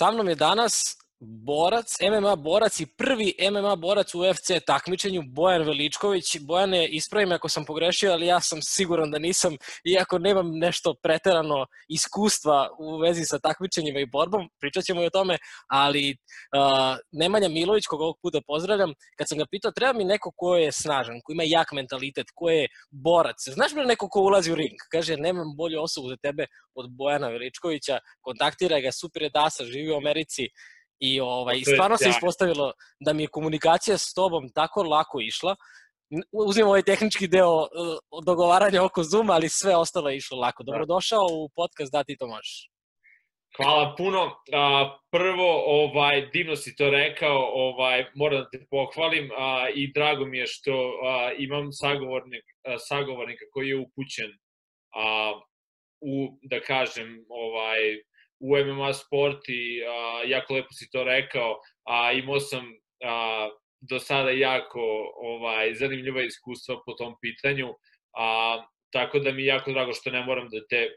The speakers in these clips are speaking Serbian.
Sa mnom je danas borac, MMA borac i prvi MMA borac u UFC takmičenju, Bojan Veličković. Bojane, ispravi me ako sam pogrešio, ali ja sam siguran da nisam, iako nemam nešto preterano iskustva u vezi sa takmičenjima i borbom, pričat ćemo i o tome, ali uh, Nemanja Milović, koga ovog puta pozdravljam, kad sam ga pitao, treba mi neko ko je snažan, ko ima jak mentalitet, ko je borac. Znaš li neko ko ulazi u ring? Kaže, nemam bolju osobu za tebe od Bojana Veličkovića, kontaktiraj ga, super je dasa, živi u Americi, I ovaj, stvarno se ispostavilo da mi je komunikacija s tobom tako lako išla. Uzmem ovaj tehnički deo uh, dogovaranja oko Zooma, ali sve ostalo je išlo lako. Da. Dobrodošao u podcast Da ti to možeš. Hvala puno. A, prvo, ovaj, divno si to rekao, ovaj, moram da te pohvalim a, i drago mi je što a, imam sagovornik, a, sagovornika koji je upućen a, u, da kažem, ovaj, u MMA sport i a, jako lepo si to rekao, a imao sam a, do sada jako ovaj zanimljiva iskustva po tom pitanju, a, tako da mi je jako drago što ne moram da te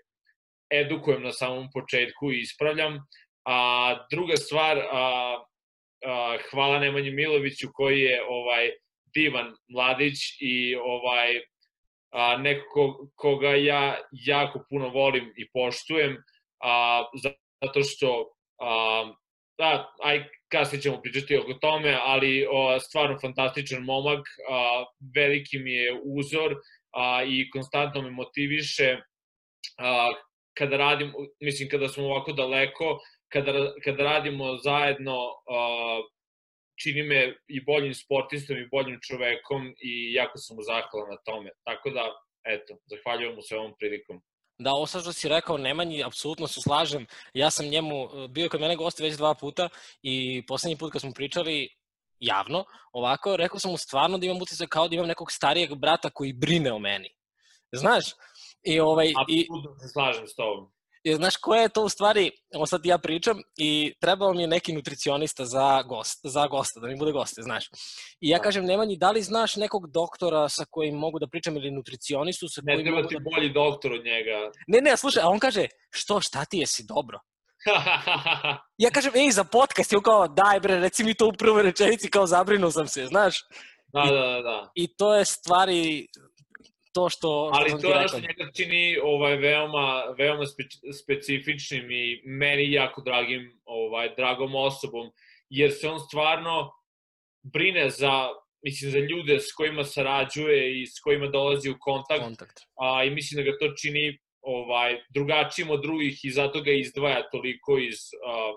edukujem na samom početku i ispravljam. A druga stvar, a, a, hvala Nemanju Miloviću koji je ovaj divan mladić i ovaj a, neko koga ja jako puno volim i poštujem a, zato što a, da, aj kasnije ćemo pričati oko tome, ali o, stvarno fantastičan momak, a, veliki mi je uzor a, i konstantno me motiviše a, kada radim, mislim kada smo ovako daleko, kada, kada radimo zajedno a, čini me i boljim sportistom i boljim čovekom i jako sam mu zahvalan na tome. Tako da, eto, zahvaljujem mu se ovom prilikom. Da, ovo što si rekao, Nemanji, apsolutno se slažem. Ja sam njemu, bio kod mene gost već dva puta i poslednji put kad smo pričali javno, ovako, rekao sam mu stvarno da imam utisak kao da imam nekog starijeg brata koji brine o meni. Znaš? I ovaj, Apsolutno se slažem s tobom. I, znaš, koja je to u stvari, ovo sad ja pričam, i trebao mi je neki nutricionista za, gost, za gosta, da mi bude goste, znaš. I ja da. kažem, Nemanji, da li znaš nekog doktora sa kojim mogu da pričam ili nutricionistu sa kojim... Ne treba ti da... bolji doktor od njega. Ne, ne, slušaj, a on kaže, što, šta ti jesi dobro? ja kažem, ej, za podcast, i on kao, daj bre, reci mi to u prvoj rečenici, kao zabrinuo sam se, znaš? Da, da, da, da. I to je stvari, to što, što Ali to je što njega čini ovaj, veoma, veoma spe, specifičnim i meni jako dragim, ovaj, dragom osobom, jer se on stvarno brine za mislim, za ljude s kojima sarađuje i s kojima dolazi u kontakt, kontakt. A, i mislim da ga to čini ovaj drugačijim od drugih i zato ga izdvaja toliko iz a,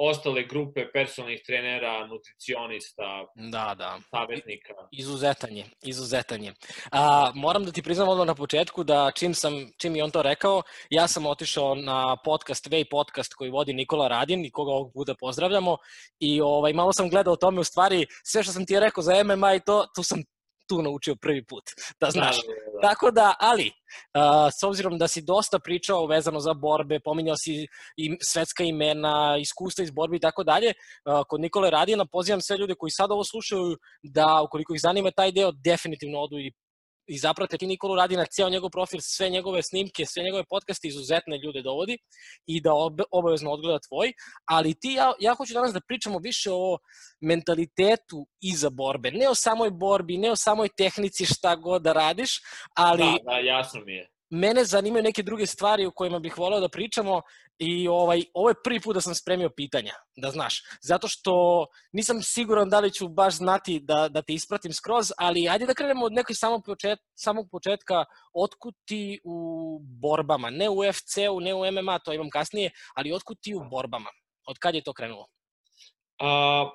ostale grupe personalnih trenera, nutricionista, da, da. savjetnika. Izuzetan je, izuzetan je. A, moram da ti priznam odmah na početku da čim, sam, čim je on to rekao, ja sam otišao na podcast, Way podcast koji vodi Nikola Radin i koga ovog puta pozdravljamo i ovaj, malo sam gledao tome u stvari, sve što sam ti rekao za MMA i to, tu sam tu naučio prvi put, da znaš. Da, da, da. Tako da, ali, uh, s obzirom da si dosta pričao vezano za borbe, pominjao si i svetska imena, iskustva iz borbe i tako dalje, kod Nikole Radina pozivam sve ljude koji sada ovo slušaju da, ukoliko ih zanima taj deo, definitivno odu i i zaprate ti Nikolu radi na ceo njegov profil, sve njegove snimke, sve njegove podcaste, izuzetne ljude dovodi i da obavezno odgleda tvoj, ali ti, ja, ja hoću danas da pričamo više o mentalitetu iza borbe, ne o samoj borbi, ne o samoj tehnici šta god da radiš, ali... Da, da, jasno mi je mene zanimaju neke druge stvari o kojima bih voleo da pričamo i ovaj, ovo je prvi put da sam spremio pitanja, da znaš. Zato što nisam siguran da li ću baš znati da, da te ispratim skroz, ali ajde da krenemo od nekoj samog, počet, samog početka otkud ti u borbama, ne u UFC-u, ne u MMA, to imam kasnije, ali otkud ti u borbama? Od kad je to krenulo? A,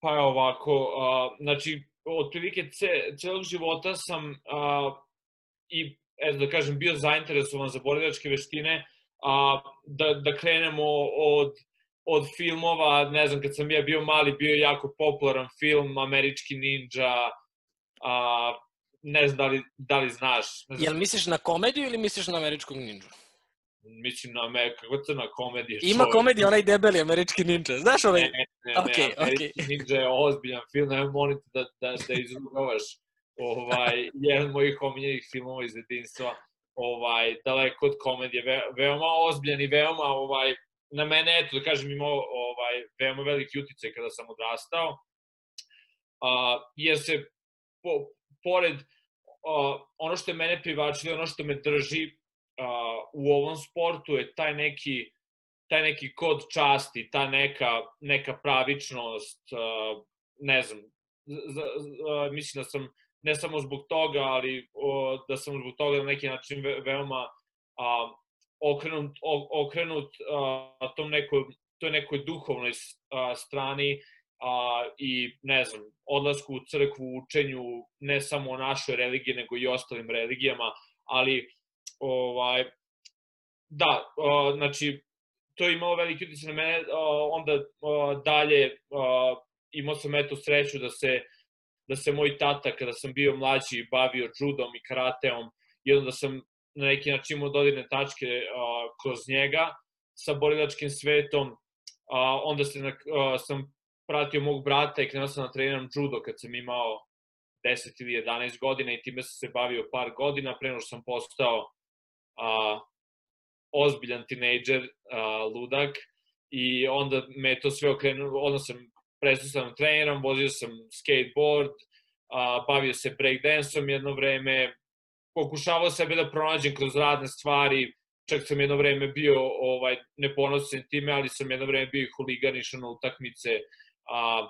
pa je ovako, a, znači, otprilike ce, celog života sam a, i eto da kažem, bio zainteresovan za borilačke veštine, a, da, da krenemo od, od filmova, ne znam, kad sam ja bio mali, bio jako popularan film, Američki ninja, a, ne znam da li, da li znaš. Ne znam. Jel misliš na komediju ili misliš na Američkog ninja? Mislim na me, kako to na komedije. Ima komedija, onaj debeli američki ninja. Znaš onaj? Ne, ne, ne, okay, ne američki okay. ninja je ozbiljan film, nemoj molim da, da, da izrugovaš ovaj, jedan od mojih omiljenih filmova iz detinstva, ovaj, daleko od komedije, ve, veoma ozbiljan i veoma ovaj, na mene, eto da kažem, imao ovaj, veoma veliki uticaj kada sam odrastao, a, jer se po, pored a, ono što je mene privlačilo, ono što me drži a, u ovom sportu je taj neki taj neki kod časti, ta neka, neka pravičnost, a, ne znam, z, z, mislim da sam ne samo zbog toga, ali o, da sam zbog toga na neki način ve, veoma a, okrenut, o, okrenut a, tom nekoj, toj nekoj duhovnoj a, strani a, i ne znam, odlasku u crkvu, učenju ne samo o našoj religiji, nego i ostalim religijama, ali ovaj, da, a, znači, to je imalo veliki utjecaj na mene, a, onda a, dalje a, imao sam eto sreću da se da se moj tata kada sam bio mlađi bavio judom i karateom i onda da sam na neki način imao dodirne tačke a, kroz njega sa borilačkim svetom, a, onda se, a, sam pratio mog brata i krenuo sam na treniram judo kad sam imao 10 ili 11 godina i time sam se bavio par godina, pre sam postao a, ozbiljan tinejdžer, ludak, i onda me to sve okrenulo, onda sam prestao sam da treniram, vozio sam skateboard, a, bavio se breakdanceom jedno vreme, pokušavao sebe da pronađem kroz radne stvari, čak sam jedno vreme bio, ovaj, ne ponosim time, ali sam jedno vreme bio i huligan, išao na utakmice, a,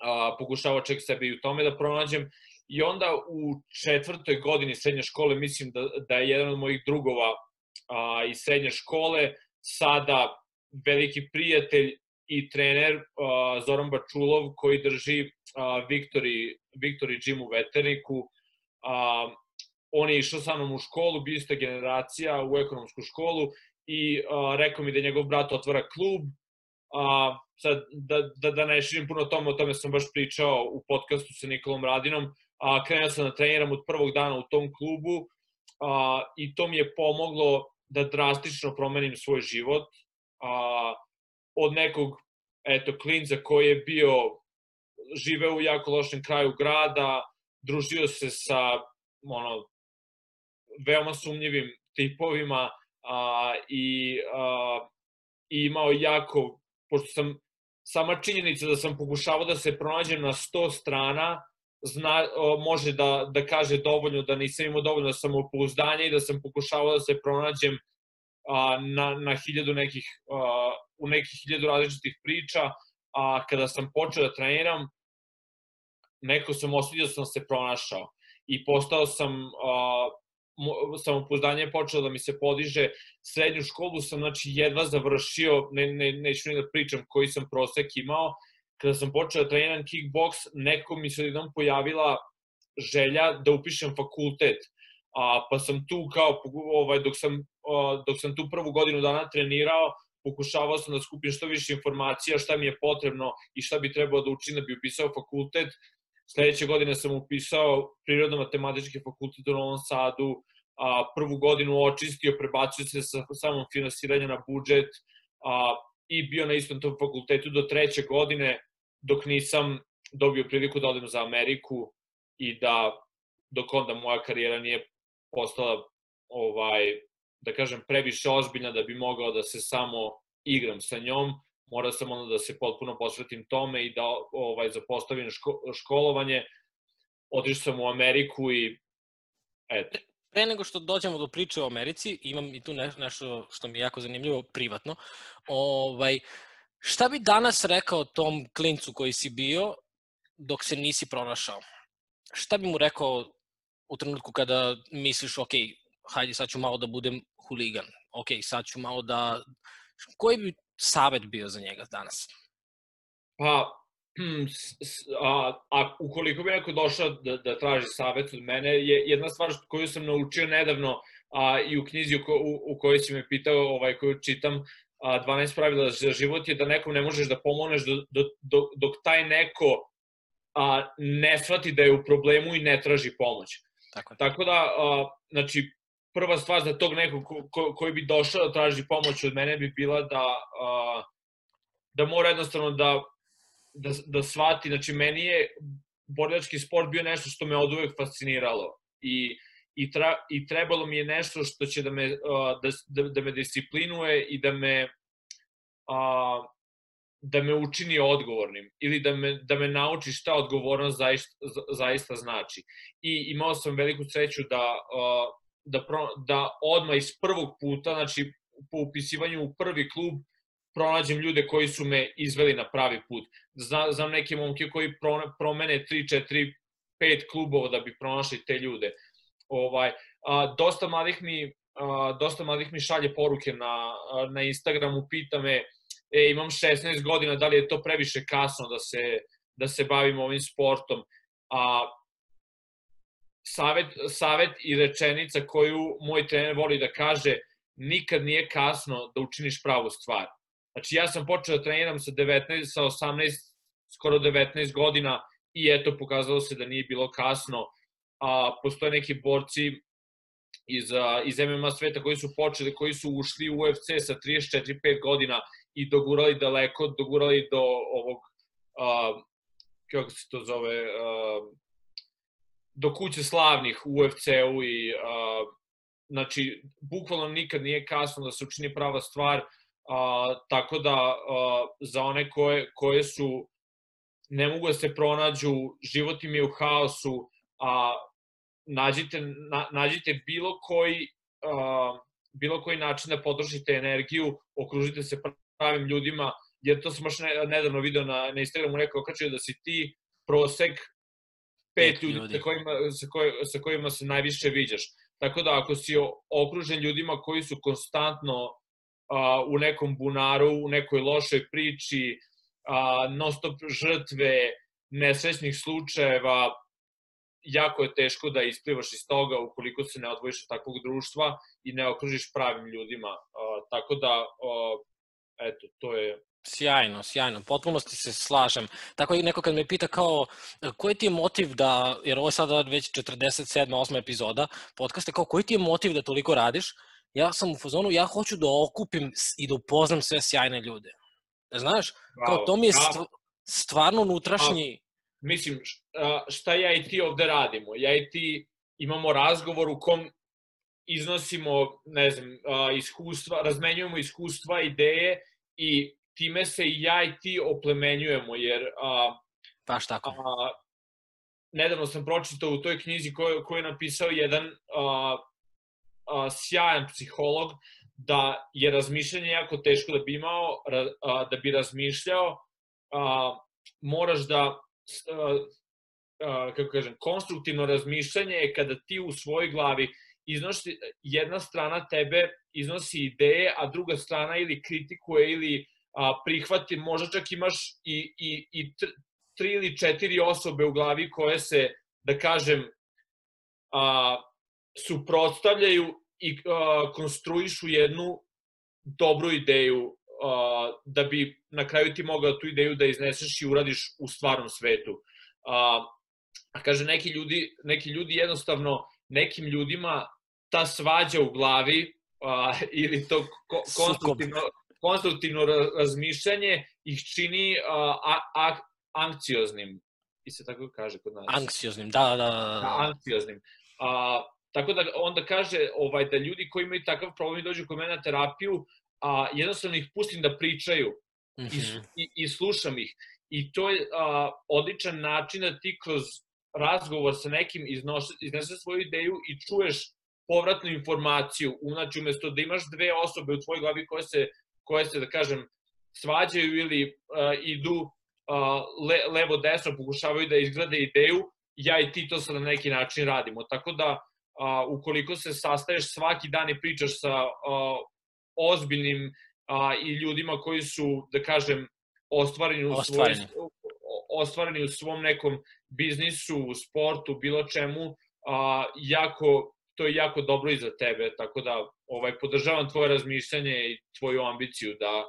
a, pokušavao čak sebe i u tome da pronađem. I onda u četvrtoj godini srednje škole, mislim da, da je jedan od mojih drugova a, iz srednje škole, sada veliki prijatelj i trener uh, Zoran Bačulov koji drži uh, Viktori, Viktori Gym u Veterniku. Uh, on je išao sa mnom u školu, bio ista generacija u ekonomsku školu i uh, rekao mi da njegov brat otvara klub. Uh, sad, da, da, da ne širim puno tome, o tome sam baš pričao u podcastu sa Nikolom Radinom. A, krenuo sam da treniram od prvog dana u tom klubu a, i to mi je pomoglo da drastično promenim svoj život. A, od nekog eto, klinca koji je bio, živeo u jako lošem kraju grada, družio se sa ono, veoma sumnjivim tipovima a, i, a, i imao jako, pošto sam, sama činjenica da sam pokušavao da se pronađem na 100 strana, zna, o, može da, da kaže dovoljno da nisam imao dovoljno samopouzdanja i da sam pokušavao da se pronađem a, na, na hiljadu nekih, a, u nekih hiljadu različitih priča, a kada sam počeo da treniram, neko sam osvidio da sam se pronašao i postao sam, a, samopouzdanje je počelo da mi se podiže, srednju školu sam znači jedva završio, ne, ne, neću ni da pričam koji sam prosek imao, kada sam počeo da treniram kickboks, neko mi se jednom pojavila želja da upišem fakultet, a, pa sam tu kao, ovaj, dok sam dok sam tu prvu godinu dana trenirao, pokušavao sam da skupim što više informacija, šta mi je potrebno i šta bi trebao da učim da bi upisao fakultet. Sledeće godine sam upisao Prirodno-matematički fakultet u Novom Sadu, a, prvu godinu očistio, prebacio se sa samom finansiranja na budžet a, i bio na istom tom fakultetu do treće godine, dok nisam dobio priliku da odem za Ameriku i da dok onda moja karijera nije postala ovaj da kažem, previše ozbiljna da bi mogao da se samo igram sa njom, mora sam onda da se potpuno posvetim tome i da ovaj, zapostavim ško, školovanje. Otišao sam u Ameriku i eto. Pre nego što dođemo do priče o Americi, imam i tu nešto što mi je jako zanimljivo privatno. Ovaj, šta bi danas rekao tom klincu koji si bio dok se nisi pronašao? Šta bi mu rekao u trenutku kada misliš, ok, hajde sad ću malo da budem huligan, ok, sad ću malo da... Koji bi savet bio za njega danas? Pa, a, a ukoliko bi neko došao da, da traži savet od mene, je jedna stvar koju sam naučio nedavno a, i u knjizi u, ko, u, u kojoj si me pitao, ovaj, koju čitam, a, 12 pravila za život je da nekom ne možeš da pomogneš do, do, do, dok taj neko a, ne shvati da je u problemu i ne traži pomoć. Tako, Tako da, a, znači, prva stvar za tog nekog ko, ko, koji bi došao da traži pomoć od mene bi bila da, a, da mora jednostavno da, da, da shvati, znači meni je borilački sport bio nešto što me od uvek fasciniralo i, i, tra, i trebalo mi je nešto što će da me, da, da, da me disciplinuje i da me a, da me učini odgovornim ili da me, da me nauči šta odgovornost zaista, zaista znači. I imao sam veliku sreću da, da, pro, da odma iz prvog puta, znači po upisivanju u prvi klub, pronađem ljude koji su me izveli na pravi put. Znam, znam neke momke koji promene 3, 4, 5 klubova da bi pronašli te ljude. Ovaj, a, dosta mladih mi a, dosta mladih mi šalje poruke na, na Instagramu, pita me e, imam 16 godina, da li je to previše kasno da se, da se bavim ovim sportom. A, savet, savet i rečenica koju moj trener voli da kaže, nikad nije kasno da učiniš pravu stvar. Znači, ja sam počeo da treniram sa 19, sa 18, skoro 19 godina i eto, pokazalo se da nije bilo kasno. A, postoje neki borci iz, iz MMA sveta koji su počeli, koji su ušli u UFC sa 34-5 godina i dogurali daleko, dogurali do ovog, uh, kako se to zove, uh, do kuće slavnih u UFC-u i uh, znači, bukvalno nikad nije kasno da se učini prava stvar, uh, tako da uh, za one koje, koje su ne mogu da se pronađu, život im je u haosu, a nađite, na, nađite bilo koji uh, bilo koji način da potrošite energiju, okružite se pravim ljudima, jer to sam baš nedavno video na, na Instagramu, neko okačio da si ti prosek pet ljudi, ljudi. Sa, kojima, sa, koj, sa kojima se najviše viđaš. Tako da ako si okružen ljudima koji su konstantno uh, u nekom bunaru, u nekoj lošoj priči, uh, non stop žrtve, nesrećnih slučajeva, jako je teško da isplivaš iz toga ukoliko se ne odvojiš od takvog društva i ne okružiš pravim ljudima. Uh, tako da, uh, eto, to je Sjajno, sjajno, potpunosti se slažem. Tako i neko kad me pita kao, koji ti je motiv da, jer ovo je sada već 47. 8. epizoda podcasta, kao koji ti je motiv da toliko radiš? Ja sam u fazonu, ja hoću da okupim i da upoznam sve sjajne ljude. Znaš, kao to mi je stvarno unutrašnji... mislim, šta ja i ti ovde radimo? Ja i ti imamo razgovor u kom iznosimo, ne znam, iskustva, razmenjujemo iskustva, ideje i time se i ja i ti oplemenjujemo, jer... A, Baš tako. A, nedavno sam pročitao u toj knjizi koju, koju je napisao jedan a, a, sjajan psiholog, da je razmišljanje jako teško da bi imao, a, da bi razmišljao, a, moraš da, a, kako kažem, konstruktivno razmišljanje je kada ti u svojoj glavi iznosi, jedna strana tebe iznosi ideje, a druga strana ili kritikuje ili a, prihvati, možda čak imaš i, i, i tri ili četiri osobe u glavi koje se, da kažem, a, suprotstavljaju i a, konstruišu jednu dobru ideju a, da bi na kraju ti mogao tu ideju da izneseš i uradiš u stvarnom svetu. A, a kaže, neki ljudi, neki ljudi jednostavno, nekim ljudima ta svađa u glavi a, ili to ko, konstruktivno, konstruktivno razmišljanje ih čini a, a, anksioznim. I se tako kaže kod nas. Anksioznim, da, da, da. da. da anksioznim. A, tako da onda kaže ovaj, da ljudi koji imaju takav problem i dođu kod mene na terapiju, a, jednostavno ih pustim da pričaju mm -hmm. i, mhm. i, i slušam ih. I to je a, odličan način da ti kroz razgovor sa nekim izneseš svoju ideju i čuješ povratnu informaciju. Znači, umesto da imaš dve osobe u tvojoj glavi koje se koje se, da kažem, svađaju ili uh, idu uh, le, levo-desno, pokušavaju da izgrade ideju, ja i ti to sad na neki način radimo. Tako da, uh, ukoliko se sastaješ svaki dan i pričaš sa uh, ozbiljnim uh, i ljudima koji su, da kažem, ostvareni u, ostvareni. Svoj, ostvareni u svom nekom biznisu, u sportu, bilo čemu, uh, jako to je jako dobro i za tebe, tako da ovaj, podržavam tvoje razmišljanje i tvoju ambiciju da,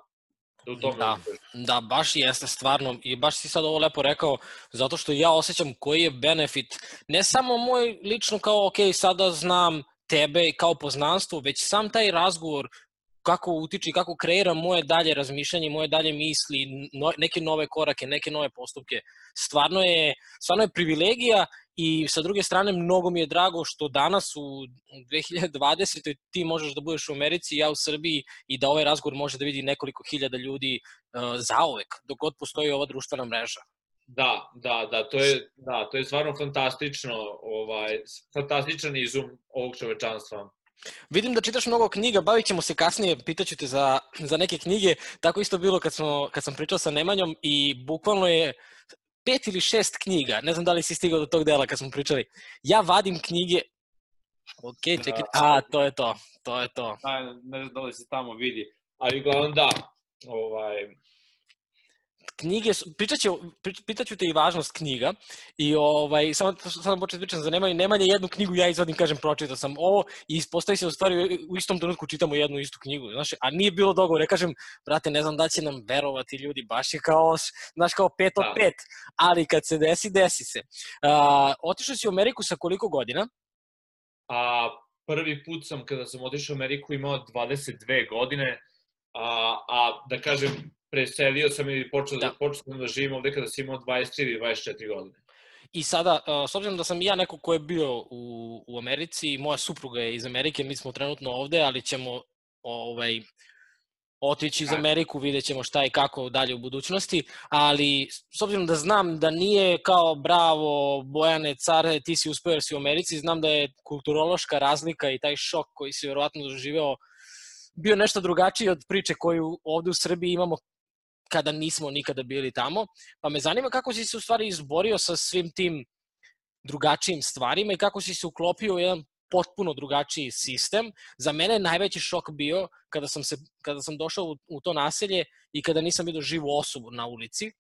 da u tome da, da, baš jeste stvarno. I baš si sad ovo lepo rekao, zato što ja osjećam koji je benefit, ne samo moj lično kao, ok, sada znam tebe kao poznanstvo, već sam taj razgovor kako utiče i kako kreira moje dalje razmišljanje, moje dalje misli, no, neke nove korake, neke nove postupke. Stvarno je, stvarno je privilegija i sa druge strane mnogo mi je drago što danas u 2020. ti možeš da budeš u Americi, ja u Srbiji i da ovaj razgovor može da vidi nekoliko hiljada ljudi uh, zaovek, dok god postoji ova društvena mreža. Da, da, da, to je, da, to je stvarno fantastično, ovaj, fantastičan izum ovog čovečanstva. Vidim da čitaš mnogo knjiga, bavit ćemo se kasnije, pitaću te za, za neke knjige. Tako isto bilo kad, smo, kad sam pričao sa Nemanjom i bukvalno je pet ili šest knjiga, ne znam da li si stigao do tog dela kad smo pričali. Ja vadim knjige, ok, čekaj, a, to je to, to je to. A, ne znam da li se tamo vidi, ali uglavnom da, ovaj, knjige, pričat ću, pitaću te i važnost knjiga i ovaj, samo sam početi pričam za Nemanje, Nemanje jednu knjigu ja izvadim, kažem, pročitao sam ovo i ispostavi se u stvari u istom trenutku čitamo jednu istu knjigu, znaš, a nije bilo dogovor, ja kažem, brate, ne znam da će nam verovati ljudi, baš je kao, znaš, kao pet od da. pet, ali kad se desi, desi se. Uh, otišao si u Ameriku sa koliko godina? A, prvi put sam, kada sam otišao u Ameriku, imao 22 godine, a, a da kažem, preselio sam i počeo da, da, počeo sam da živim ovde kada sam imao 23 ili 24 godine. I sada, s obzirom da sam ja neko ko je bio u, u Americi, moja supruga je iz Amerike, mi smo trenutno ovde, ali ćemo ovaj, otići iz Ameriku, vidjet ćemo šta i kako dalje u budućnosti, ali s obzirom da znam da nije kao bravo Bojane care, ti si uspeo jer si u Americi, znam da je kulturološka razlika i taj šok koji si verovatno doživeo bio nešto drugačiji od priče koju ovde u Srbiji imamo kada nismo nikada bili tamo, pa me zanima kako si se u stvari izborio sa svim tim drugačijim stvarima i kako si se uklopio u jedan potpuno drugačiji sistem. Za mene je najveći šok bio kada sam, se, kada sam došao u, u to naselje i kada nisam vidio živu osobu na ulici.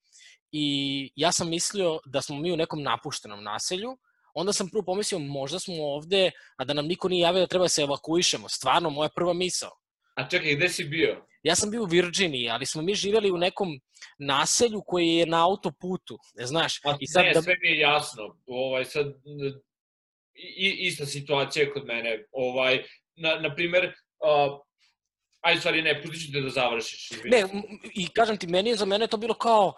I ja sam mislio da smo mi u nekom napuštenom naselju, onda sam prvo pomislio možda smo ovde, a da nam niko nije javio da treba da se evakuišemo. Stvarno, moja prva misao. A čekaj, gde si bio? Ja sam bio u Virginiji, ali smo mi živjeli u nekom naselju koji je na autoputu, ne znaš. A, I sad ne, da... sve mi je jasno. Ovaj, sad, i, ista situacija kod mene. Ovaj, na, na primer, uh, aj stvari ne, pustit ću te da završiš. Ne, i kažem ti, meni je za mene to bilo kao,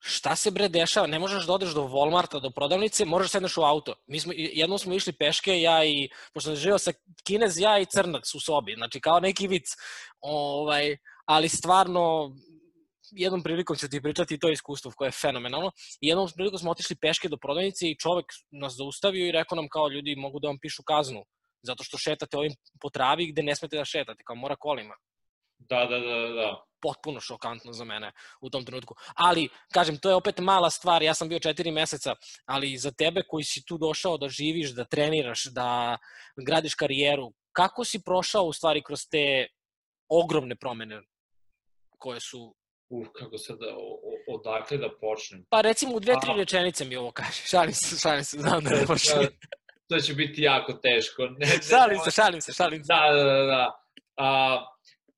šta se bre dešava, ne možeš da odeš do Walmarta, do prodavnice, možeš da sedneš u auto. Mi smo, jednom smo išli peške, ja i, pošto sam živio sa Kinez, ja i Crnac u sobi, znači kao neki vic, ovaj, ali stvarno, jednom prilikom ću ti pričati to iskustvo koje je fenomenalno. I jednom prilikom smo otišli peške do prodavnice i čovek nas zaustavio i rekao nam kao ljudi mogu da vam pišu kaznu zato što šetate ovim po travi gde ne smete da šetate, kao mora kolima. Da, da, da, da. Potpuno šokantno za mene u tom trenutku. Ali, kažem, to je opet mala stvar, ja sam bio četiri meseca, ali za tebe koji si tu došao da živiš, da treniraš, da gradiš karijeru, kako si prošao u stvari kroz te ogromne promene koje su Uf, kako sad, da, odakle da počnem? Pa recimo u dve, tri rečenice mi ovo kaže. Šalim se, šalim se, znam da ne može. Da, to će biti jako teško. Ne, šalim se, šalim se, šalim se. Da, da, da. da. A,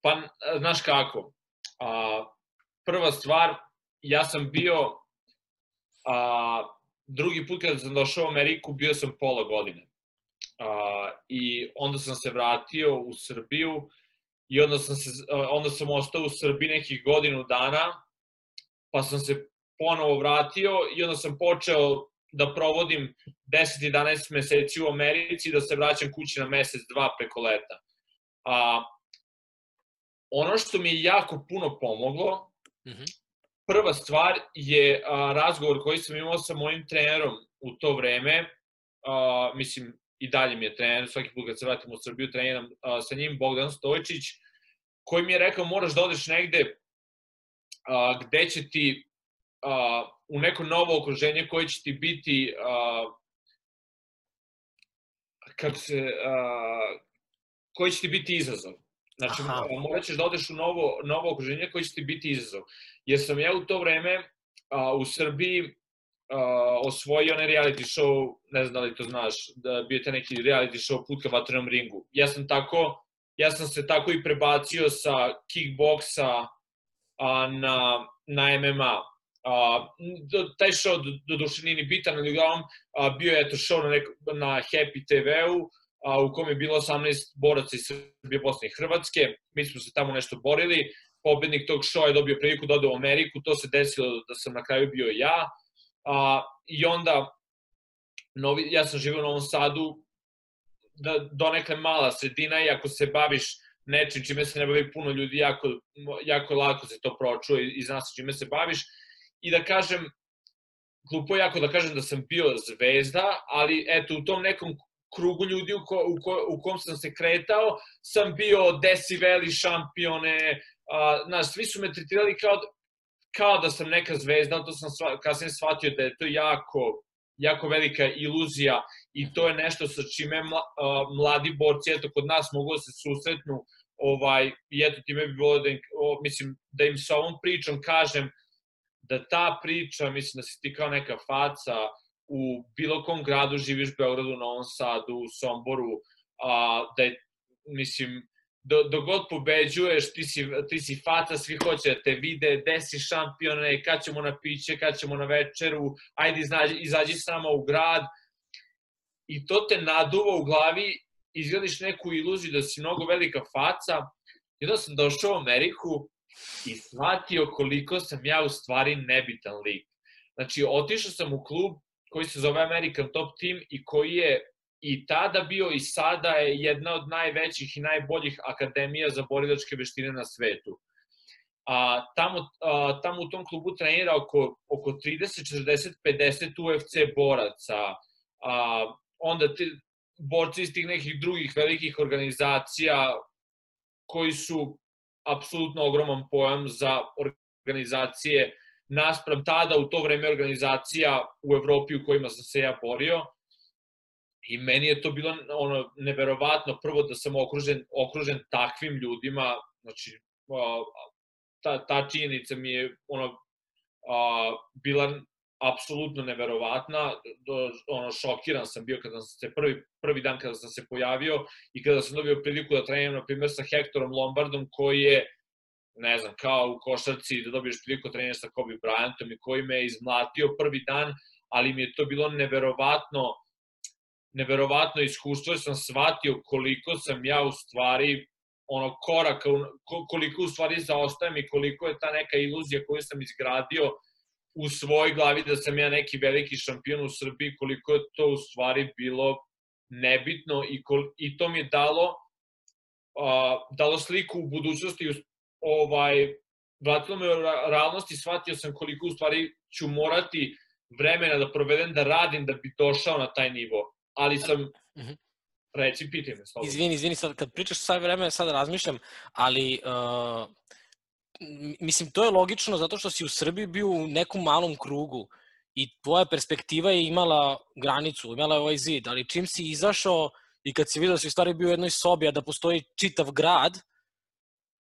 Pa, znaš kako, a, prva stvar, ja sam bio, a, drugi put kada sam došao u Ameriku, bio sam pola godine. A, I onda sam se vratio u Srbiju i onda sam, se, onda sam ostao u Srbiji nekih godinu dana, pa sam se ponovo vratio i onda sam počeo da provodim 10-11 meseci u Americi i da se vraćam kući na mesec, dva preko leta. A, ono što mi je jako puno pomoglo, mm -hmm. prva stvar je a, razgovor koji sam imao sa mojim trenerom u to vreme, a, mislim, i dalje mi je trener, svaki put kad se vratim u Srbiju, treniram a, sa njim Bogdan Stojčić, koji mi je rekao moraš da odeš negde a, gde će ti a, u neko novo okruženje koje će ti biti a, kad se, a, koji će ti biti izazov. Znači, Aha. morat ćeš da odeš u novo, novo okruženje koji će ti biti izazov. Jer sam ja u to vreme a, u Srbiji a, osvojio onaj reality show, ne znam da li to znaš, da bio te neki reality show put ka vatrenom ringu. Ja sam tako, ja sam se tako i prebacio sa kickboksa a, na, na MMA. A, do, taj show do, do duše nije ni bitan, ali uglavnom bio je to show na, neko, na Happy TV-u, a, u kom je bilo 18 boraca iz Srbije, Bosne i Hrvatske. Mi smo se tamo nešto borili. Pobednik tog showa je dobio priliku da ode u Ameriku. To se desilo da sam na kraju bio ja. A, I onda, novi, ja sam živio u Novom Sadu, da, donekle mala sredina i ako se baviš nečim čime se ne bavi puno ljudi, jako, jako lako se to pročuje i zna se čime se baviš. I da kažem, glupo jako da kažem da sam bio zvezda, ali eto, u tom nekom krugu ljudi u, ko, u, ko, u kom sam se kretao, sam bio deciveli šampione, a, znaš, svi su me tretirali kao, kao da sam neka zvezda, ali to sam sva, kasnije shvatio da je to jako, jako velika iluzija i to je nešto sa čime mla, a, mladi borci, eto, kod nas mogu da se susretnu, ovaj, i eto, time bi bilo da im, o, mislim, da im sa ovom pričom kažem da ta priča, mislim da si ti kao neka faca, u bilo kom gradu živiš, Beogradu, Novom Sadu, u Somboru, a, da je, mislim, do, do god pobeđuješ, ti si, ti si fata, svi hoće da te vide, gde si šampione, kad ćemo na piće, kad ćemo na večeru, ajde izađi, izađi s nama u grad. I to te naduva u glavi, izgradiš neku iluziju da si mnogo velika faca. I onda sam došao u Ameriku i shvatio koliko sam ja u stvari nebitan lik. Znači, otišao sam u klub koji se zove American Top Team i koji je i tada bio i sada je jedna od najvećih i najboljih akademija za borilačke veštine na svetu. A, tamo, a, tamo u tom klubu trenira oko, oko 30, 40, 50 UFC boraca, a, onda ti, borci iz tih nekih drugih velikih organizacija koji su apsolutno ogroman pojam za organizacije naspram tada u to vreme organizacija u Evropi u kojima sam se ja borio. I meni je to bilo ono neverovatno prvo da sam okružen okružen takvim ljudima, znači ta ta činjenica mi je ono a, bila apsolutno neverovatna, do, ono šokiran sam bio kada sam se prvi prvi dan kada sam se pojavio i kada sam dobio priliku da treniram na primer sa Hectorom Lombardom koji je ne znam, kao u košarci da dobiješ priliku treniraš sa Kobe Bryantom i koji me je izmlatio prvi dan, ali mi je to bilo neverovatno neverovatno iskustvo, jer sam shvatio koliko sam ja u stvari ono koraka, koliko u stvari zaostajem i koliko je ta neka iluzija koju sam izgradio u svojoj glavi da sam ja neki veliki šampion u Srbiji, koliko je to u stvari bilo nebitno i, kol, i to mi je dalo uh, dalo sliku u budućnosti ovaj, vratilo me u realnost i shvatio sam koliko u stvari ću morati vremena da provedem da radim da bi došao na taj nivo. Ali sam, mhm. reci, pitaj me. Slobodno. Izvini, izvini, sad, kad pričaš sad vreme, sad razmišljam, ali uh, mislim, to je logično zato što si u Srbiji bio u nekom malom krugu i tvoja perspektiva je imala granicu, imala je ovaj zid, ali čim si izašao i kad si vidio da si u stvari bio u jednoj sobi, a da postoji čitav grad,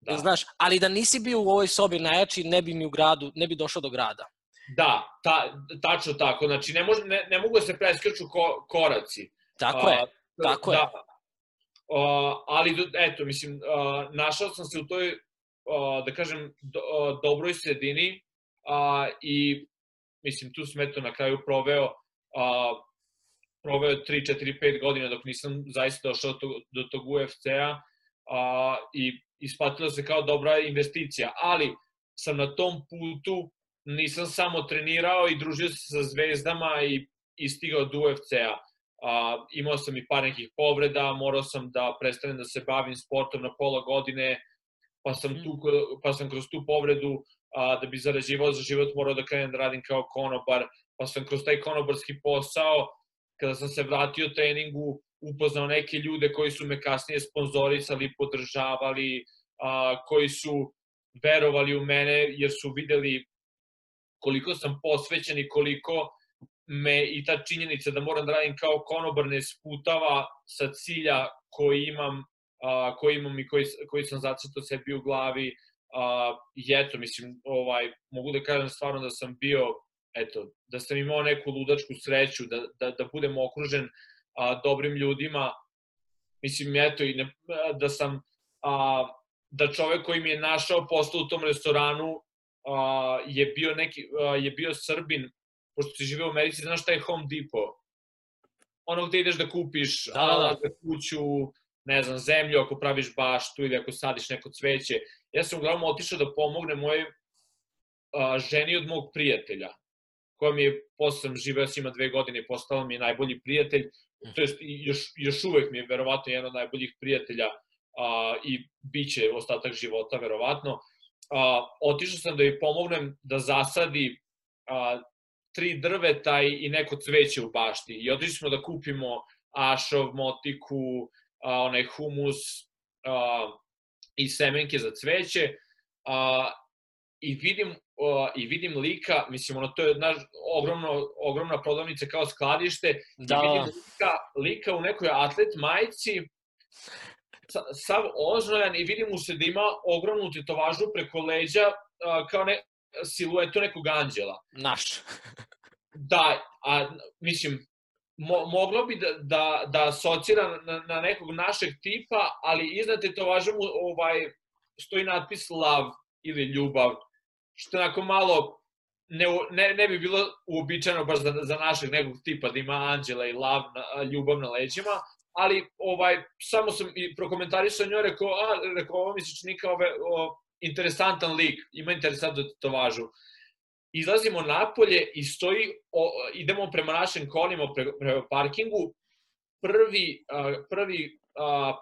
Da. Znaš, ali da nisi bio u ovoj sobi najjači, ne bi mi u gradu, ne bi došao do grada. Da, ta, tačno tako. Znači, ne, može, ne, ne mogu da se preskrču ko, koraci. Tako je, uh, tako da, je. Uh, ali, eto, mislim, uh, našao sam se u toj, uh, da kažem, do, uh, dobroj sredini uh, i, mislim, tu sam eto na kraju proveo uh, proveo 3, 4, 5 godina dok nisam zaista došao do, do tog UFC-a uh, i isplatila se kao dobra investicija, ali sam na tom putu nisam samo trenirao i družio se sa zvezdama i, i stigao do UFC-a. A, imao sam i par nekih povreda, morao sam da prestanem da se bavim sportom na pola godine, pa sam, tu, pa sam kroz tu povredu, a, da bi zarađivao za život, morao da krenem da radim kao konobar, pa sam kroz taj konobarski posao, kada sam se vratio treningu, upoznao neke ljude koji su me kasnije sponzorisali, podržavali, a, koji su verovali u mene jer su videli koliko sam posvećen i koliko me i ta činjenica da moram da radim kao konobar ne sputava sa cilja koji imam, a, koji imam i koji, koji sam zacrtao sebi u glavi. A, I eto, mislim, ovaj, mogu da kažem stvarno da sam bio, eto, da sam imao neku ludačku sreću, da, da, da budem okružen a, dobrim ljudima. Mislim, eto, i ne, da sam a, da čovek koji mi je našao posao u tom restoranu a, je bio neki a, je bio Srbin pošto se žive u Americi, znaš šta je Home Depot? ono gde ideš da kupiš Da, da, da. za kuću, ne znam, zemlju ako praviš baštu ili ako sadiš neko cveće. Ja sam uglavnom otišao da pomogne moje a, ženi od mog prijatelja, koja mi je, posle sam živeo s njima dve godine i postala mi je najbolji prijatelj, to jest još, još uvek mi je verovatno jedan od najboljih prijatelja a, i bit će ostatak života verovatno. A, otišao sam da joj pomognem da zasadi a, tri drveta i, i neko cveće u bašti. I otišli smo da kupimo ašov, motiku, a, onaj humus a, i semenke za cveće. A, I vidim a, i vidim lika, mislim ono to je naš ogromno ogromna prodavnica kao skladište Da, i vidim lika, lika u nekoj atlet majici sa- sav oznojan i vidim mu se da ima ogromnu tetovažu preko leđa kao ne, siluetu nekog anđela. naš. Da, a mislim, mo, moglo bi da, da, da asocira na, na nekog našeg tipa, ali iznad tetovaža mu ovaj, stoji natpis love ili ljubav, što je onako malo ne, ne, ne bi bilo uobičajeno baš za, za našeg nekog tipa da ima anđela i lav, na, ljubav na leđima, ali ovaj samo sam i prokomentarisao njoj, rekao, a, rekao, ovo mi se čini kao ove, o, interesantan lik, ima interesantnu tetovažu. Izlazimo napolje i stoji, o, idemo prema našim kolima, pre, prema parkingu, prvi, a, prvi a,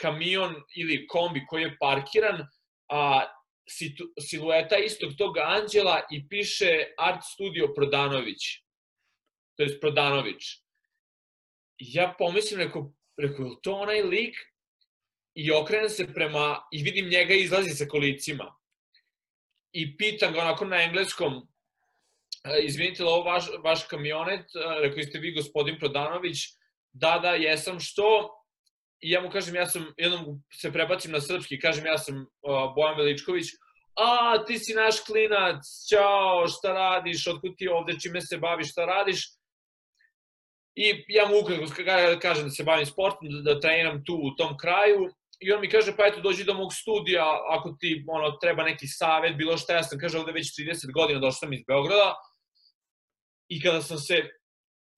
kamion ili kombi koji je parkiran, a, situ, silueta istog tog anđela i piše Art Studio Prodanović. To je Prodanović. Ja pomislim, rekao, rekao, to onaj lik? I okrenem se prema, i vidim njega izlazi sa kolicima. I pitam ga onako na engleskom, "E, izvinite, ovo vaš, vaš kamionet? E, Rekao, jeste vi gospodin Prodanović? Da, da, jesam, što? I ja mu kažem, ja sam, jednom se prebacim na srpski, kažem, ja sam uh, Bojan Veličković, a, ti si naš klinac, ćao, šta radiš, otkud ti ovde, čime se baviš, šta radiš? I ja mu ukratko ka- kažem da se bavim sportom, da, da treniram tu u tom kraju, i on mi kaže, pa eto, dođi do mog studija, ako ti ono, treba neki savet, bilo šta, ja sam, kaže, ovde već 30 godina, došao sam iz Beograda, i kada sam se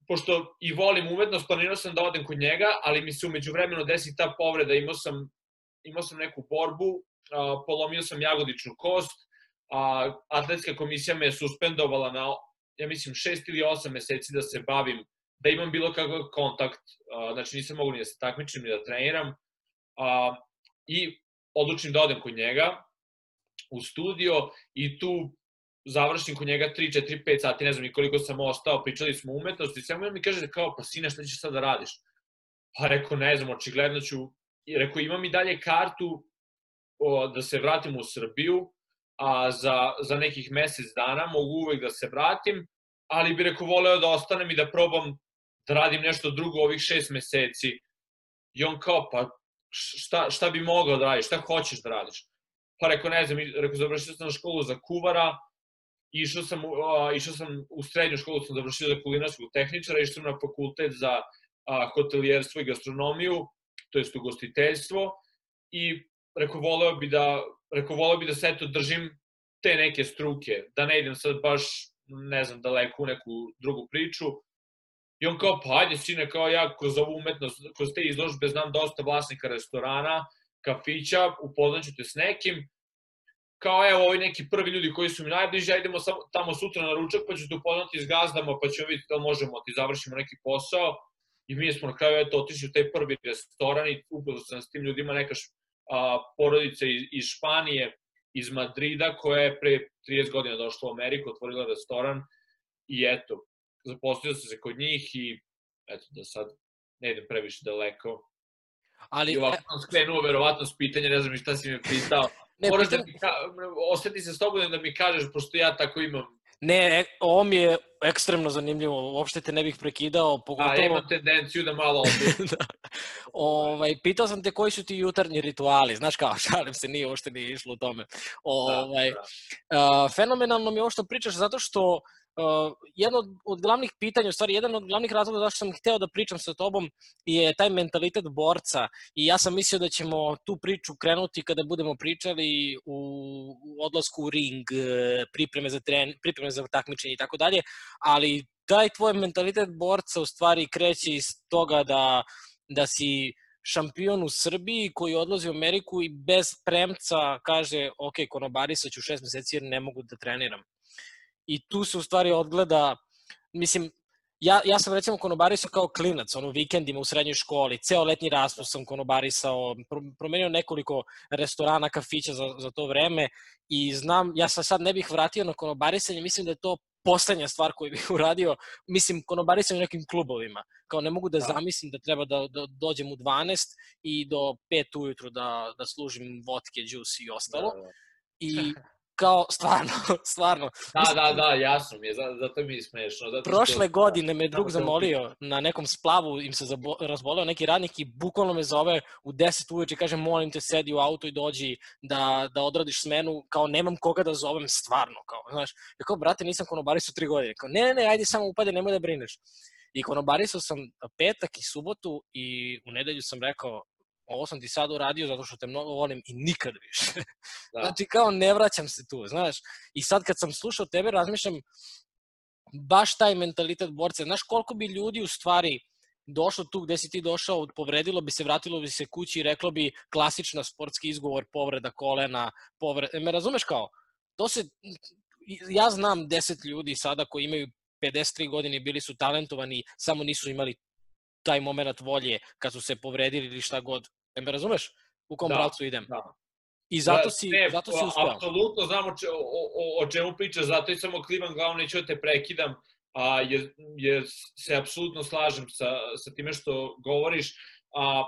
pošto i volim umetnost, planirao sam da odem kod njega, ali mi se umeđu vremenu desi ta povreda, imao sam, imao sam neku borbu, a, polomio sam jagodičnu kost, a, atletska komisija me je suspendovala na, ja mislim, šest ili osam meseci da se bavim, da imam bilo kakav kontakt, a, znači nisam mogu ni da se takmičim ni da treniram, a, i odlučim da odem kod njega u studio i tu završim kod njega 3, 4, 5 sati, ne znam ni koliko sam ostao, pričali smo umetnosti, samo on mi kaže kao, pa sine, šta ćeš sad da radiš? Pa rekao, ne znam, očigledno ću, i rekao, imam i dalje kartu o, da se vratim u Srbiju, a za, za nekih mesec dana mogu uvek da se vratim, ali bi rekao, voleo da ostanem i da probam da radim nešto drugo ovih šest meseci. I on kao, pa šta, šta bi mogao da radiš, šta hoćeš da radiš? Pa rekao, ne znam, rekao, završio sam školu za kuvara, išao sam, u- a, išao sam u srednju školu, sam završio za kulinarskog tehničara, išao sam na fakultet za a, hotelijerstvo i gastronomiju, to jest ugostiteljstvo, i rekao, voleo bi da, rekao, voleo bi da se eto držim te neke struke, da ne idem sad baš, ne znam, daleko u neku drugu priču. I on kao, pa ajde, sine, kao ja kroz ovu umetnost, kroz te izložbe znam dosta vlasnika restorana, kafića, upoznaću te s nekim, kao evo ovi neki prvi ljudi koji su mi najbliži, ajde idemo samo tamo sutra na ručak, pa ću te upoznati s gazdama, pa ćemo vidjeti da možemo ti završimo neki posao. I mi smo na kraju eto otišli u taj prvi restoran i upoznao sam s tim ljudima neka š, a, porodica iz, iz Španije, iz Madrida, koja je pre 30 godina došla u Ameriku, otvorila restoran i eto, zaposlio sam se kod njih i eto da sad ne idem previše daleko. Ali, I ovako sam skrenuo verovatno s pitanja, ne znam šta si me pitao. Ne, Moraš pitam- da mi ka, osjeti se slobodno da mi kažeš, pošto ja tako imam. Ne, e, ovo mi je ekstremno zanimljivo, uopšte te ne bih prekidao, A, pogotovo... imam tendenciju da malo da. Ovaj, pitao sam te koji su ti jutarnji rituali, znaš kao, šalim se, nije uopšte nije išlo u tome. Ovaj, da. a, fenomenalno mi je ovo što pričaš, zato što uh, jedno od glavnih pitanja, u stvari jedan od glavnih razloga zašto sam hteo da pričam sa tobom je taj mentalitet borca i ja sam mislio da ćemo tu priču krenuti kada budemo pričali u, u odlasku u ring, e, pripreme za tren, pripreme za takmičenje i tako dalje, ali taj tvoj mentalitet borca u stvari kreće iz toga da, da si šampion u Srbiji koji odlazi u Ameriku i bez premca kaže ok, konobarisat ću šest meseci jer ne mogu da treniram. I tu se u stvari odgleda, mislim, ja, ja sam recimo konobarisao kao klinac, ono vikendima u srednjoj školi, ceo letnji raspust sam konobarisao, promenio nekoliko restorana, kafića za, za to vreme i znam, ja sam sad ne bih vratio na konobarisanje, mislim da je to poslednja stvar koju bih uradio, mislim, konobarisam u nekim klubovima. Kao ne mogu da, da. zamislim da treba da, da dođem u 12 i do 5 ujutru da, da služim vodke, džus i ostalo. Da, da. I kao, stvarno, stvarno. Da, da, da, jasno mi je, zato mi je smešno. Zato Prošle što, godine me drug zamolio na nekom splavu, im se zabo, razboleo neki radnik i bukvalno me zove u 10 uveče i kaže molim te sedi u auto i dođi da, da odradiš smenu, kao nemam koga da zovem stvarno, kao, znaš. Ja kao, brate, nisam konobarisao tri godine. Kao, ne, ne, ne, ajde samo upade, nemoj da brineš. I konobarisao sam petak i subotu i u nedelju sam rekao, ovo sam ti sad uradio zato što te mnogo volim i nikad više. Da. znači kao ne vraćam se tu, znaš. I sad kad sam slušao tebe razmišljam baš taj mentalitet borca. Znaš koliko bi ljudi u stvari došlo tu gde si ti došao, povredilo bi se, vratilo bi se kući i reklo bi klasična sportski izgovor, povreda kolena, povreda... Me razumeš kao? To se, ja znam 10 ljudi sada koji imaju 53 godine bili su talentovani, samo nisu imali taj moment volje kad su se povredili ili šta god. E me razumeš? U kom da, pravcu idem? Da. I zato da, si, ne, zato si uspeo. Apsolutno znam o, o, o, o čemu pričaš, zato i samo kliman glavom, neću da te prekidam, a, jer, jer se apsolutno slažem sa, sa time što govoriš. A,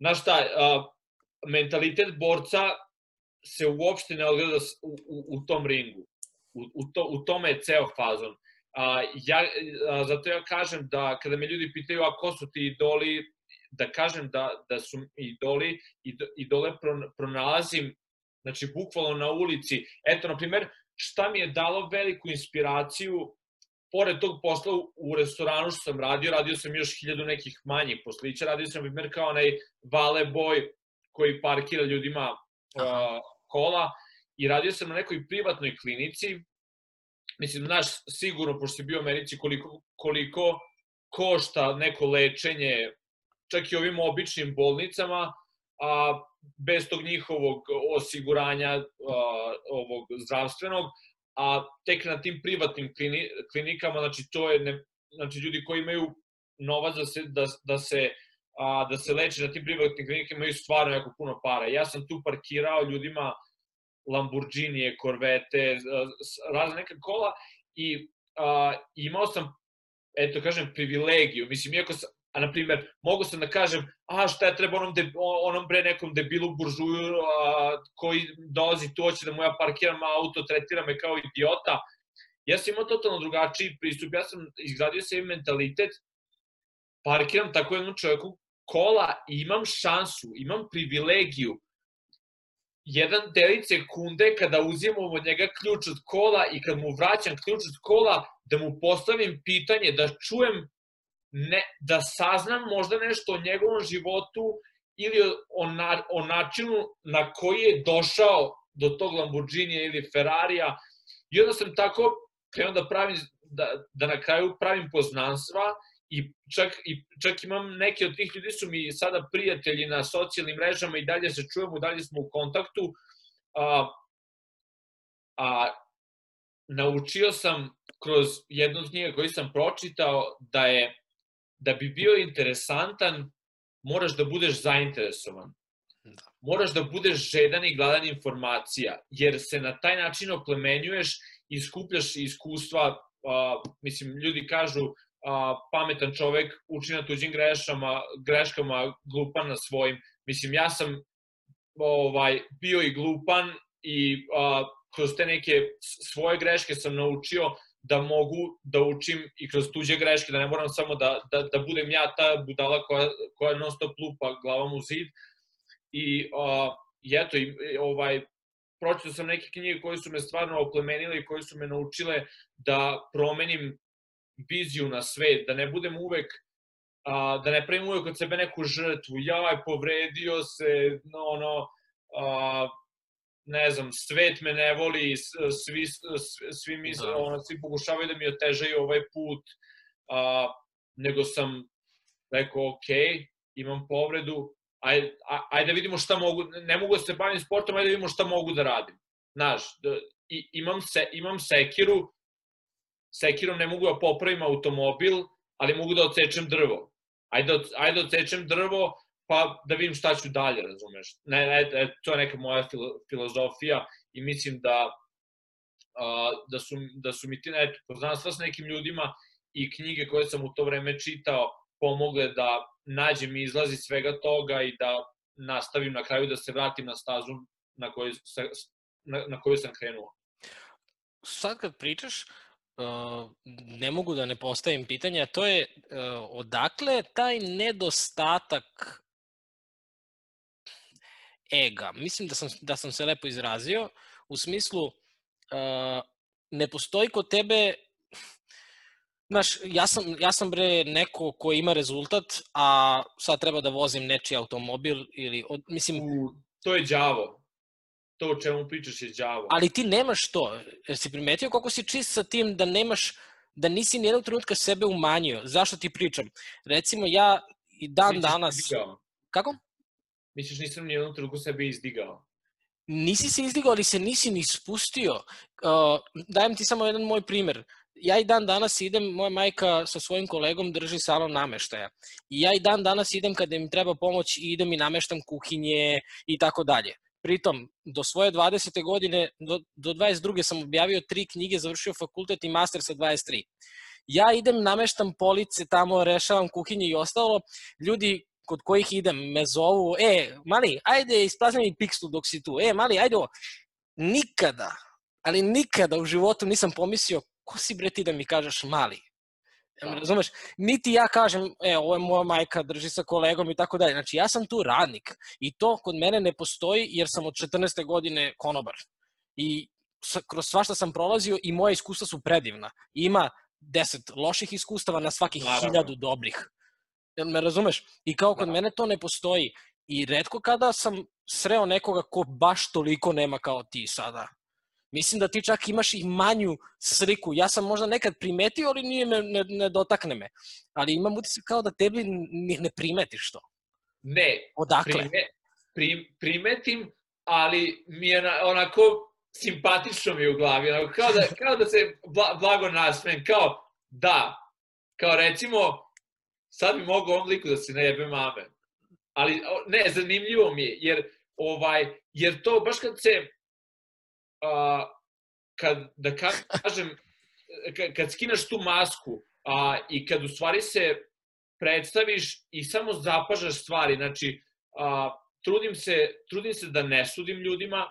znaš šta, a, mentalitet borca se uopšte ne ogleda u, u, u tom ringu. U, u, to, u tome je ceo fazon. A, ja, a, zato ja kažem da kada me ljudi pitaju a ko su ti idoli, da kažem da, da su idoli, idole pronalazim, znači bukvalno na ulici. Eto, na primer, šta mi je dalo veliku inspiraciju, pored tog posla u restoranu što sam radio, radio sam još hiljadu nekih manjih poslića, radio sam, na primer, kao onaj vale boy koji parkira ljudima uh, kola i radio sam na nekoj privatnoj klinici, mislim, znaš, sigurno, pošto si bio u Americi, koliko, koliko košta neko lečenje čak i ovim običnim bolnicama, a bez tog njihovog osiguranja a, ovog zdravstvenog, a tek na tim privatnim klini, klinikama, znači to je ne, znači ljudi koji imaju novac da se, da, da se a, da se leče na tim privatnim klinikama imaju stvarno jako puno para. Ja sam tu parkirao ljudima Lamborghinije, Corvette, razne neke kola i a, imao sam eto kažem privilegiju. Mislim iako sam, A, na primer, mogu sam da kažem, a šta je treba onom, de, onom bre nekom debilu buržuju a, koji dolazi tu, hoće da mu ja parkiram auto, tretira me kao idiota. Ja sam imao totalno drugačiji pristup, ja sam izgradio sebi mentalitet, parkiram tako jednom čovjeku kola i imam šansu, imam privilegiju jedan delić sekunde kada uzimam od njega ključ od kola i kad mu vraćam ključ od kola, da mu postavim pitanje, da čujem ne, da saznam možda nešto o njegovom životu ili o, na, o načinu na koji je došao do tog Lamborghinija ili Ferrarija. I onda sam tako krenuo da pravim, da, da na kraju pravim poznanstva i čak, i čak imam neki od tih ljudi su mi sada prijatelji na socijalnim mrežama i dalje se čujemo, dalje smo u kontaktu. A, a naučio sam kroz jednu od knjiga koju sam pročitao da je da bi bio interesantan, moraš da budeš zainteresovan. Da. Moraš da budeš žedan i gladan informacija, jer se na taj način oplemenjuješ i skupljaš iskustva, a, mislim, ljudi kažu a, pametan čovek uči na tuđim grešama, greškama, glupan na svojim. Mislim, ja sam ovaj bio i glupan i a, kroz te neke svoje greške sam naučio da mogu da učim i kroz tuđe greške, da ne moram samo da, da, da budem ja ta budala koja, koja non stop lupa glavom u zid. I, uh, i eto, i, ovaj, pročitao sam neke knjige koje su me stvarno oplemenile i koje su me naučile da promenim viziju na svet, da ne budem uvek a, da ne pravim uvek od sebe neku žrtvu, jaj, povredio se, no, ono, a, ne znam, svet me ne voli, svi, svi, svi, mi, da. ono, svi pokušavaju da mi otežaju ovaj put, a, nego sam rekao, ok, imam povredu, ajde, ajde da vidimo šta mogu, ne mogu da se bavim sportom, ajde da vidimo šta mogu da radim. Znaš, da, i, imam, se, imam sekiru, sekirom ne mogu da popravim automobil, ali mogu da odsečem drvo. Ajde, ajde da odsečem drvo, pa da vidim šta ću dalje, razumeš. Ne, ne, ne, to je neka moja filo, filozofija i mislim da, a, da, su, da su mi ti, ne, poznam sva s nekim ljudima i knjige koje sam u to vreme čitao pomogle da nađem izlazi svega toga i da nastavim na kraju da se vratim na stazu na koju, na, na koju sam krenuo. Sad kad pričaš, uh, ne mogu da ne postavim pitanje, a to je uh, odakle taj nedostatak ega. Mislim da sam, da sam se lepo izrazio, u smislu uh, ne postoji kod tebe Znaš, ja sam, ja sam bre neko ko ima rezultat, a sad treba da vozim nečiji automobil ili, od, mislim... U, to je đavo. To o čemu pričaš je đavo. Ali ti nemaš to. Si primetio kako si čist sa tim da nemaš, da nisi nijednog trenutka sebe umanjio. Zašto ti pričam? Recimo, ja i dan danas... Kako? Misliš nisam nijednog trenutku sebe izdigao? Nisi se izdigao, ali se nisi ni spustio. Uh, dajem ti samo jedan moj primer ja i dan danas idem, moja majka sa svojim kolegom drži salon nameštaja. I ja i dan danas idem kada mi treba pomoć i idem i nameštam kuhinje i tako dalje. Pritom, do svoje 20. godine, do, do 22. sam objavio tri knjige, završio fakultet i master sa 23. Ja idem, nameštam police tamo, rešavam kuhinje i ostalo. Ljudi kod kojih idem me zovu, e, mali, ajde, isplazni mi pikslu dok si tu. E, mali, ajde ovo. Nikada, ali nikada u životu nisam pomislio ko si bre ti da mi kažeš mali? Da. Razumeš? Niti ja kažem, e, ovo je moja majka, drži sa kolegom i tako dalje. Znači, ja sam tu radnik i to kod mene ne postoji jer sam od 14. godine konobar. I kroz svašta sam prolazio i moje iskustva su predivna. Ima 10 loših iskustava na svakih hiljadu dobrih. Jel me razumeš? I kao kod da. mene to ne postoji. I redko kada sam sreo nekoga ko baš toliko nema kao ti sada. Mislim da ti čak imaš i manju sliku. Ja sam možda nekad primetio, ali nije me, ne, ne dotakne me. Ali imam utisak kao da tebi ne, primetiš to. Ne. Odakle? Prime, prim, primetim, ali mi je na, onako simpatično mi je u glavi. Onako, kao, da, kao da se bla, blago nasmem. Kao, da. Kao recimo, sad bi mogu ovom liku da se ne jebe mame. Ali, ne, zanimljivo mi je, jer, ovaj, jer to baš kad se a, kad, da kažem, kad, kad skinaš tu masku a, i kad u stvari se predstaviš i samo zapažaš stvari, znači, a, trudim, se, trudim se da ne sudim ljudima,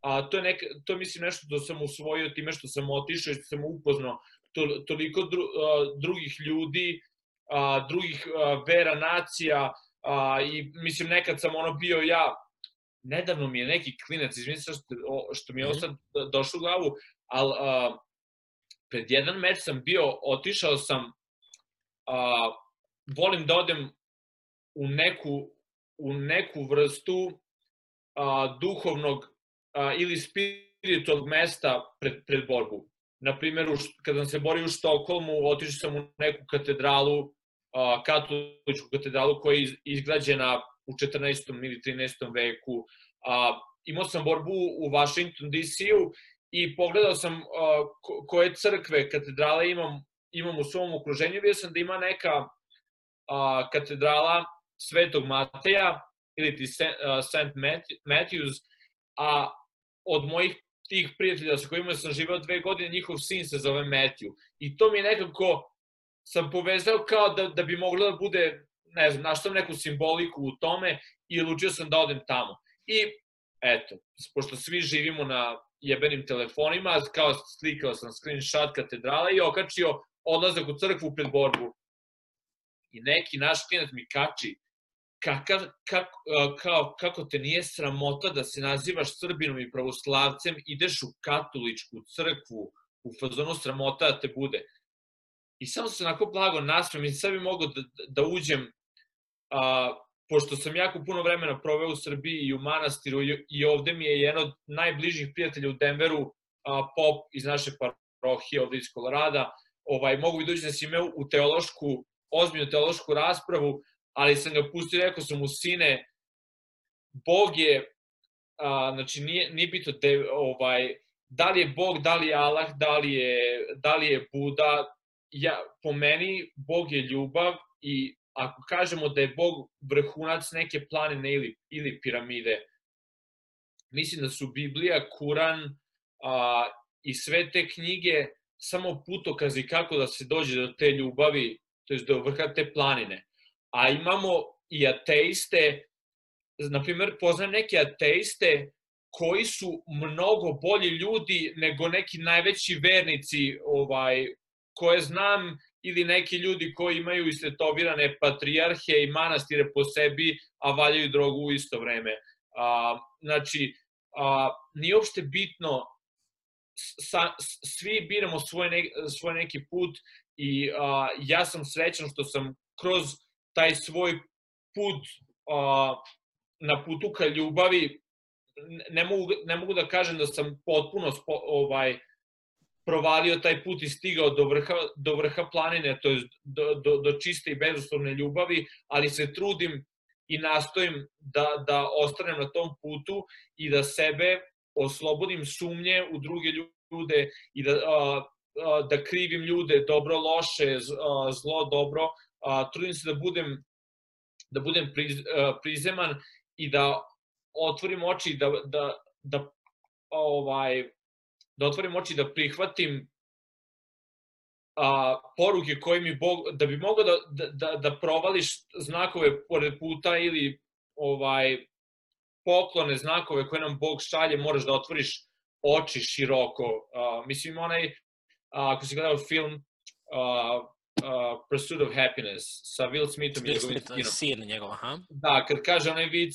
a, to je nek, to je mislim nešto što sam usvojio time što sam otišao i što sam upoznao to, toliko dru, a, drugih ljudi, a, drugih a, vera, nacija, a, i mislim nekad sam ono bio ja nedavno mi je neki klinac, izvinim se što, što mi je ovo mhm. sad došlo u glavu, ali uh, pred jedan meč sam bio, otišao sam, uh, volim da odem u neku, u neku vrstu uh, duhovnog uh, ili spiritualnog mesta pred, pred borbu. Naprimer, kada sam se borio u Štokholmu, otišao sam u neku katedralu, katoličku katedralu koja je izgrađena u 14. ili 13. veku. A, imao sam borbu u Washington DC-u i pogledao sam a, koje crkve, katedrale imam, imam u svom okruženju. Vidio sam da ima neka a, katedrala Svetog Mateja ili ti St. Matthews, a od mojih tih prijatelja sa kojima sam živao dve godine, njihov sin se zove Matthew. I to mi je nekako, sam povezao kao da, da bi moglo da bude ne znam, našao neku simboliku u tome i odlučio sam da odem tamo. I eto, pošto svi živimo na jebenim telefonima, kao slikao sam screenshot katedrale i okačio odlazak u crkvu pred borbu. I neki naš klinac mi kači kakav, kako, kao, kako te nije sramota da se nazivaš Srbinom i pravoslavcem, ideš u katoličku crkvu, u fazonu sramota da te bude. I samo se onako blago nasmem i sad bi mogo da, da uđem, a, pošto sam jako puno vremena proveo u Srbiji i u manastiru i ovde mi je jedan od najbližih prijatelja u Denveru, a, pop iz naše parohije ovde iz Kolorada, ovaj, mogu bi da uđem da si imao u teološku, ozbiljnu teološku raspravu, ali sam ga pustio, rekao sam mu, sine, Bog je, a, znači nije, nije bito te, ovaj, da li je Bog, da li je Allah, da li je, da li je Buda, ja, po meni Bog je ljubav i ako kažemo da je Bog vrhunac neke planine ili, ili piramide, mislim da su Biblija, Kuran a, i sve te knjige samo putokazi kako da se dođe do te ljubavi, to je do vrha te planine. A imamo i ateiste, na primjer, poznam neke ateiste koji su mnogo bolji ljudi nego neki najveći vernici ovaj, koje znam ili neki ljudi koji imaju istetovirane patrijarhe i manastire po sebi, a valjaju drogu u isto vreme. A, znači, a, nije uopšte bitno, sa, svi biramo svoj, ne, svoj neki put i a, ja sam srećan što sam kroz taj svoj put a, na putu ka ljubavi ne mogu, ne mogu da kažem da sam potpuno spo, ovaj provalio taj put i stigao do vrha, do vrha planine, to je do, do, do čiste i bezuslovne ljubavi, ali se trudim i nastojim da, da ostanem na tom putu i da sebe oslobodim sumnje u druge ljude i da, a, a, da krivim ljude dobro, loše, zlo, dobro. A, trudim se da budem da budem priz, a, prizeman i da otvorim oči da, da, da ovaj da otvorim oči da prihvatim a, poruke koje mi Bog, da bi mogao da, da, da, da provališ znakove pored puta ili ovaj poklone, znakove koje nam Bog šalje, moraš da otvoriš oči široko. A, mislim, onaj, a, ako si gledao film a, uh, Pursuit of Happiness sa Will Smithom i njegovim sinom. Sin njegov, aha. Da, kad kaže onaj vic,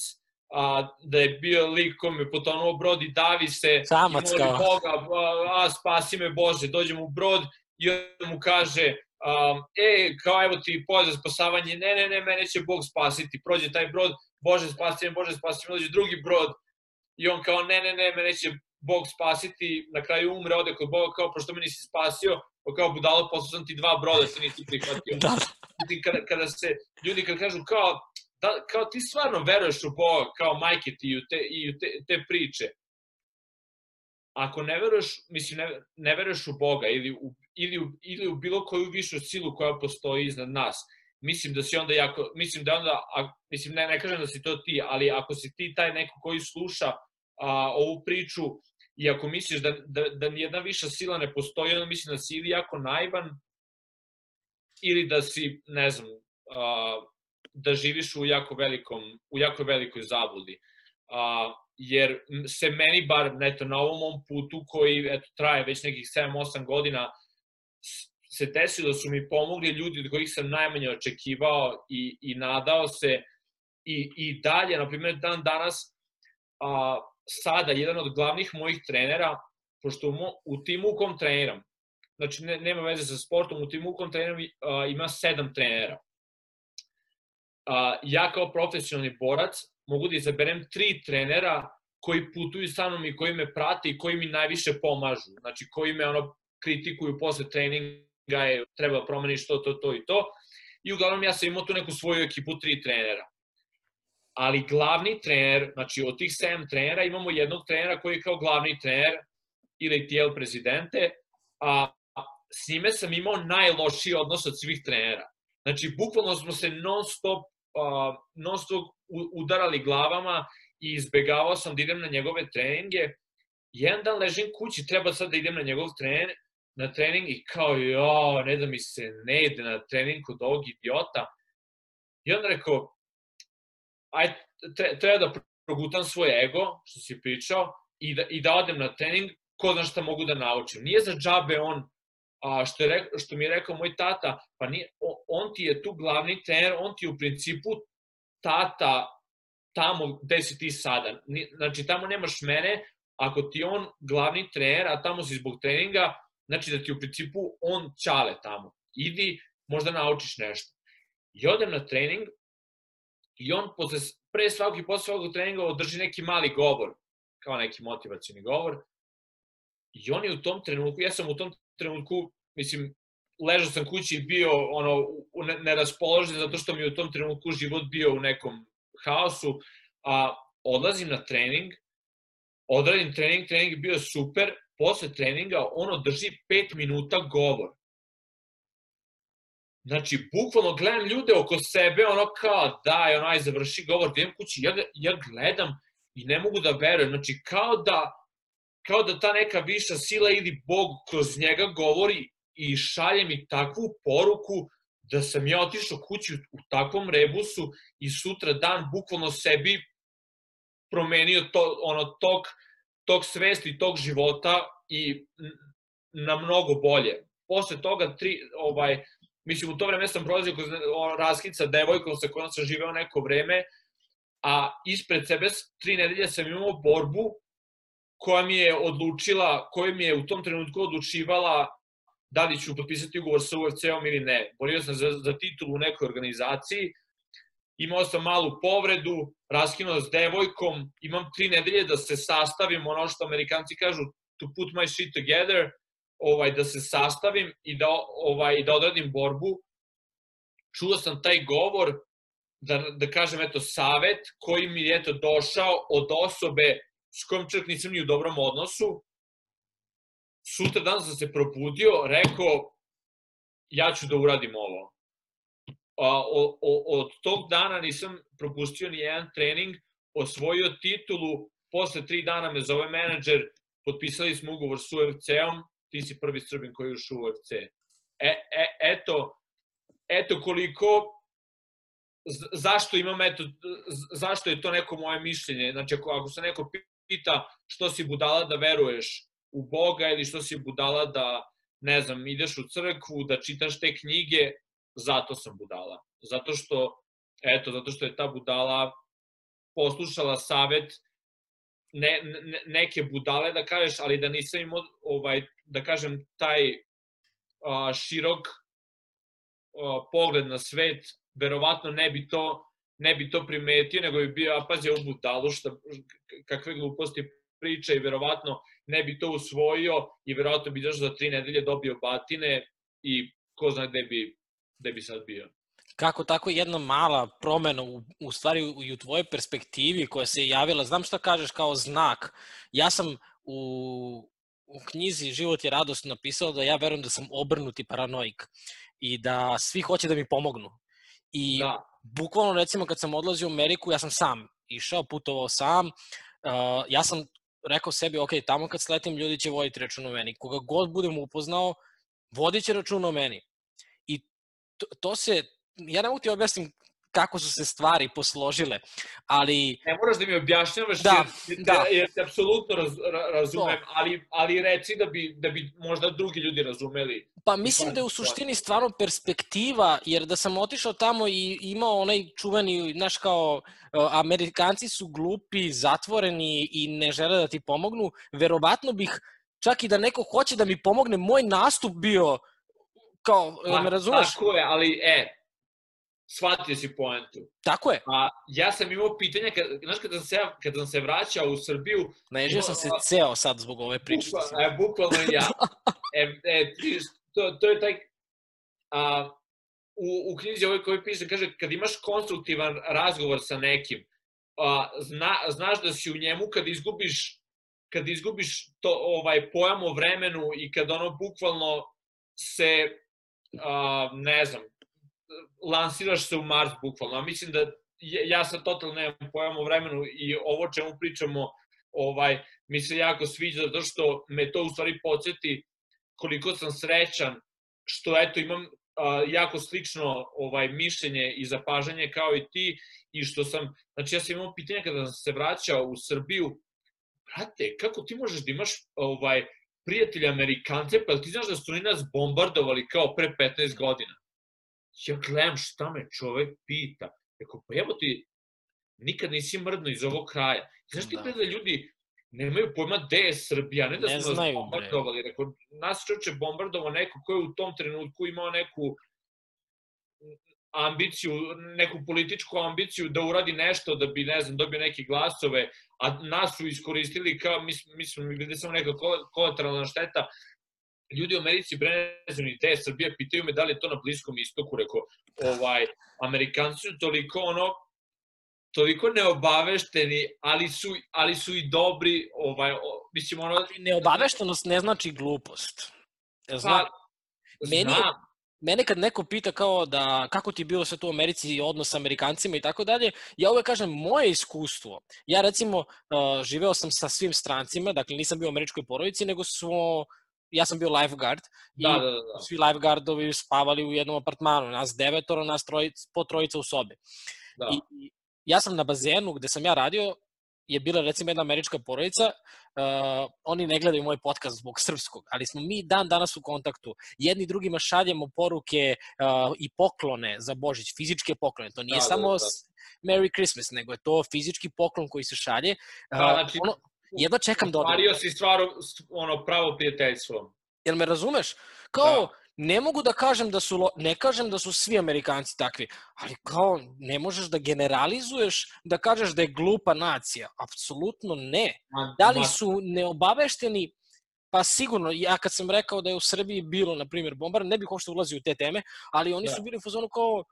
a, da je bio lik kom je potonuo brod i davi se Samac i moli Boga, a, a spasi me Bože, dođem u brod i on mu kaže, um, e, kao evo ti poziv za spasavanje, ne, ne, ne, mene će Bog spasiti, prođe taj brod, Bože spasi me, Bože spasi me, dođe drugi brod i on kao, ne, ne, ne, mene će Bog spasiti, na kraju umre, ode kod Boga, kao, prošto me nisi spasio, pa kao budalo, poslao sam ti dva broda, ti nisi prihvatio. da. Kada, kada se, ljudi kad kažu kao, da, kao ti stvarno veruješ u Boga, kao majke ti i u te, i u te, te priče. Ako ne veruješ, mislim, ne, ne veruješ u Boga ili u, ili, u, ili u bilo koju višu silu koja postoji iznad nas, mislim da si onda jako, mislim da onda, a, mislim ne, ne kažem da si to ti, ali ako si ti taj neko koji sluša a, ovu priču i ako misliš da, da, da nijedna viša sila ne postoji, onda mislim da si ili jako naivan ili da si, ne znam, a, da živiš u jako, velikom, u jako velikoj zabludi. A, jer se meni bar eto, na ovom mom putu koji eto, traje već nekih 7-8 godina se desilo da su mi pomogli ljudi od kojih sam najmanje očekivao i, i nadao se i, i dalje, na primjer dan danas a, sada jedan od glavnih mojih trenera, pošto u, u timu u kom treniram, znači ne, nema veze sa sportom, u timu u kom treniram a, ima sedam trenera a, ja kao profesionalni borac mogu da izaberem tri trenera koji putuju sa mnom i koji me prate i koji mi najviše pomažu. Znači, koji me ono kritikuju posle treninga, je, treba da promeniš to, to, to i to. I uglavnom ja sam imao tu neku svoju ekipu tri trenera. Ali glavni trener, znači od tih 7 trenera imamo jednog trenera koji je kao glavni trener ili tijel prezidente, a s njime sam imao najlošiji odnos od svih trenera. Znači, bukvalno smo se non stop uh, non stop udarali glavama i izbegavao sam da idem na njegove treninge. Jedan dan ležim kući, treba sad da idem na njegov trening, na trening i kao, jo, ne da mi se ne ide na trening kod ovog idiota. I onda rekao, aj, treba da progutam svoj ego, što si pričao, i da, i da odem na trening, ko zna šta mogu da naučim. Nije za džabe on a, što, je, što mi je rekao moj tata, pa nije, on ti je tu glavni trener, on ti u principu tata tamo gde si ti sada. Znači, tamo nemaš mene, ako ti on glavni trener, a tamo si zbog treninga, znači da ti u principu on ćale tamo. Idi, možda naučiš nešto. I odem na trening i on posle, pre svakog i posle svakog treninga održi neki mali govor, kao neki motivacijni govor. I on je u tom trenutku, ja sam u tom trenutku, mislim, ležao sam kući i bio ono, neraspoložen zato što mi u tom trenutku život bio u nekom haosu, a odlazim na trening, odradim trening, trening bio super, posle treninga on održi 5 minuta govor. Znači, bukvalno gledam ljude oko sebe, ono kao, daj, ono, aj, završi govor, idem kući, ja, ja gledam i ne mogu da verujem, znači, kao da, kao da ta neka viša sila ili Bog kroz njega govori i šalje mi takvu poruku da sam ja otišao kući u takvom rebusu i sutra dan bukvalno sebi promenio to, ono, tok, tok svesti, tok života i na mnogo bolje. Posle toga, tri, ovaj, mislim, u to vreme sam prolazio kroz raskid sa devojkom sa kojom sam živeo neko vreme, a ispred sebe tri nedelje sam imao borbu koja mi je odlučila, koja mi je u tom trenutku odlučivala da li ću potpisati ugovor sa UFC-om ili ne. Borio sam za, za titulu u nekoj organizaciji, imao sam malu povredu, raskinuo s devojkom, imam tri nedelje da se sastavim, ono što amerikanci kažu, to put my shit together, ovaj, da se sastavim i da, ovaj, da odradim borbu. Čuo sam taj govor, da, da kažem, eto, savet koji mi je eto, došao od osobe s kojom čak nisam ni u dobrom odnosu, sutra dan sam se probudio, rekao, ja ću da uradim ovo. A, o, o, od tog dana nisam propustio ni jedan trening, osvojio titulu, posle tri dana me zove menadžer, potpisali smo ugovor s UFC-om, ti si prvi Srbin koji je ušao u UFC. E, e, eto, eto koliko, zašto imam, eto, zašto je to neko moje mišljenje, znači ako, ako se neko pita što si budala da veruješ, u Boga ili što si budala da, ne znam, ideš u crkvu, da čitaš te knjige, zato sam budala. Zato što, eto, zato što je ta budala poslušala savet ne, ne, neke budale, da kažeš, ali da nisam imao, ovaj, da kažem, taj a, širok a, pogled na svet, verovatno ne bi to ne bi to primetio, nego bi bio, a pazi, ovu budalu, šta, kakve gluposti priča i verovatno ne bi to usvojio i verovatno bi došao za tri nedelje dobio batine i ko zna gde bi, gde bi sad bio. Kako tako jedna mala promena u, u stvari i u tvojoj perspektivi koja se javila, znam šta kažeš kao znak. Ja sam u, u knjizi Život je radost napisao da ja verujem da sam obrnuti paranoik i da svi hoće da mi pomognu. I da. Bukvalno recimo kad sam odlazio u Ameriku, ja sam sam išao, putovao sam, uh, ja sam rekao sebi, ok, tamo kad sletim ljudi će voditi račun o meni. Koga god budem upoznao, vodit će račun o meni. I to, to se, ja ne mogu ti objasnim kako su se stvari posložile, ali... Ne moraš da mi objašnjavaš, da, jer, da. jer te apsolutno raz, razumem, to. ali, ali reci da bi, da bi možda drugi ljudi razumeli. Pa mislim da je u suštini stvarno perspektiva, jer da sam otišao tamo i imao onaj čuveni, znaš kao, Amerikanci su glupi, zatvoreni i ne žele da ti pomognu, verovatno bih, čak i da neko hoće da mi pomogne, moj nastup bio kao, pa, me razumeš? Tako je, ali e, shvatio si poentu. Tako je. A ja sam imao pitanja, kad, znaš, kada sam se, kada sam se vraćao u Srbiju... Naježio sam se ceo sad zbog ove priče. Bukvalno, e, bukvalno ja. e, e, to, to je taj... A, u, u knjizi ovoj koji piše, kaže, kad imaš konstruktivan razgovor sa nekim, a, zna, znaš da si u njemu kad izgubiš kad izgubiš to ovaj pojam o vremenu i kad ono bukvalno se a, ne znam lansiraš se u Mars bukvalno. A mislim da ja sad totalno nemam pojam o vremenu i ovo čemu pričamo ovaj, mi se jako sviđa zato što me to u stvari podsjeti koliko sam srećan što eto imam a, jako slično ovaj mišljenje i zapažanje kao i ti i što sam, znači ja sam imao pitanje kada sam se vraćao u Srbiju, brate, kako ti možeš da imaš ovaj, prijatelja Amerikance, pa ti znaš da su oni nas bombardovali kao pre 15 godina? Ja gledam šta me čovek pita. Eko, pa evo ti, nikad nisi mrdno iz ovog kraja. Znaš ti Da. da. ljudi nemaju pojma gde je Srbija, ne da Ne nas znaju, bre. bombardovali. Rekao, nas čoče bombardovao neko ko je u tom trenutku imao neku ambiciju, neku političku ambiciju da uradi nešto da bi, ne znam, dobio neke glasove, a nas su iskoristili kao, mi, smo- mi smo bili samo neka kol- kolateralna šteta. Ljudi u Americi bre ne znam ni gde je Srbija, pitaju me da li je to na Bliskom istoku, rekao, ovaj, Amerikanci su toliko ono, toliko neobavešteni, ali su, ali su i dobri, ovaj, mislim, ono, Neobaveštenost ne znači glupost. Jel Zna, pa, meni- znam, mene kad neko pita kao da kako ti je bilo sve to u Americi i odnos sa Amerikancima i tako dalje, ja uvek kažem moje iskustvo. Ja recimo živeo sam sa svim strancima, dakle nisam bio u američkoj porodici, nego smo ja sam bio lifeguard i da, da, da. svi lifeguardovi spavali u jednom apartmanu, nas devetoro, nas trojica, po trojica u sobi. da. I, I ja sam na bazenu gde sam ja radio, je bila recimo jedna američka porodica, uh, oni ne gledaju moj podcast zbog srpskog, ali smo mi dan danas u kontaktu. Jedni drugima šaljemo poruke uh, i poklone za Božić, fizičke poklone. To nije Da, da, samo da. s- Merry Christmas, nego je to fizički poklon koji se šalje. Uh, Da, znači, ono, jedva čekam da odem. Ostvario si stvar, ono, pravo prijateljstvo. Jel me razumeš? Kao, Da. ne mogu da kažem da su, ne kažem da su svi Amerikanci takvi, ali kao, ne možeš da generalizuješ da kažeš da je glupa nacija. Apsolutno ne. Da li su neobavešteni? Pa sigurno, ja kad sam rekao da je u Srbiji bilo, na primjer, bombar, ne bih uopšte ulazio u te teme, ali oni Da. su bili u fazonu kao,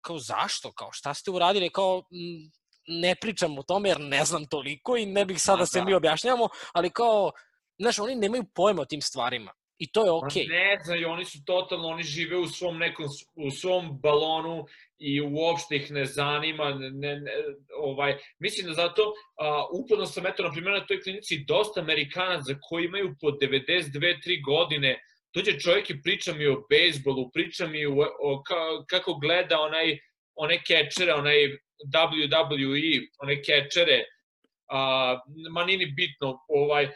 kao zašto, kao šta ste uradili, kao mm, ne pričam o tome jer ne znam toliko i ne bih sada Ma se da. mi objašnjavamo, ali kao, znaš, oni nemaju pojma o tim stvarima. I to je okej. Ne znaju, oni su totalno, oni žive u svom nekom, u svom balonu i uopšte ih ne zanima, ne, ne, ne, ovaj, mislim da zato, a, uporno sam eto, na primjer, na toj klinici dosta Amerikanaca koji imaju po 92-3 godine, dođe čovjek i priča mi o bejsbolu, priča mi o, o ka, kako gleda onaj, one kečere, onaj WWE, one kečere, a, ma nije ni bitno, ovaj,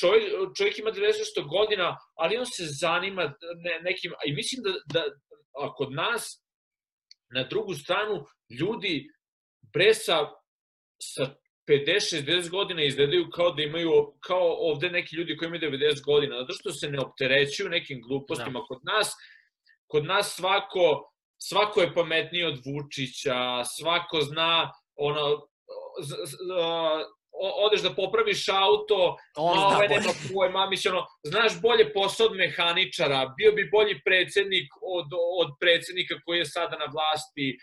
čovjek, čovjek ima 90 godina, ali on se zanima ne, nekim, i mislim da, da a kod nas, na drugu stranu, ljudi bre sa, sa 50-60 godina izgledaju kao da imaju, kao ovde neki ljudi koji imaju 90 godina, zato što se ne opterećuju nekim glupostima. Kod nas, kod nas svako, svako je pametniji od Vučića, svako zna, ono, z, z, a, odeš da popraviš auto, On zna ovaj nema pojma, mislim, ono, znaš bolje posao od mehaničara, bio bi bolji predsednik od, od predsednika koji je sada na vlasti,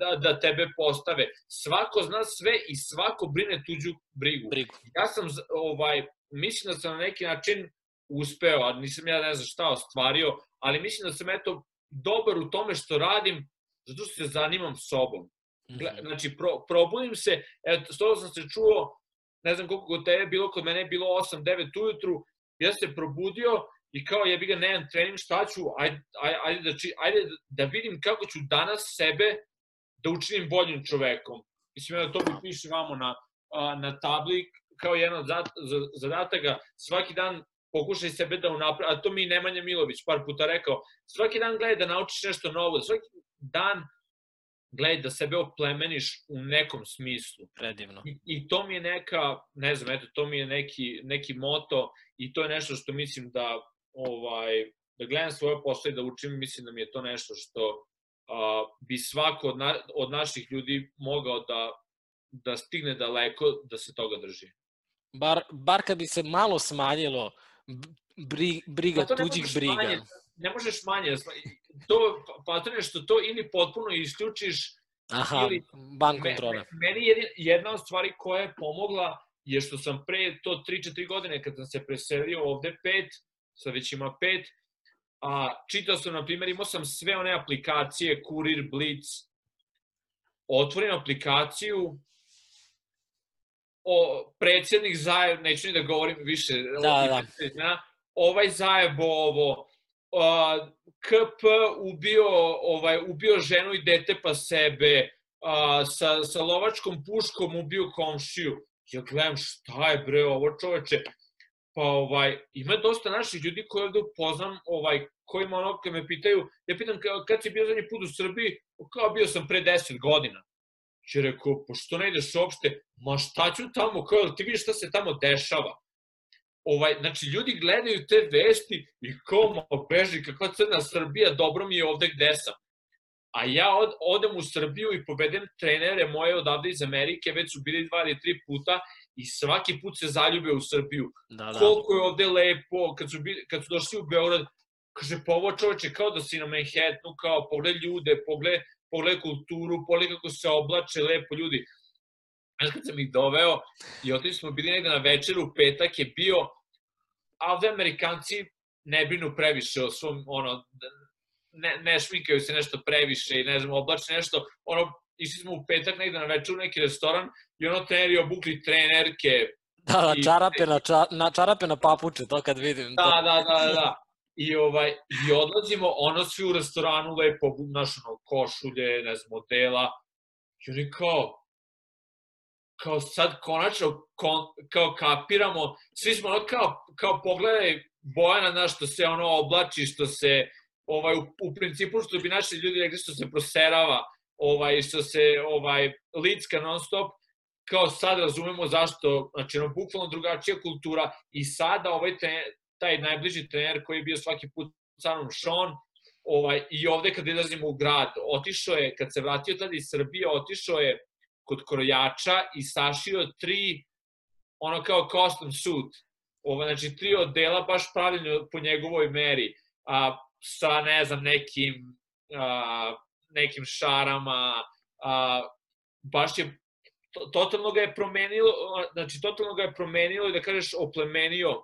da, da tebe postave. Svako zna sve i svako brine tuđu brigu. brigu. Ja sam, ovaj, mislim da sam na neki način uspeo, a nisam ja ne znam šta ostvario, ali mislim da sam eto dobar u tome što radim, zato što se zanimam sobom. Mhm. znači, pro, probudim se, eto, što sam se čuo, ne znam koliko kod tebe bilo, kod mene je bilo 8-9 ujutru, ja se probudio i kao jebi ga nemam trening, šta ću, ajde, ajde, da, či, ajde da- vidim kako ću danas sebe da učinim boljim čovekom. Mislim, evo, to mi piše vamo na, na tabli, kao jedan od zadataka, svaki dan pokušaj sebe da unapravi, a to mi Nemanja Milović par puta rekao, svaki dan gledaj da naučiš nešto novo, svaki dan gledaj da sebe oplemeniš u nekom smislu. Predivno. I, I to mi je neka, ne znam, eto, to mi je neki, neki moto i to je nešto što mislim da, ovaj, da gledam svoje posle i da učim, mislim da mi je to nešto što a, bi svako od, na, od naših ljudi mogao da, da stigne daleko, da se toga drži. Bar, bar kad bi se malo smanjilo bri, briga Pa tuđih briga. Manje, ne možeš manje, to, pa to je što to ili potpuno isključiš Aha, ili- ban kontrole. me- Meni jedin, jedna od stvari koja je pomogla je što sam pre to 3-4 godine kad sam se preselio ovde pet, sad već ima pet, a čitao sam, na primjer, imao sam sve one aplikacije, Kurir, Blitz, otvorim aplikaciju, o, predsjednik Zajev, neću ni da govorim više, Da, da. predsjednik, ovaj Zajebo ovo, a, KP ubio, ovaj, ubio ženu i dete pa sebe, a, sa, sa lovačkom puškom ubio komšiju. Ja gledam šta je bre ovo čoveče. Pa ovaj, ima dosta naših ljudi koji ovde upoznam, ovaj, kojima ono, kad me pitaju, ja pitam ka- kad si bio zadnji put u Srbiji, kao bio sam pre 10 godina. Je rekao, pošto ne ideš uopšte, ma šta ću tamo, kao, ti vidiš šta se tamo dešava. Ovaj, znači, ljudi gledaju te vesti i kao, ma beži, kakva crna Srbija, dobro mi je ovde gde sam. A ja od, odem u Srbiju i povedem trenere moje odavde iz Amerike, već su bili dva ili tri puta i svaki put se zaljube u Srbiju. Da, da. Koliko je ovde lepo, kad su, bili, kad su došli u Beograd, kaže, pa ovo čoveče kao da si na Manhattanu, kao pogled ljude, pogled, pogled kulturu, pogled kako se oblače lepo ljudi. Znaš, kad sam ih doveo i otišli smo bili negde na večeru, petak je bio, a ovde Amerikanci ne brinu previše o svom, ono, ne, ne šminkaju se nešto previše i ne znam, oblače nešto, ono, išli smo u petak negde na večer u neki restoran i ono treneri obukli trenerke. Da, da, i, čarape na, ča, na, čarape na papuče, to kad vidim. Da, to. da, da, da. I, ovaj, I odlazimo, ono svi u restoranu lepo, naš ono, košulje, ne znam, modela. I oni kao, kao sad konačno kon, kao kapiramo, svi smo ono kao, kao pogledaj Bojana, znaš, što se ono oblači, što se, ovaj, u, u principu što bi naši ljudi rekli što se proserava, ovaj, što se ovaj, licka non stop, kao sad razumemo zašto, znači ono, bukvalno drugačija kultura i sada ovaj te, taj najbliži trener koji je bio svaki put sa mnom Sean, ovaj, i ovde kad izlazimo u grad, otišao je, kad se vratio tada iz Srbije, otišao je kod krojača i sašio tri, ono kao custom suit, ovaj, znači tri odela baš pravljeno po njegovoj meri, a, sa, ne znam, nekim, a, nekim šarama, a, baš je, to, totalno ga je promenilo, znači totalno ga je promenilo i da kažeš oplemenio.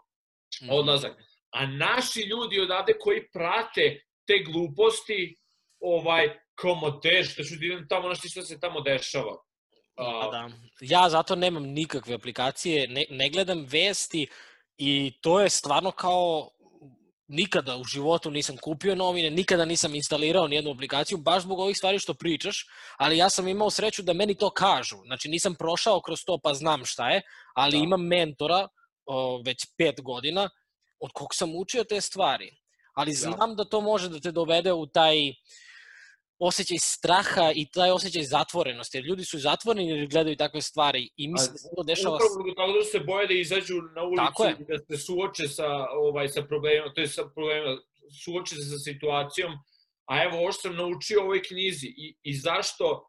Odlazak. A naši ljudi odavde koji prate te gluposti, ovaj, kao model, što ću da idem tamo, znaš što se tamo dešava. Uh, da. Ja zato nemam nikakve aplikacije, ne, ne gledam vesti i to je stvarno kao nikada u životu nisam kupio novine, nikada nisam instalirao nijednu aplikaciju, baš zbog ovih stvari što pričaš, ali ja sam imao sreću da meni to kažu. Znači nisam prošao kroz to pa znam šta je, ali da. imam mentora o, već pet godina od kog sam učio te stvari. Ali da. znam da to može da te dovede u taj osjećaj straha i taj osjećaj zatvorenosti, jer ljudi su zatvoreni jer gledaju takve stvari i mislim da se to dešava... Upravo tako da se boje da izađu na ulicu i da se suoče sa, ovaj, sa problemima, to je sa problemima, suoče se sa situacijom, a evo ovo što sam naučio u ovoj knjizi i, i zašto,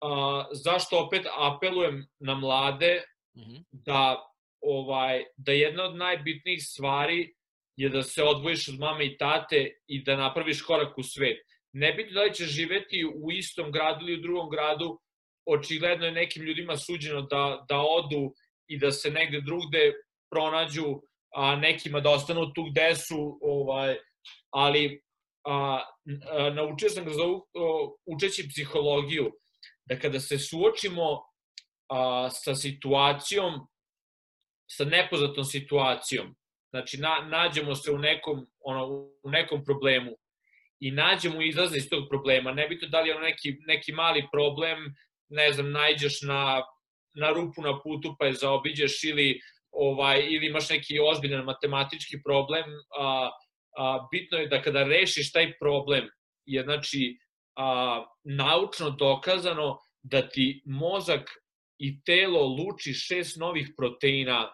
a, zašto opet apelujem na mlade mm -hmm. da, ovaj, da jedna od najbitnijih stvari je da se odvojiš od mame i tate i da napraviš korak u svet. Nebitno da li će živeti u istom gradu ili u drugom gradu, očigledno je nekim ljudima suđeno da, da odu i da se negde drugde pronađu, a nekima da ostanu tu gde su, ovaj, ali a, a, naučio sam ga za učeći psihologiju, da kada se suočimo a, sa situacijom, sa nepoznatom situacijom, znači na, nađemo se u nekom, ono, u nekom problemu, i nađemo izlaze iz tog problema. Nebitno da li je ono neki, neki mali problem, ne znam, najđeš na, na rupu na putu pa je zaobiđeš ili, ovaj, ili imaš neki ozbiljan matematički problem, a, a, bitno je da kada rešiš taj problem, je znači a, naučno dokazano da ti mozak i telo luči šest novih proteina,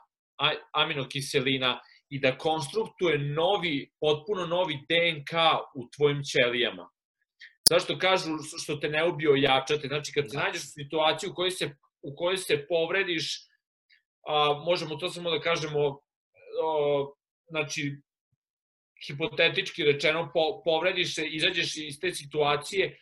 aminokiselina, i da konstruktuje novi, potpuno novi DNK u tvojim ćelijama. Zašto kažu što te ne ubio jačate? Znači, kad se da. nađeš u situaciju u kojoj se, u kojoj se povrediš, a, možemo to samo da kažemo, a, znači, hipotetički rečeno, po, povrediš se, izađeš iz te situacije,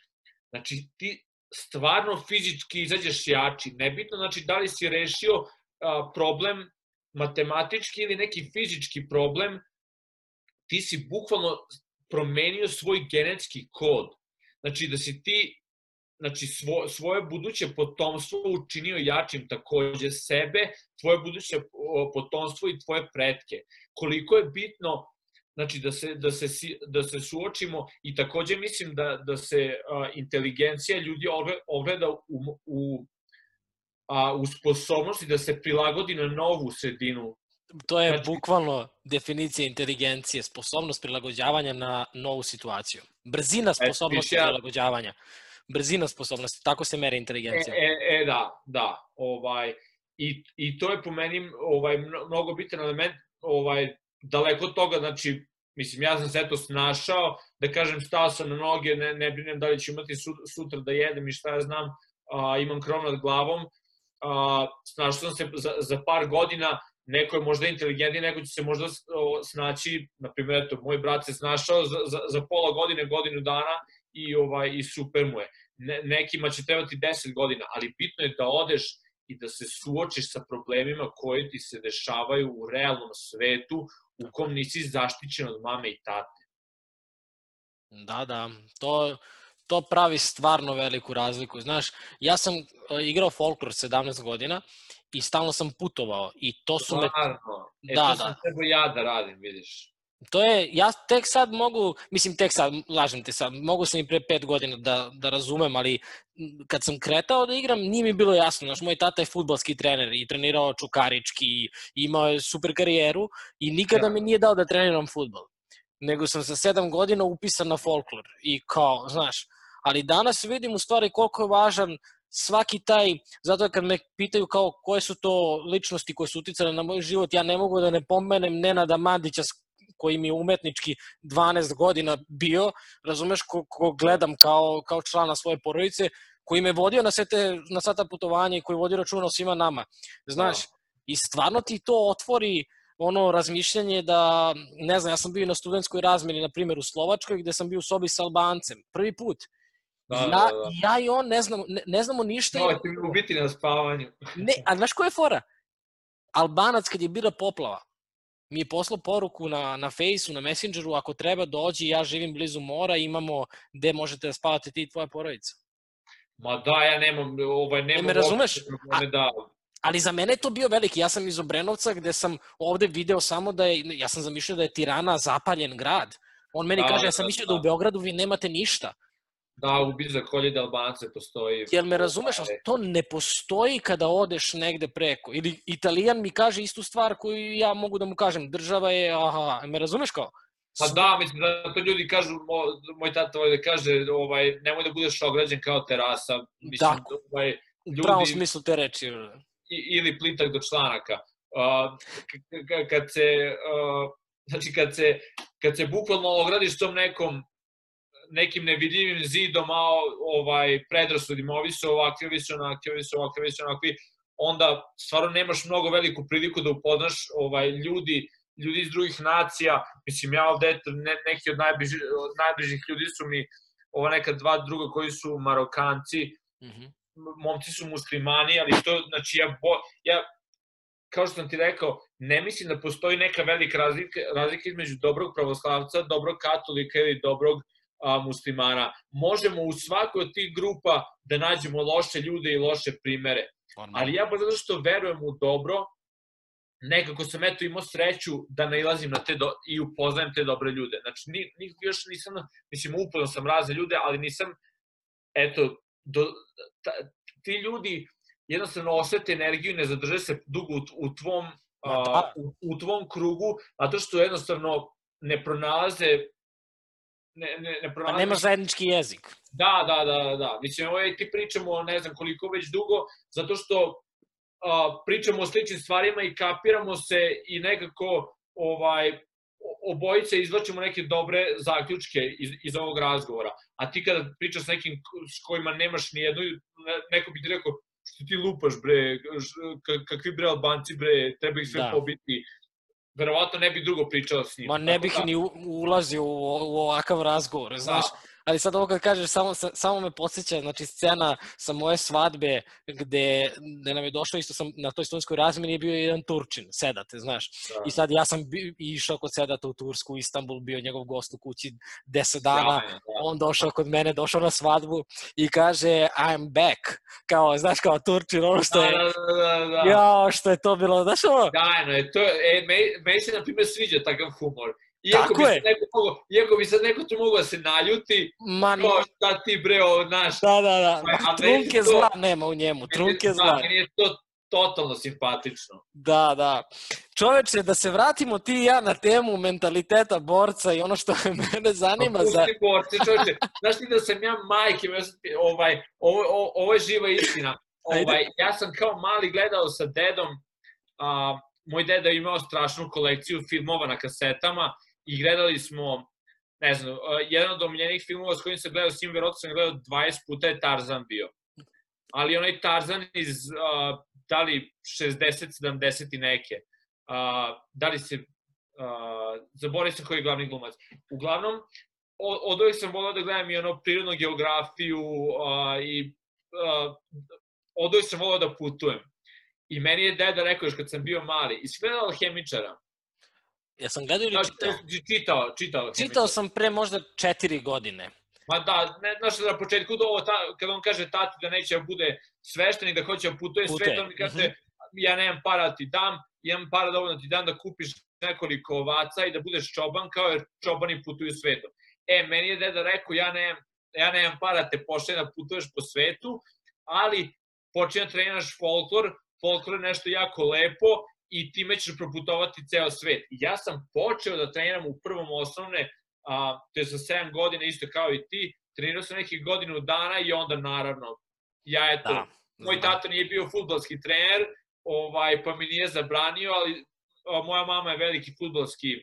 znači, ti stvarno fizički izađeš jači. Nebitno, znači, da li si rešio a, problem matematički ili neki fizički problem, ti si bukvalno promenio svoj genetski kod. Znači da si ti znači svo, svoje buduće potomstvo učinio jačim takođe sebe, tvoje buduće potomstvo i tvoje pretke. Koliko je bitno znači da se, da se, da se suočimo i takođe mislim da, da se a, inteligencija ljudi ogleda u, u a, u sposobnosti da se prilagodi na novu sredinu. To je znači, bukvalno definicija inteligencije, sposobnost prilagođavanja na novu situaciju. Brzina sposobnosti ja, prilagođavanja. brzina sposobnosti, tako se mere inteligencija. E, e, e da, da, ovaj, i, i to je po meni ovaj, mnogo bitan element, ovaj, daleko od toga, znači, mislim, ja sam se eto snašao, da kažem, stao sam na noge, ne, ne brinem da li ću imati sutra da jedem i šta ja znam, a, imam krov nad glavom, snašao sam se za, za par godina, neko je možda inteligentni, neko će se možda snaći, na primjer, eto, moj brat se snašao za, za, za pola godine, godinu dana i, ovaj, i super mu je. Ne, nekima će trebati 10 godina, ali bitno je da odeš i da se suočiš sa problemima koji ti se dešavaju u realnom svetu u kom nisi zaštićen od mame i tate. Da, da, to, to pravi stvarno veliku razliku. Znaš, ja sam e, igrao folklor 17 godina i stalno sam putovao i to su me... E, da, to sam da. treba ja da radim, vidiš. To je, ja tek sad mogu, mislim tek sad, lažem te sad, mogu sam i pre pet godina da, da razumem, ali kad sam kretao da igram, nije mi bilo jasno, znaš, moj tata je futbalski trener i trenirao čukarički, imao je super karijeru i nikada ja. mi nije dao da treniram futbol. Nego sam sa sedam godina upisan na folklor i kao, znaš, ali danas vidim u stvari koliko je važan svaki taj, zato kad me pitaju kao koje su to ličnosti koje su uticale na moj život, ja ne mogu da ne pomenem Nenada Mandića koji mi je umetnički 12 godina bio, razumeš, ko, ko gledam kao, kao člana svoje porodice, koji me vodio na, sve te, na sva ta putovanja i koji vodi računa o svima nama. Znaš, no. i stvarno ti to otvori ono razmišljanje da, ne znam, ja sam bio na studentskoj razmeni, na primjer u Slovačkoj, gde sam bio u sobi sa Albancem, prvi put. Da, ja, da, da. ja i on ne znamo, ne, ne znamo ništa. No, ti mi biti na spavanju. ne, a znaš koja je fora? Albanac kad je bila poplava, mi je poslao poruku na, na Faceu, na Messengeru, ako treba dođi, ja živim blizu mora, imamo gde možete da spavate ti i tvoja porodica. Ma da, ja nemam, ovaj, nemam... Ne me razumeš? A, da. Ali za mene je to bio veliki. Ja sam iz Obrenovca gde sam ovde video samo da je, ja sam zamišljao da je Tirana zapaljen grad. On meni da, kaže, ja sam da, mislio da, da u Beogradu vi nemate ništa. Da, u Biza kolje Albance postoji. Jel me razumeš? To ne postoji kada odeš negde preko. Ili Italijan mi kaže istu stvar koju ja mogu da mu kažem. Država je, aha, me razumeš kao? Pa da, mislim da to ljudi kažu, moj tata ovaj da kaže, ovaj, nemoj da budeš ograđen kao terasa. Mislim, da, ovaj, ljudi, u pravom smislu te reči. Ili plitak do članaka. Kad se, znači kad se, kad se bukvalno ogradiš tom nekom nekim nevidljivim zidom, a ovaj, predrasudima, ovi su ovakvi, ovi su onakvi, ovi su ovakvi, ovi su onakvi, onda stvarno nemaš mnogo veliku priliku da upoznaš ovaj, ljudi, ljudi iz drugih nacija, mislim ja ovde, ne, neki od najbližih, od najbližih ljudi su mi ova neka dva druga koji su Marokanci, mm -hmm. Momci su muslimani, ali to, znači ja, bo, ja kao što sam ti rekao, ne mislim da postoji neka velika razlika, razlika između dobrog pravoslavca, dobrog katolika ili dobrog a, muslimana. Možemo u svakoj od tih grupa da nađemo loše ljude i loše primere. Ali ja pa zato što verujem u dobro, nekako sam eto imao sreću da nailazim na te do, i upoznajem te dobre ljude. Znači, ni, ni, još nisam, mislim, upoznao sam razne ljude, ali nisam, eto, do, ta, ti ljudi jednostavno osete energiju i ne zadrže se dugo u, u tvom a, u, u tvom krugu, zato što jednostavno ne pronalaze ne, ne, ne. Pa nema zajednički jezik. Da, da, da, da. Mislim, ovo je, ti pričamo, ne znam koliko već dugo, zato što a, pričamo o sličnim stvarima i kapiramo se i nekako ovaj, obojice izvlačimo neke dobre zaključke iz, iz ovog razgovora. A ti kada pričaš s nekim s kojima nemaš ni jednu, neko bi ti rekao, što ti lupaš bre, kakvi bre albanci bre, treba ih sve da. pobiti, verovatno ne bih drugo pričao s njim. Ma ne bih da. ni ulazio u, u ovakav razgovor, znaš. Da ali sad ovo kad kažeš, samo, samo me podsjeća, znači scena sa moje svadbe gde, gde nam je došlo isto sam, na toj studentskoj razmeni je bio jedan Turčin, Sedate, znaš. Da. I sad ja sam bi, išao kod Sedata u Tursku, u Istanbul, bio njegov gost u kući 10 dana, da, da. on došao kod mene, došao na svadbu i kaže I'm back, kao, znaš, kao Turčin, ono što je, da, da, da, da. ja, što je to bilo, znaš ovo? Da, no, je to, e, me, me se, na primjer, sviđa takav humor Iako Tako bi, je. Neko mogo, iako bi sad neko tu mogao da se naljuti, Ma, kao šta ti bre, o, naš... Da, da, da, Ma, trunke to, zla nema u njemu, trunke zla. Meni je to totalno simpatično. Da, da. Čoveče, da se vratimo ti i ja na temu mentaliteta borca i ono što mene zanima Pa, za... pusti borce, čoveče. Znaš ti da sam ja majke, ovaj, ovo, ovo, ovo je živa istina. Ovaj, ja sam kao mali gledao sa dedom, a, moj deda je imao strašnu kolekciju filmova na kasetama i gledali smo, ne znam, a, jedan od omiljenih filmova s kojim sam gledao, s njim verovatno sam gledao 20 puta je Tarzan bio. Ali onaj Tarzan iz, a, da li 60, 70 i neke, a, da li se, a, zaboravim sam koji je glavni glumac. Uglavnom, od ovih sam volao da gledam i ono prirodnu geografiju a, i a, od ovih sam volao da putujem. I meni je deda rekao još kad sam bio mali, izgledao alhemičara. Ja sam gledao ili čitao? čitao, čitao. Čitao sam pre možda četiri godine. Ma da, ne, znaš, na početku do ovo, ta, kada on kaže tati da neće da bude svešten i da hoće da putuje, Putuje, svetom i kaže, ja nemam para da ti dam, imam para dovoljno da ti dam da kupiš nekoliko ovaca i da budeš čoban, kao jer čobani putuju svetom. E, meni je deda rekao, ja nemam, ja nemam para da te pošle da putuješ po svetu, ali počinje da treniraš folklor, folklor je nešto jako lepo i time ćeš proputovati ceo svet. Ja sam počeo da treniram u prvom osnovne, a, to je sa 7 godina, isto kao i ti, trenirao sam nekih godinu dana i onda naravno, ja eto, Da. moj znam. tata nije bio futbalski trener, ovaj, pa mi nije zabranio, ali a, moja mama je veliki futbalski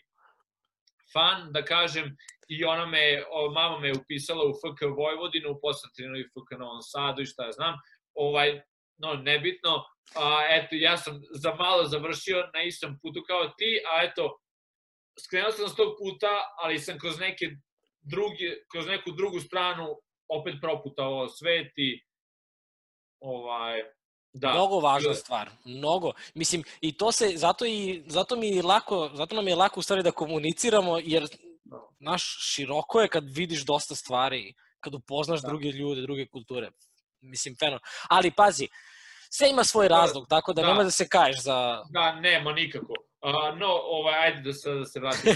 fan, da kažem, i ona me, o, mama me upisala u FK Vojvodinu, posle trenirao i FK Novom Sadu i šta ja znam, ovaj, no, nebitno, a, eto, ja sam za malo završio na istom putu kao ti, a eto, skrenuo sam s tog puta, ali sam kroz neke druge, kroz neku drugu stranu opet proputao svet i ovaj, da. Mnogo važna stvar, mnogo. Mislim, i to se, zato, i, zato mi lako, zato nam je lako u stvari da komuniciramo, jer naš široko je kad vidiš dosta stvari, kad upoznaš Da. druge ljude, druge kulture. Mislim, feno. Ali pazi, sve ima svoj razlog, tako da, Da. nema da se kaješ za... Da, nema nikako. Uh, no, ovaj, ajde da sad da se vratimo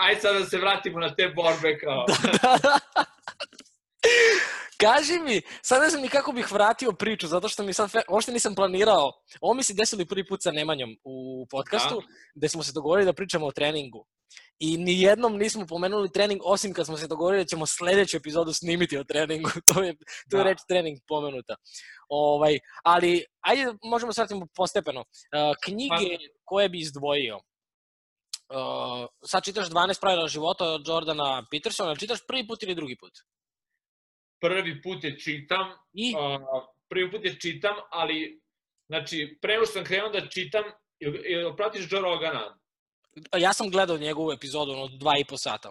ajde sad da se vratimo na te borbe kao... Kaži mi, sad ne znam ni kako bih vratio priču, zato što mi sad, uopšte nisam planirao. Ovo mi se desilo i prvi put sa Nemanjom u podcastu, gde smo se dogovorili da pričamo o treningu. I ni jednom nismo pomenuli trening, osim kad smo se dogovorili da ćemo sledeću epizodu snimiti o treningu. to je, tu je Da. reč trening pomenuta. Ovaj, ali, ajde, možemo se vratimo postepeno. Uh, knjige koje bi izdvojio. Uh, sad čitaš 12 pravila života od Jordana Petersona, čitaš prvi put ili drugi put? Prvi put je čitam, I? uh, prvi put je čitam, ali, znači, pre nego što sam krenuo da čitam, ili, ili pratiš Joe Rogana? Ja sam gledao njegovu epizodu ono, od dva i po sata.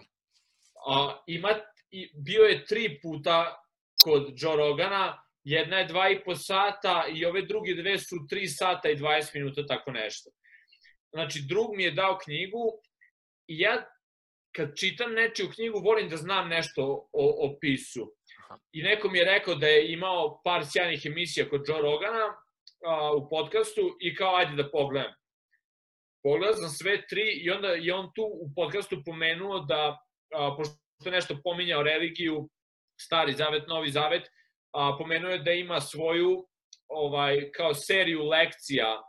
A, ima, i, bio je tri puta kod Joe Rogana, jedna je dva i po sata i ove druge dve su tri sata i 20 minuta, tako nešto. Znači, drug mi je dao knjigu i ja kad čitam nečiju knjigu volim da znam nešto o, o pisu. I neko mi je rekao da je imao par sjajnih emisija kod Joe Rogana a, u podcastu i kao ajde da pogledam. Pogledao sam sve tri i onda je on tu u podcastu pomenuo da, a, pošto je nešto pominjao religiju, stari zavet, novi zavet, a, pomenuo je da ima svoju ovaj kao seriju lekcija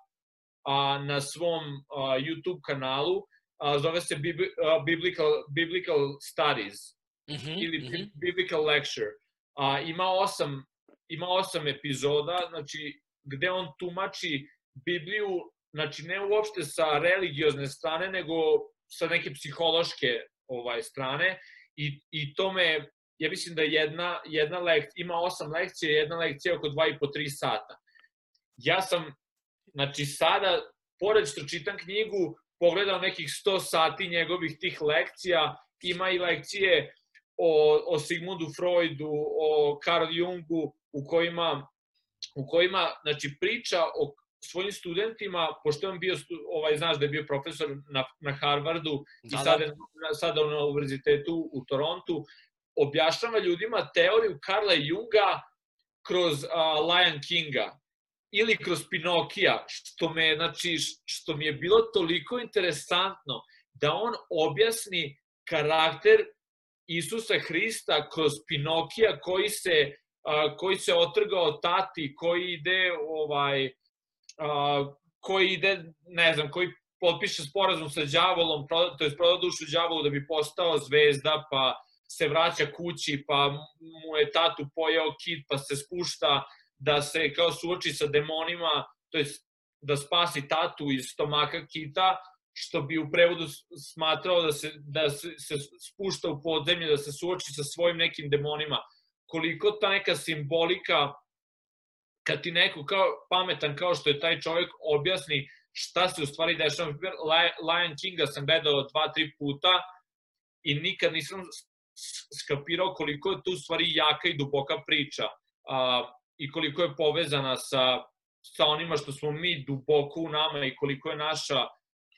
a, na svom a, YouTube kanalu, a, zove se Bibli- a, Biblical, Biblical Studies Mhm, ili mhm. Biblical Lecture. A, ima, osam, ima osam epizoda, znači, gde on tumači Bibliju, znači ne uopšte sa religiozne strane, nego sa neke psihološke ovaj strane i, i to me, ja mislim da jedna, jedna lekcija, ima osam lekcija, jedna lekcija oko dva i po tri sata. Ja sam, znači sada, pored što čitam knjigu, pogledao nekih 100 sati njegovih tih lekcija, ima i lekcije o, o Sigmundu Freudu, o Carl Jungu, u kojima, u kojima znači, priča o svojim studentima, pošto on bio, ovaj, znaš da je bio profesor na, na Harvardu i Da, da. sada, da. sada na univerzitetu u Torontu, objašnjava ljudima teoriju Karla Junga kroz uh, Lion Kinga ili kroz Pinokija, što me, znači, što mi je bilo toliko interesantno da on objasni karakter Isusa Hrista kroz Pinokija koji se, a, koji se otrgao tati, koji ide ovaj a, koji ide, ne znam, koji potpiše sporazum sa đavolom, to je proda dušu đavolu da bi postao zvezda, pa se vraća kući, pa mu je tatu pojao kit, pa se spušta da se kao suoči sa demonima, to je da spasi tatu iz stomaka kita, što bi u prevodu smatrao da se, da se, se spušta u podzemlje, da se suoči sa svojim nekim demonima. Koliko ta neka simbolika, kad ti neko kao pametan kao što je taj čovjek objasni šta se u stvari dešava. Lion Kinga sam gledao dva, tri puta i nikad nisam skapirao koliko je tu stvari jaka i duboka priča a, i koliko je povezana sa, sa onima što smo mi duboko u nama i koliko je naša,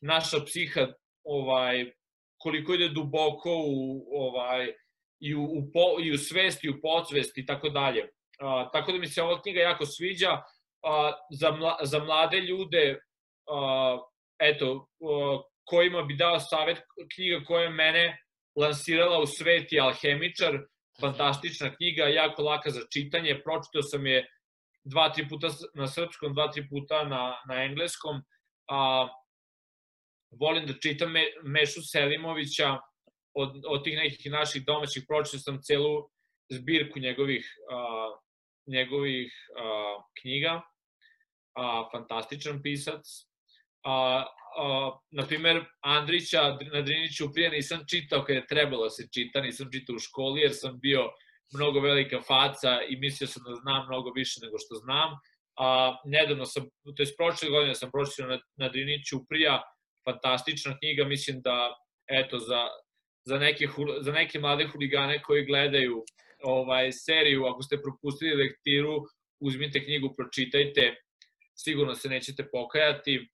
naša psiha ovaj, koliko ide duboko u, ovaj, i, u, u, po, i u svest i u podsvest i tako dalje. Tako da mi se ova knjiga jako sviđa. A, za, mla, za mlade ljude uh, eto, uh, kojima bi dao savet, knjiga koja je mene lansirala u svet je Alhemičar, fantastična knjiga, jako laka za čitanje, pročitao sam je dva, tri puta na srpskom, dva, tri puta na, na engleskom. A, volim da čitam Me, Mešu Selimovića, od, od tih nekih naših domaćih, pročitao sam celu zbirku njegovih, a, njegovih a, knjiga, a, fantastičan pisac, a, a, na primer, Andrića na Driniću prije nisam čitao kada je trebalo da se čita, nisam čitao u školi jer sam bio mnogo velika faca i mislio sam da znam mnogo više nego što znam. A, nedavno sam, to je prošle godine sam pročitao na, na Driniću prija, fantastična knjiga, mislim da, eto, za, za, neke, za neke mlade huligane koji gledaju ovaj seriju, ako ste propustili lektiru, uzmite knjigu, pročitajte, sigurno se nećete pokajati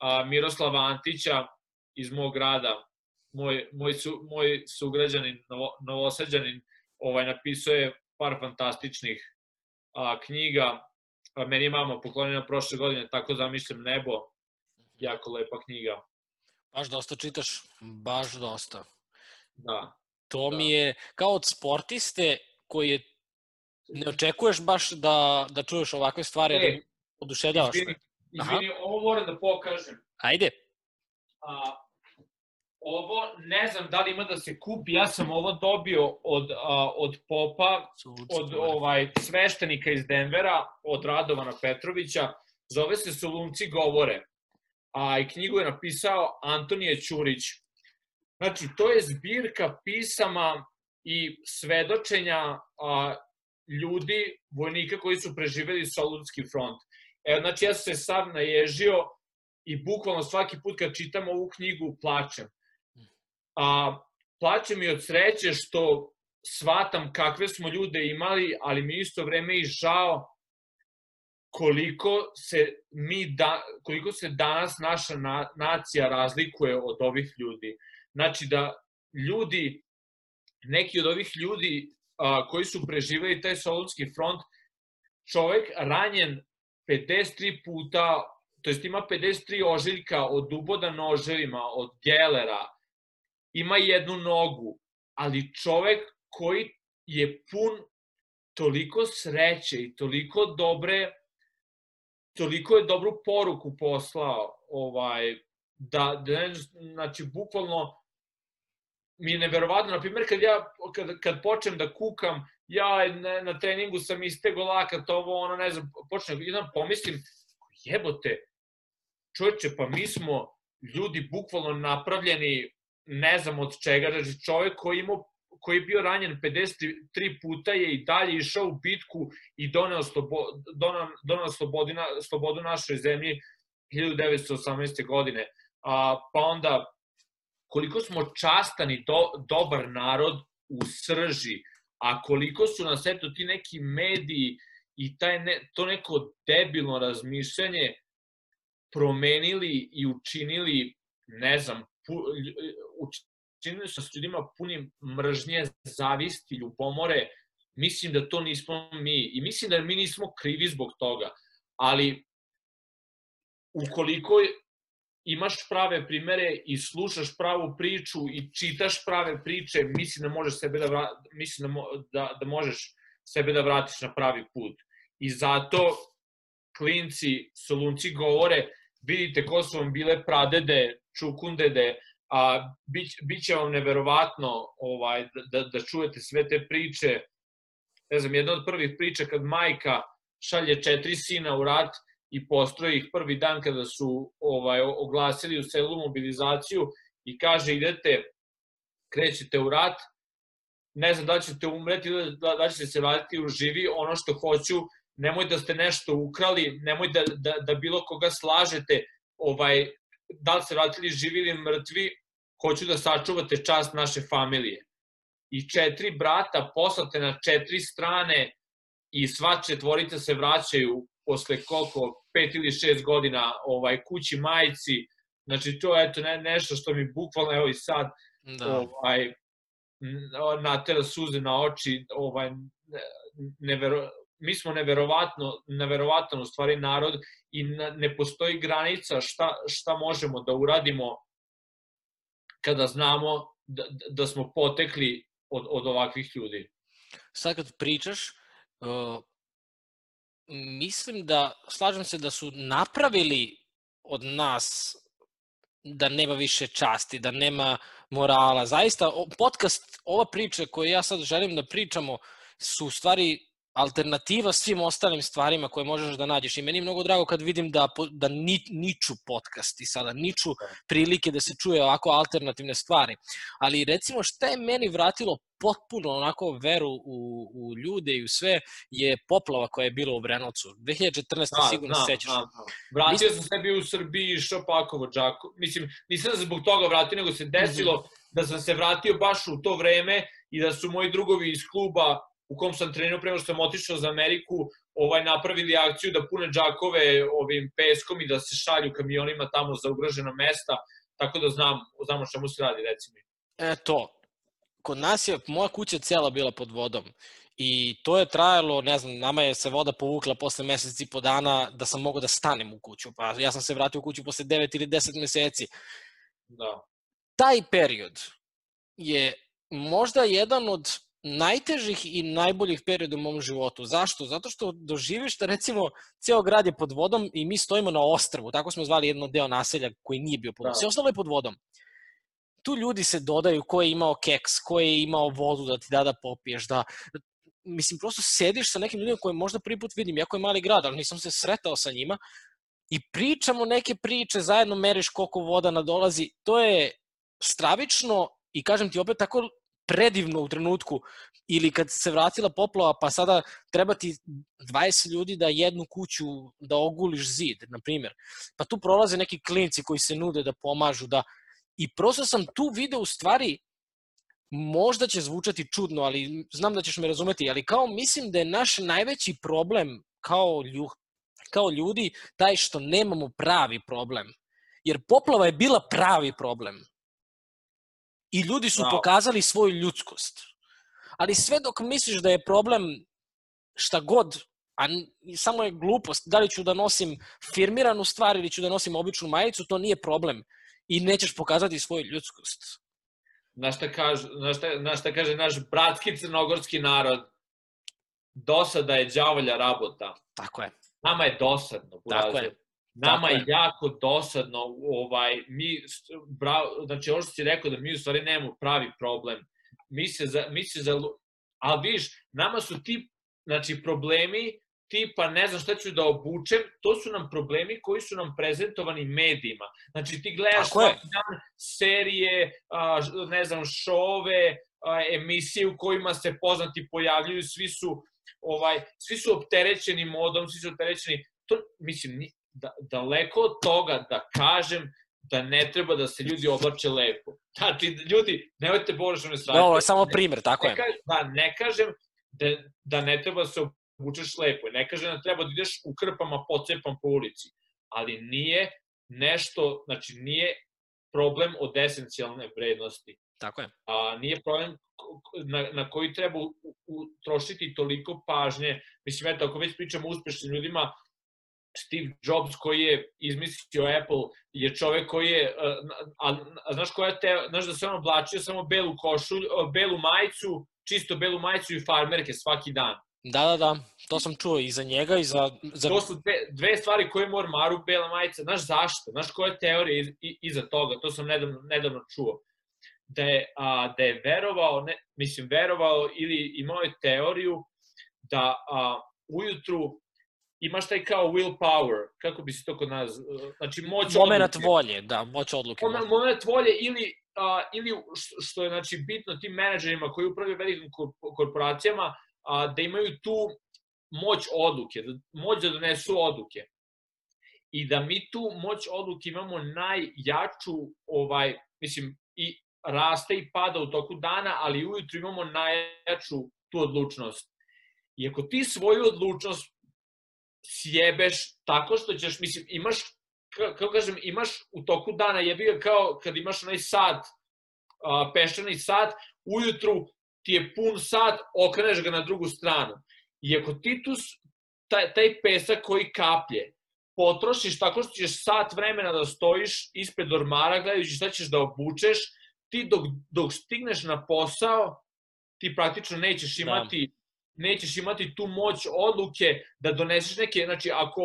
a, Miroslava Antića iz mog grada, moj, moj, su, moj sugrađanin, novo, novosađanin, ovaj, napisuje par fantastičnih a, knjiga. A, meni je mama poklonjena prošle godine, tako zamišljam nebo. Jako lepa knjiga. Baš dosta čitaš, baš dosta. Da. To da. mi je, kao od sportiste koji je, ne očekuješ baš da, da čuješ ovakve stvari, e, da oduševljavaš. Izvini, Izvini, ovo moram da pokažem. Ajde. A, ovo ne znam da li ima da se kupi, ja sam ovo dobio od, a, od popa, od ovaj sveštenika iz Denvera, od Radovana Petrovića, zove se Solunci govore, a i knjigu je napisao Antonije Ćurić. Znači, to je zbirka pisama i svedočenja a, ljudi, vojnika koji su preživeli Solunski front. Evo, znači, ja sam se sad naježio i bukvalno svaki put kad čitam ovu knjigu plačem. A, plačem i od sreće što shvatam kakve smo ljude imali, ali mi isto vreme i žao koliko se mi da, koliko se danas naša na, nacija razlikuje od ovih ljudi. Znači da ljudi, neki od ovih ljudi a, koji su preživali taj Solunski front, čovek ranjen 53 puta, to jest ima 53 ožiljka od uboda noževima, od gelera, ima jednu nogu, ali čovek koji je pun toliko sreće i toliko dobre, toliko je dobru poruku poslao, ovaj, da, da znači, bukvalno, mi je neverovatno, na primjer, kad ja, kad, kad počnem da kukam, ja na, na treningu sam istego lakat, ovo, ono, ne znam, počnem, jedan pomislim, jebote, čovječe, pa mi smo ljudi bukvalno napravljeni, ne znam od čega, znači čovjek koji imao koji je bio ranjen 53 puta je i dalje išao u bitku i doneo, slobo, doneo, doneo slobodina, slobodu našoj zemlji 1918. godine. A, pa onda, koliko smo častani do, dobar narod u srži, a koliko su nas eto ti neki mediji i taj ne, to neko debilno razmišljanje promenili i učinili, ne znam, pu, učinili su s ljudima punim mržnje, zavisti, ljubomore, mislim da to nismo mi i mislim da mi nismo krivi zbog toga, ali ukoliko imaš prave primere i slušaš pravu priču i čitaš prave priče, mislim da možeš sebe da, mislim da, da, da možeš sebe da vratiš na pravi put. I zato klinci, solunci govore, vidite ko su vam bile pradede, čukundede, a bić, biće vam neverovatno ovaj, da, da, da čujete sve te priče. Ne znam, jedna od prvih priča kad majka šalje četiri sina u rat i postroji ih prvi dan kada su ovaj oglasili u celu mobilizaciju i kaže idete, krećete u rat, ne znam da ćete umreti ili da, da ćete se vratiti u živi, ono što hoću, nemoj da ste nešto ukrali, nemoj da, da, da bilo koga slažete, ovaj, da li se vratili živi ili mrtvi, hoću da sačuvate čast naše familije. I četiri brata poslate na četiri strane i sva četvorica se vraćaju posle koliko, pet ili šest godina ovaj, kući majici. Znači, to je eto, ne, nešto što mi bukvalno, evo i sad, da. ovaj, natera suze na oči, ovaj, nevero, mi smo neverovatno, neverovatan u stvari narod i ne postoji granica šta, šta možemo da uradimo kada znamo da, da smo potekli od, od ovakvih ljudi. Sad kad pričaš, uh, mislim da, slažem se da su napravili od nas da nema više časti, da nema morala. Zaista, podcast, ova priča koju ja sad želim da pričamo, su u stvari alternativa svim ostalim stvarima koje možeš da nađeš. I meni je mnogo drago kad vidim da, da ni, niču podcast i sada, niču da. prilike da se čuje ovako alternativne stvari. Ali recimo šta je meni vratilo potpuno onako veru u, u ljude i u sve je poplava koja je bila u Brenovcu. 2014. Da, sigurno da, sećaš. Da, da. Vratio Mislim... sam sebi u Srbiji i Šopakovo džaku. Mislim, nisam se zbog toga vratio, nego se desilo mm -hmm. da sam se vratio baš u to vreme i da su moji drugovi iz kluba u kom sam trenirao prema što sam otišao za Ameriku, ovaj napravili akciju da pune džakove ovim peskom i da se šalju kamionima tamo za ugrožena mesta, tako da znam, znam o čemu se radi, recimo. E to, kod nas je moja kuća cela bila pod vodom i to je trajalo, ne znam, nama je se voda povukla posle meseci i po dana da sam mogao da stanem u kuću, pa ja sam se vratio u kuću posle 9 ili 10 meseci. Da. Taj period je možda jedan od najtežih i najboljih perioda u mom životu. Zašto? Zato što doživiš da recimo ceo grad je pod vodom i mi stojimo na ostrvu, tako smo zvali jedno deo naselja koji nije bio pod vodom. Da. Sve ostalo je pod vodom. Tu ljudi se dodaju ko je imao keks, ko je imao vodu da ti da da popiješ, da mislim, prosto sediš sa nekim ljudima koje možda prvi put vidim, jako je mali grad, ali nisam se sretao sa njima, i pričamo neke priče, zajedno meriš koliko voda nadolazi, to je stravično i kažem ti opet tako predivno u trenutku ili kad se vratila poplava pa sada treba ti 20 ljudi da jednu kuću da oguliš zid, na primjer. Pa tu prolaze neki klinci koji se nude da pomažu, da i prosto sam tu video u stvari možda će zvučati čudno, ali znam da ćeš me razumeti, ali kao mislim da je naš najveći problem kao, lju, kao ljudi taj što nemamo pravi problem. Jer poplava je bila pravi problem. I ljudi su pokazali svoju ljudskost. Ali sve dok misliš da je problem šta god, a samo je glupost, da li ću da nosim firmiranu stvar ili ću da nosim običnu majicu, to nije problem. I nećeš pokazati svoju ljudskost. Na šta, kaže, na šta, na šta kaže naš bratski crnogorski narod, dosada je đavolja rabota. Tako je. Nama je dosadno. Tako je. Nama je. je jako dosadno, ovaj, mi, bra, znači ovo što si rekao da mi u stvari nemamo pravi problem. Mi se za, mi se za, ali vidiš, nama su ti, znači problemi tipa ne znam šta ću da obučem, to su nam problemi koji su nam prezentovani medijima. Znači ti gledaš svaki dan serije, a, ne znam, šove, a, emisije u kojima se poznati pojavljuju, svi su ovaj svi su opterećeni modom, svi su opterećeni to mislim da, daleko od toga da kažem da ne treba da se ljudi oblače lepo. Ti, ljudi, nemojte pogrešno ne shvatiti. Ovo je samo primer, tako ne, je. Da, ne kažem da, da ne treba da se obučeš lepo. Ne kažem da treba da ideš u krpama pocepam po ulici. Ali nije nešto, znači nije problem od esencijalne vrednosti. Tako je. A, nije problem na, na koji treba utrošiti toliko pažnje. Mislim, eto, ako već pričamo o uspešnim ljudima, Steve Jobs koji je izmislio Apple je čovek koji je a, a, a znaš koja te znaš da se on oblačio samo belu košulju, belu majicu, čisto belu majicu i farmerke svaki dan. Da, da, da, to sam čuo i za njega i za... za... To su dve, dve stvari koje mora Maru Bela majica. Znaš zašto? Znaš koja je teorija iz, iza toga? To sam nedavno, nedavno čuo. Da je, a, da je verovao, ne, mislim, verovao ili imao je teoriju da a, ujutru imaš taj kao willpower, kako bi se to kod nas, znači moć Moment odluke. volje, da, moć odluke. Moment, da. moment volje ili, a, ili što je znači, bitno tim menadžerima koji upravljaju velikim korporacijama, a, da imaju tu moć odluke, da, moć da donesu odluke. I da mi tu moć odluke imamo najjaču, ovaj, mislim, i raste i pada u toku dana, ali ujutru imamo najjaču tu odlučnost. I ako ti svoju odlučnost sjebeš tako što ćeš, mislim, imaš, kako kažem, imaš u toku dana, jebi ga kao kad imaš onaj sat, a, peščani sat, ujutru ti je pun sat, okreneš ga na drugu stranu. I ako ti tu taj, taj pesak koji kaplje, potrošiš tako što ćeš sat vremena da stojiš ispred ormara gledajući šta ćeš da obučeš, ti dok, dok stigneš na posao, ti praktično nećeš da. imati da nećeš imati tu moć odluke da doneseš neke, znači ako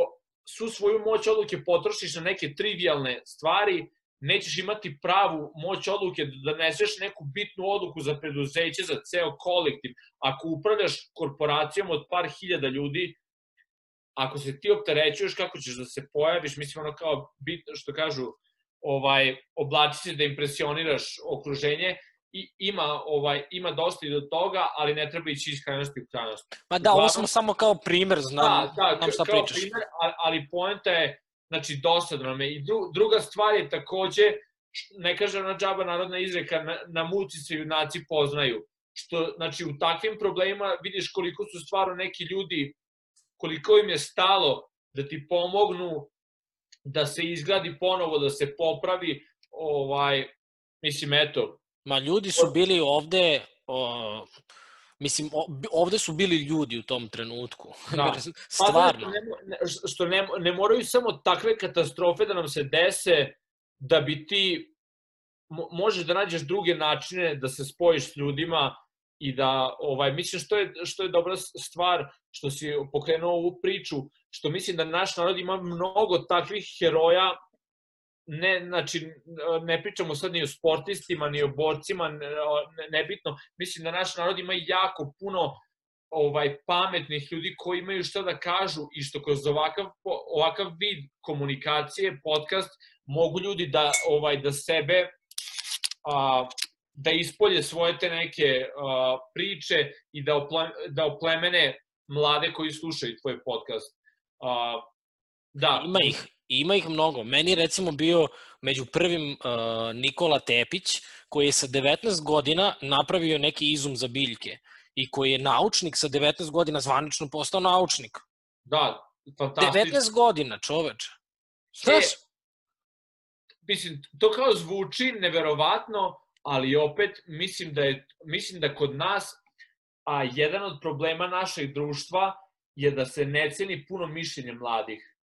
su svoju moć odluke potrošiš na neke trivialne stvari, nećeš imati pravu moć odluke da doneseš neku bitnu odluku za preduzeće, za ceo kolektiv. Ako upravljaš korporacijom od par hiljada ljudi, ako se ti opterećuješ kako ćeš da se pojaviš, mislim ono kao bitno što kažu, ovaj, oblači se da impresioniraš okruženje, i, ima, ovaj, ima dosta i do toga, ali ne treba ići iz krajnosti u krajnost. Pa da, ovo smo samo kao primer, znam, da, da, znam šta kao pričaš. Primer, ali poenta je, znači, dosadno je. I dru, druga stvar je takođe, ne kaže ona džaba narodna izreka, na, na muci se junaci poznaju. Što, znači, u takvim problemima vidiš koliko su stvarno neki ljudi, koliko im je stalo da ti pomognu da se izgradi ponovo, da se popravi, ovaj, mislim, eto, Ma ljudi su bili ovde, o, mislim, ovde su bili ljudi u tom trenutku. Da. Stvarno. Pa, ne, što ne, ne moraju samo takve katastrofe da nam se dese da bi ti možeš da nađeš druge načine da se spojiš s ljudima i da ovaj mislim što je što je dobra stvar što si pokrenuo ovu priču što mislim da naš narod ima mnogo takvih heroja ne, znači, ne pričamo sad ni o sportistima, ni o borcima, nebitno. Mislim da naš narod ima jako puno ovaj pametnih ljudi koji imaju šta da kažu i što kroz ovakav ovakav vid komunikacije podcast mogu ljudi da ovaj da sebe a, da ispolje svoje te neke a, priče i da ople, da oplemene mlade koji slušaju tvoj podcast. A, da. Ima ih, Ima ih mnogo. Meni recimo bio među prvim uh, Nikola Tepić, koji je sa 19 godina napravio neki izum za biljke i koji je naučnik sa 19 godina zvanično postao naučnik. Da, fantastično. 19 godina, čoveče. Znaš? Mislim, to kao zvuči neverovatno, ali opet mislim da je mislim da kod nas a jedan od problema našeg društva je da se ne ceni puno mišljenje mladih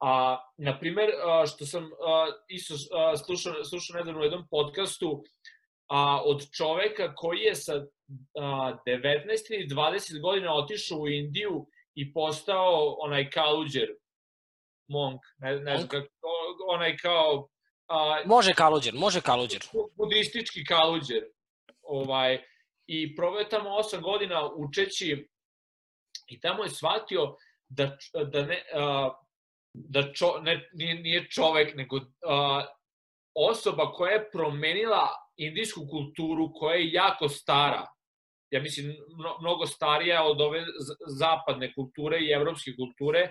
A, na primer, što sam a, isto a, slušao, slušao nedavno u jednom podcastu a, od čoveka koji je sa a, 19 ili 20 godina otišao u Indiju i postao onaj kaluđer, monk, ne, ne znam kako, onaj kao... A, može kaluđer, može kaluđer. Budistički kaluđer. Ovaj, I proveo tamo 8 godina učeći i tamo je shvatio da, da ne, a, da čo, ne, nije čovek, nego uh, osoba koja je promenila indijsku kulturu, koja je jako stara, ja mislim mnogo starija od ove zapadne kulture i evropske kulture,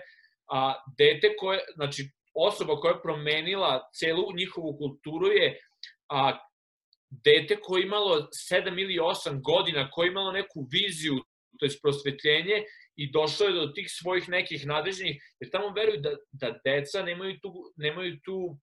a dete koje, znači osoba koja je promenila celu njihovu kulturu je a, dete koje je imalo 7 ili 8 godina, koje je imalo neku viziju, to je prosvetljenje i došlo je do tih svojih nekih nadređenih, jer tamo veruju da, da deca nemaju tu, nemaju tu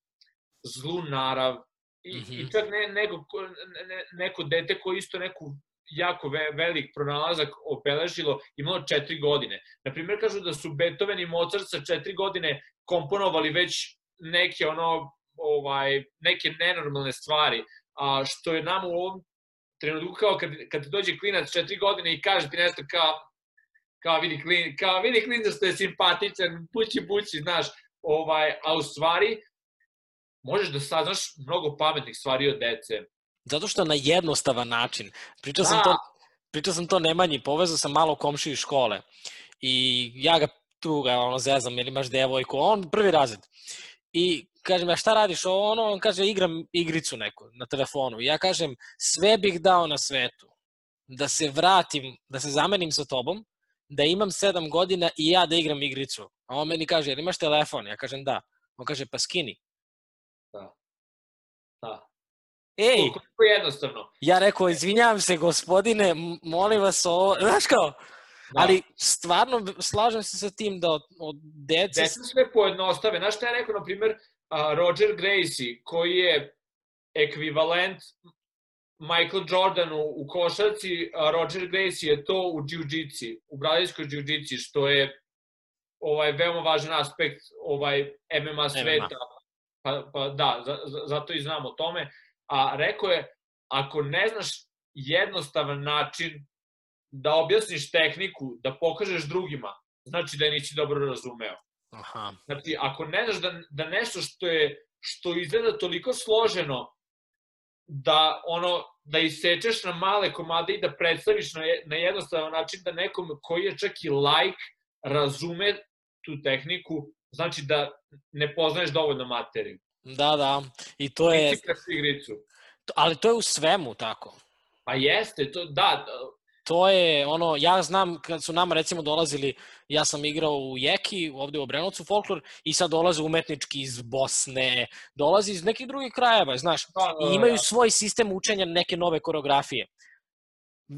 zlu narav i, mm -hmm. i čak ne, neko, ne, neko dete koje isto neku jako ve, velik pronalazak obeležilo, imalo četiri godine. Naprimer, kažu da su Beethoven i Mozart sa četiri godine komponovali već neke ono ovaj neke nenormalne stvari, a što je nam u ovom trenutku kao kad, kad dođe klinac četiri godine i kaže ti nešto kao kao vidi klin, kao vidi klin što je simpatičan, bući, bući, znaš, ovaj, a u stvari možeš da saznaš mnogo pametnih stvari od dece. Zato što na jednostavan način. Pričao sam Da. to, pričao sam to Nemanji, povezao sam malo komšiju iz škole. I ja ga tu ga ono zezam, jer imaš devojku, on prvi razred. I kažem, ja šta radiš ovo, ono, on kaže, igram igricu neku na telefonu. I ja kažem, sve bih dao na svetu da se vratim, da se zamenim sa tobom, da imam sedam godina i ja da igram igricu. A on meni kaže, jel imaš telefon? Ja kažem, da. On kaže, pa skini. Da. Ej, Koliko je jednostavno. ja rekao, izvinjavam se gospodine, molim vas ovo, znaš kao, Da. ali stvarno slažem se sa tim da od, od dece... Deca sve pojednostave. Znaš šta je rekao, na primjer, a, Roger Gracie, koji je ekvivalent Michael Jordanu u košarci, a Roger Gracie je to u jiu-jitsi, u brazilskoj jiu-jitsi, što je ovaj veoma važan aspekt ovaj MMA sveta. Pa, pa da, za, za, zato i znam o tome. A rekao je, ako ne znaš jednostavan način da objasniš tehniku, da pokažeš drugima, znači da je nisi dobro razumeo. Aha. Znači, ako ne znaš da, da nešto što je što izgleda toliko složeno da ono da isečeš na male komade i da predstaviš na, na jednostavan način da nekom koji je čak i like razume tu tehniku, znači da ne poznaješ dovoljno materiju. Da, da. I to je, igricu. ali to je u svemu tako. Pa jeste, to, da, To je ono, ja znam kad su nama recimo dolazili, ja sam igrao u Jeki, ovde u Obrenovcu folklor, i sad dolaze umetnički iz Bosne, dolazi iz nekih drugih krajeva, znaš, da, i imaju svoj sistem učenja neke nove koreografije.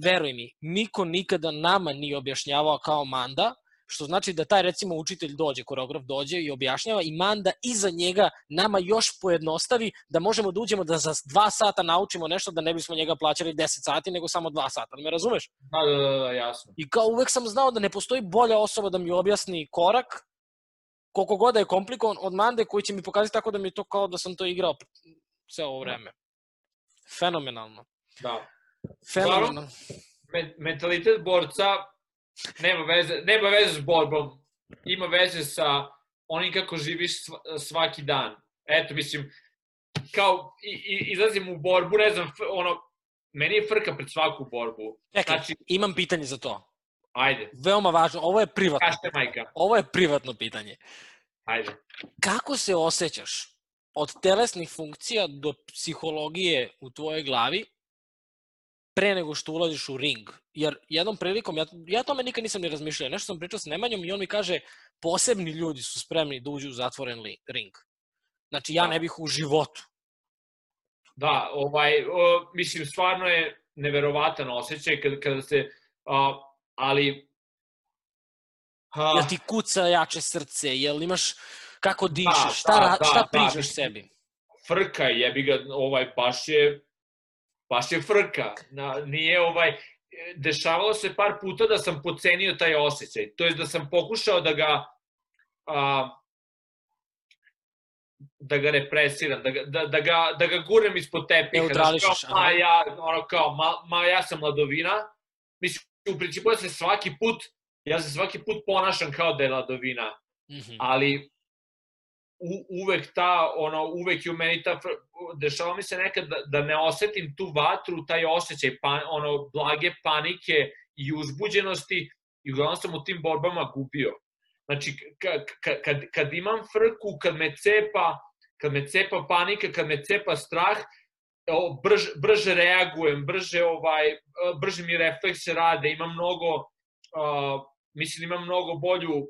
Veruj mi, niko nikada nama nije objašnjavao kao Manda, što znači da taj recimo učitelj dođe, koreograf dođe i objašnjava i Manda iza njega nama još pojednostavi da možemo da uđemo da za dva sata naučimo nešto da ne bismo njega plaćali 10 sati nego samo dva sata, me razumeš? Da, da, da, da, jasno. I kao uvek sam znao da ne postoji bolja osoba da mi objasni korak, koliko god da je komplikovan, od Mande koji će mi pokazati tako da mi je to kao da sam to igrao sve ovo vreme. Fenomenalno. Da. Fenomenalno. Me, mentalitet borca nema veze, nema veze s borbom, ima veze sa onim kako živiš sva- svaki dan. Eto, mislim, kao i, i, izlazim u borbu, ne znam, ono, meni je frka pred svaku borbu. Čekaj, Znači, imam pitanje za to. ajde, Veoma važno, ovo je privatno. kažete majka, Ovo je privatno pitanje. ajde. Kako se osjećaš od telesnih funkcija do psihologije u tvojoj glavi pre nego što ulaziš u ring? Jer jednom prilikom, ja, ja tome nikad nisam ni razmišljao, nešto sam pričao sa Nemanjom i on mi kaže posebni ljudi su spremni da uđu u zatvoren li, ring. Znači ja Da. ne bih u životu. Da, ovaj, o, mislim, stvarno je neverovatan osjećaj kada, kada se, a, ali... A, Jel ti kuca jače srce, jel imaš kako dišeš, šta, da, ra- da, šta da, pričaš mislim, sebi? frka, jebi ga, ovaj, baš je, baš je frka. Na, nije ovaj, dešavalo se par puta da sam pocenio taj osjećaj. To je da sam pokušao da ga, a, da ga represiram, da ga, da, da ga, da ga gurnem ispod tepiha. Znaš, Neutrališeš, kao, ma, ja, ono kao, ma, ma ja sam ladovina. Mislim, u principu ja se svaki put, ja se svaki put ponašam kao da je ladovina Mhm. ali u, uvek ta, ono, uvek je u meni ta, dešava mi se nekad da, da ne osetim tu vatru, taj osjećaj, pa, ono, blage panike i uzbuđenosti i uglavnom sam u tim borbama gubio. Znači, ka, ka, kad, kad imam frku, kad me cepa, kad me cepa panika, kad me cepa strah, o, brž, brže reagujem, brže, ovaj, brže mi reflekse rade, imam mnogo, uh, mislim, imam mnogo bolju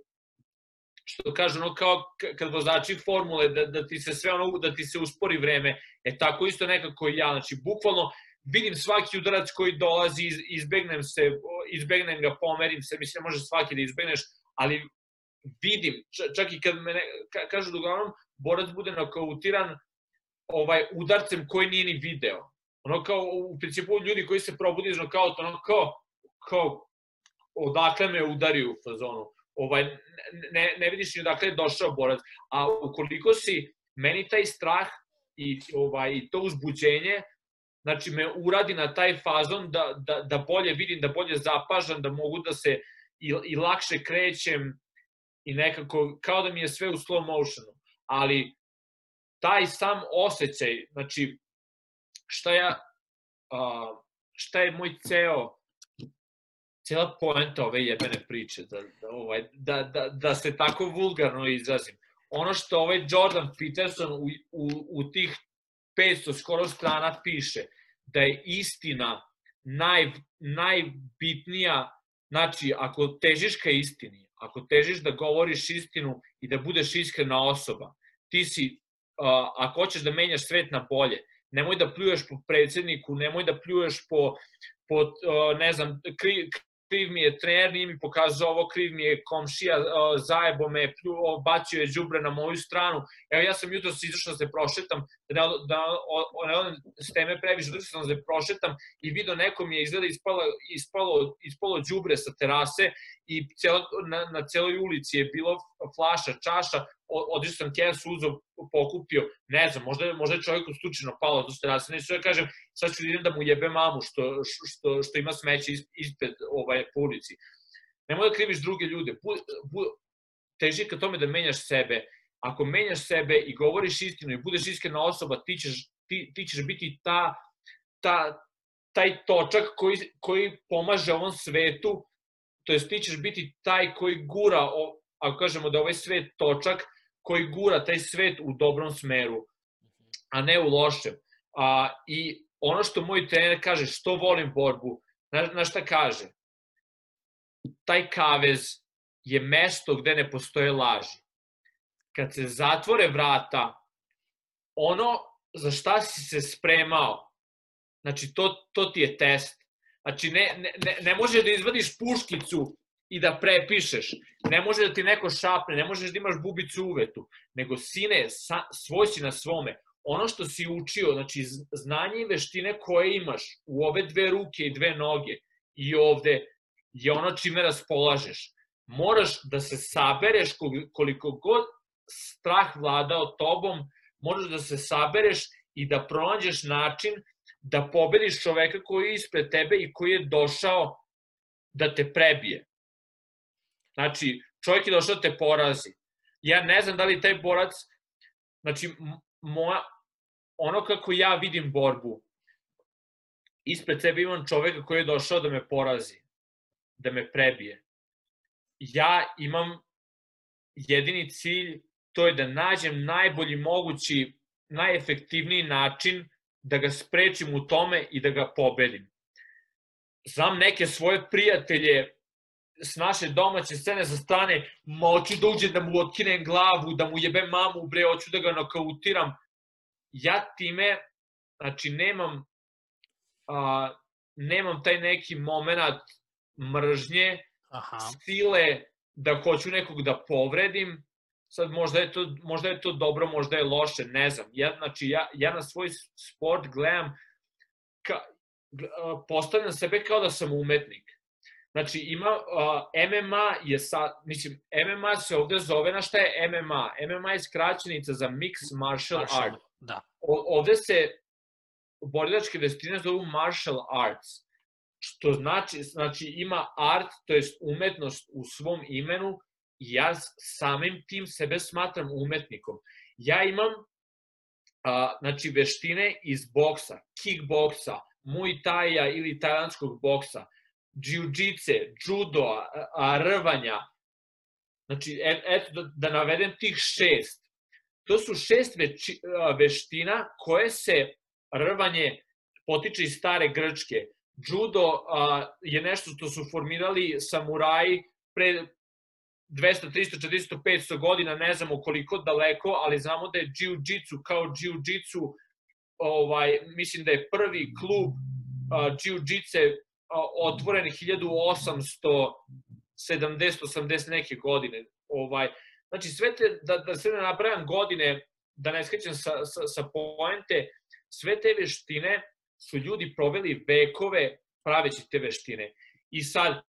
što kaže ono kao kad vozači formule da, da ti se sve ono da ti se uspori vreme. E tako isto nekako i ja. Znači bukvalno vidim svaki udarac koji dolazi iz, izbegnem se izbegnem ga pomerim se mislim može svaki da izbegneš ali vidim čak i kad me ne, ka, kažu da uglavnom borac bude nokautiran ovaj udarcem koji nije ni video. Ono kao u principu ljudi koji se probudi iz nokauta ono kao kao odakle me udario u fazonu ovaj, ne, ne vidiš ni odakle je došao borac, a ukoliko si, meni taj strah i, ovaj, to uzbuđenje, znači me uradi na taj fazon da, da, da bolje vidim, da bolje zapažam, da mogu da se i, i lakše krećem i nekako, kao da mi je sve u slow motionu, ali taj sam osjećaj, znači, šta ja, uh, šta je moj ceo, cijela poenta ove jebene priče, da, da, ovaj, da, da, da se tako vulgarno izrazim. Ono što ovaj Jordan Peterson u, u, u tih 500 skoro strana piše, da je istina naj, najbitnija, znači ako težiš ka istini, ako težiš da govoriš istinu i da budeš iskrena osoba, ti si, uh, ako hoćeš da menjaš svet na bolje, nemoj da pljuješ po predsedniku, nemoj da pljuješ po, po ne znam, kri, kriv mi je trener, nije mi pokazao ovo, kriv mi je komšija, zajebo me, plju, bacio je džubre na moju stranu. Evo ja sam jutro izašao da se prošetam, da, da ne odem s teme previše, da sam da se prošetam i video neko mi je izgleda ispalo, ispalo, ispalo džubre sa terase i celo, na, na celoj ulici je bilo flaša, čaša, odišao sam kesu, uzao, pokupio, ne znam, možda, možda je čovjeku slučajno palo do terase, neću da kažem, sad ću da idem da mu jebe mamu što, što, što ima smeće ispred ovaj, po ulici. Nemoj da kriviš druge ljude, bu, bu, teži ka tome da menjaš sebe, ako menjaš sebe i govoriš istinu i budeš iskrena osoba, ti ćeš, ti, ti ćeš biti ta, ta, taj točak koji, koji pomaže ovom svetu, to jest ti ćeš biti taj koji gura, o, ako kažemo da ovaj svet točak, koji gura taj svet u dobrom smeru, a ne u lošem. A, I ono što moj trener kaže, što volim borbu, na, šta kaže? Taj kavez je mesto gde ne postoje laži. Kad se zatvore vrata, ono za šta si se spremao, znači to, to ti je test. Znači ne, ne, ne može da izvadiš puškicu i da prepišeš. Ne može da ti neko šapne, ne možeš da imaš bubicu uvetu, nego sine, sa, svoj si na svome. Ono što si učio, znači znanje i veštine koje imaš u ove dve ruke i dve noge i ovde je ono čime raspolažeš. Moraš da se sabereš koliko god strah vladao tobom, moraš da se sabereš i da pronađeš način da pobediš čoveka koji je ispred tebe i koji je došao da te prebije. Znači, čovjek je došao da te porazi. Ja ne znam da li taj borac, znači, moja, ono kako ja vidim borbu, ispred sebe imam čoveka koji je došao da me porazi, da me prebije. Ja imam jedini cilj, to je da nađem najbolji mogući, najefektivniji način da ga sprečim u tome i da ga pobedim. Znam neke svoje prijatelje s naše domaće scene sa strane, moću da uđem da mu otkinem glavu, da mu jebem mamu, bre, hoću da ga nokautiram. Ja time, znači, nemam, a, nemam taj neki moment mržnje, Aha. sile, da hoću nekog da povredim, sad možda je to, možda je to dobro, možda je loše, ne znam. Ja, znači, ja, ja na svoj sport gledam, ka, postavljam sebe kao da sam umetnik. Znači, ima, uh, MMA je sa, mislim, MMA se ovde zove, na šta je MMA? MMA je skraćenica za Mixed Martial, martial Art. Da. O, ovde se borilačke veštine zovu Martial Arts, što znači, znači ima art, to jest umetnost u svom imenu, i ja samim tim sebe smatram umetnikom. Ja imam a, znači veštine iz boksa, kickboksa, muay thaia ili tajlandskog boksa, džiuđice, judo, rvanja. Znači, et, eto, da, da navedem tih šest. To su šest veči, veština koje se rvanje potiče iz stare Grčke. Judo a, je nešto što su formirali samuraji pre 200, 300, 400, 500 godina, ne znamo koliko daleko, ali znamo da je jiu-jitsu kao jiu-jitsu, ovaj, mislim da je prvi klub jiu-jitse otvoren 1870-80 neke godine. Ovaj, znači, sve te, da, da sve ne napravim godine, da ne skrećem sa, sa, sa poente, sve te veštine su ljudi proveli vekove praveći te veštine. I sad,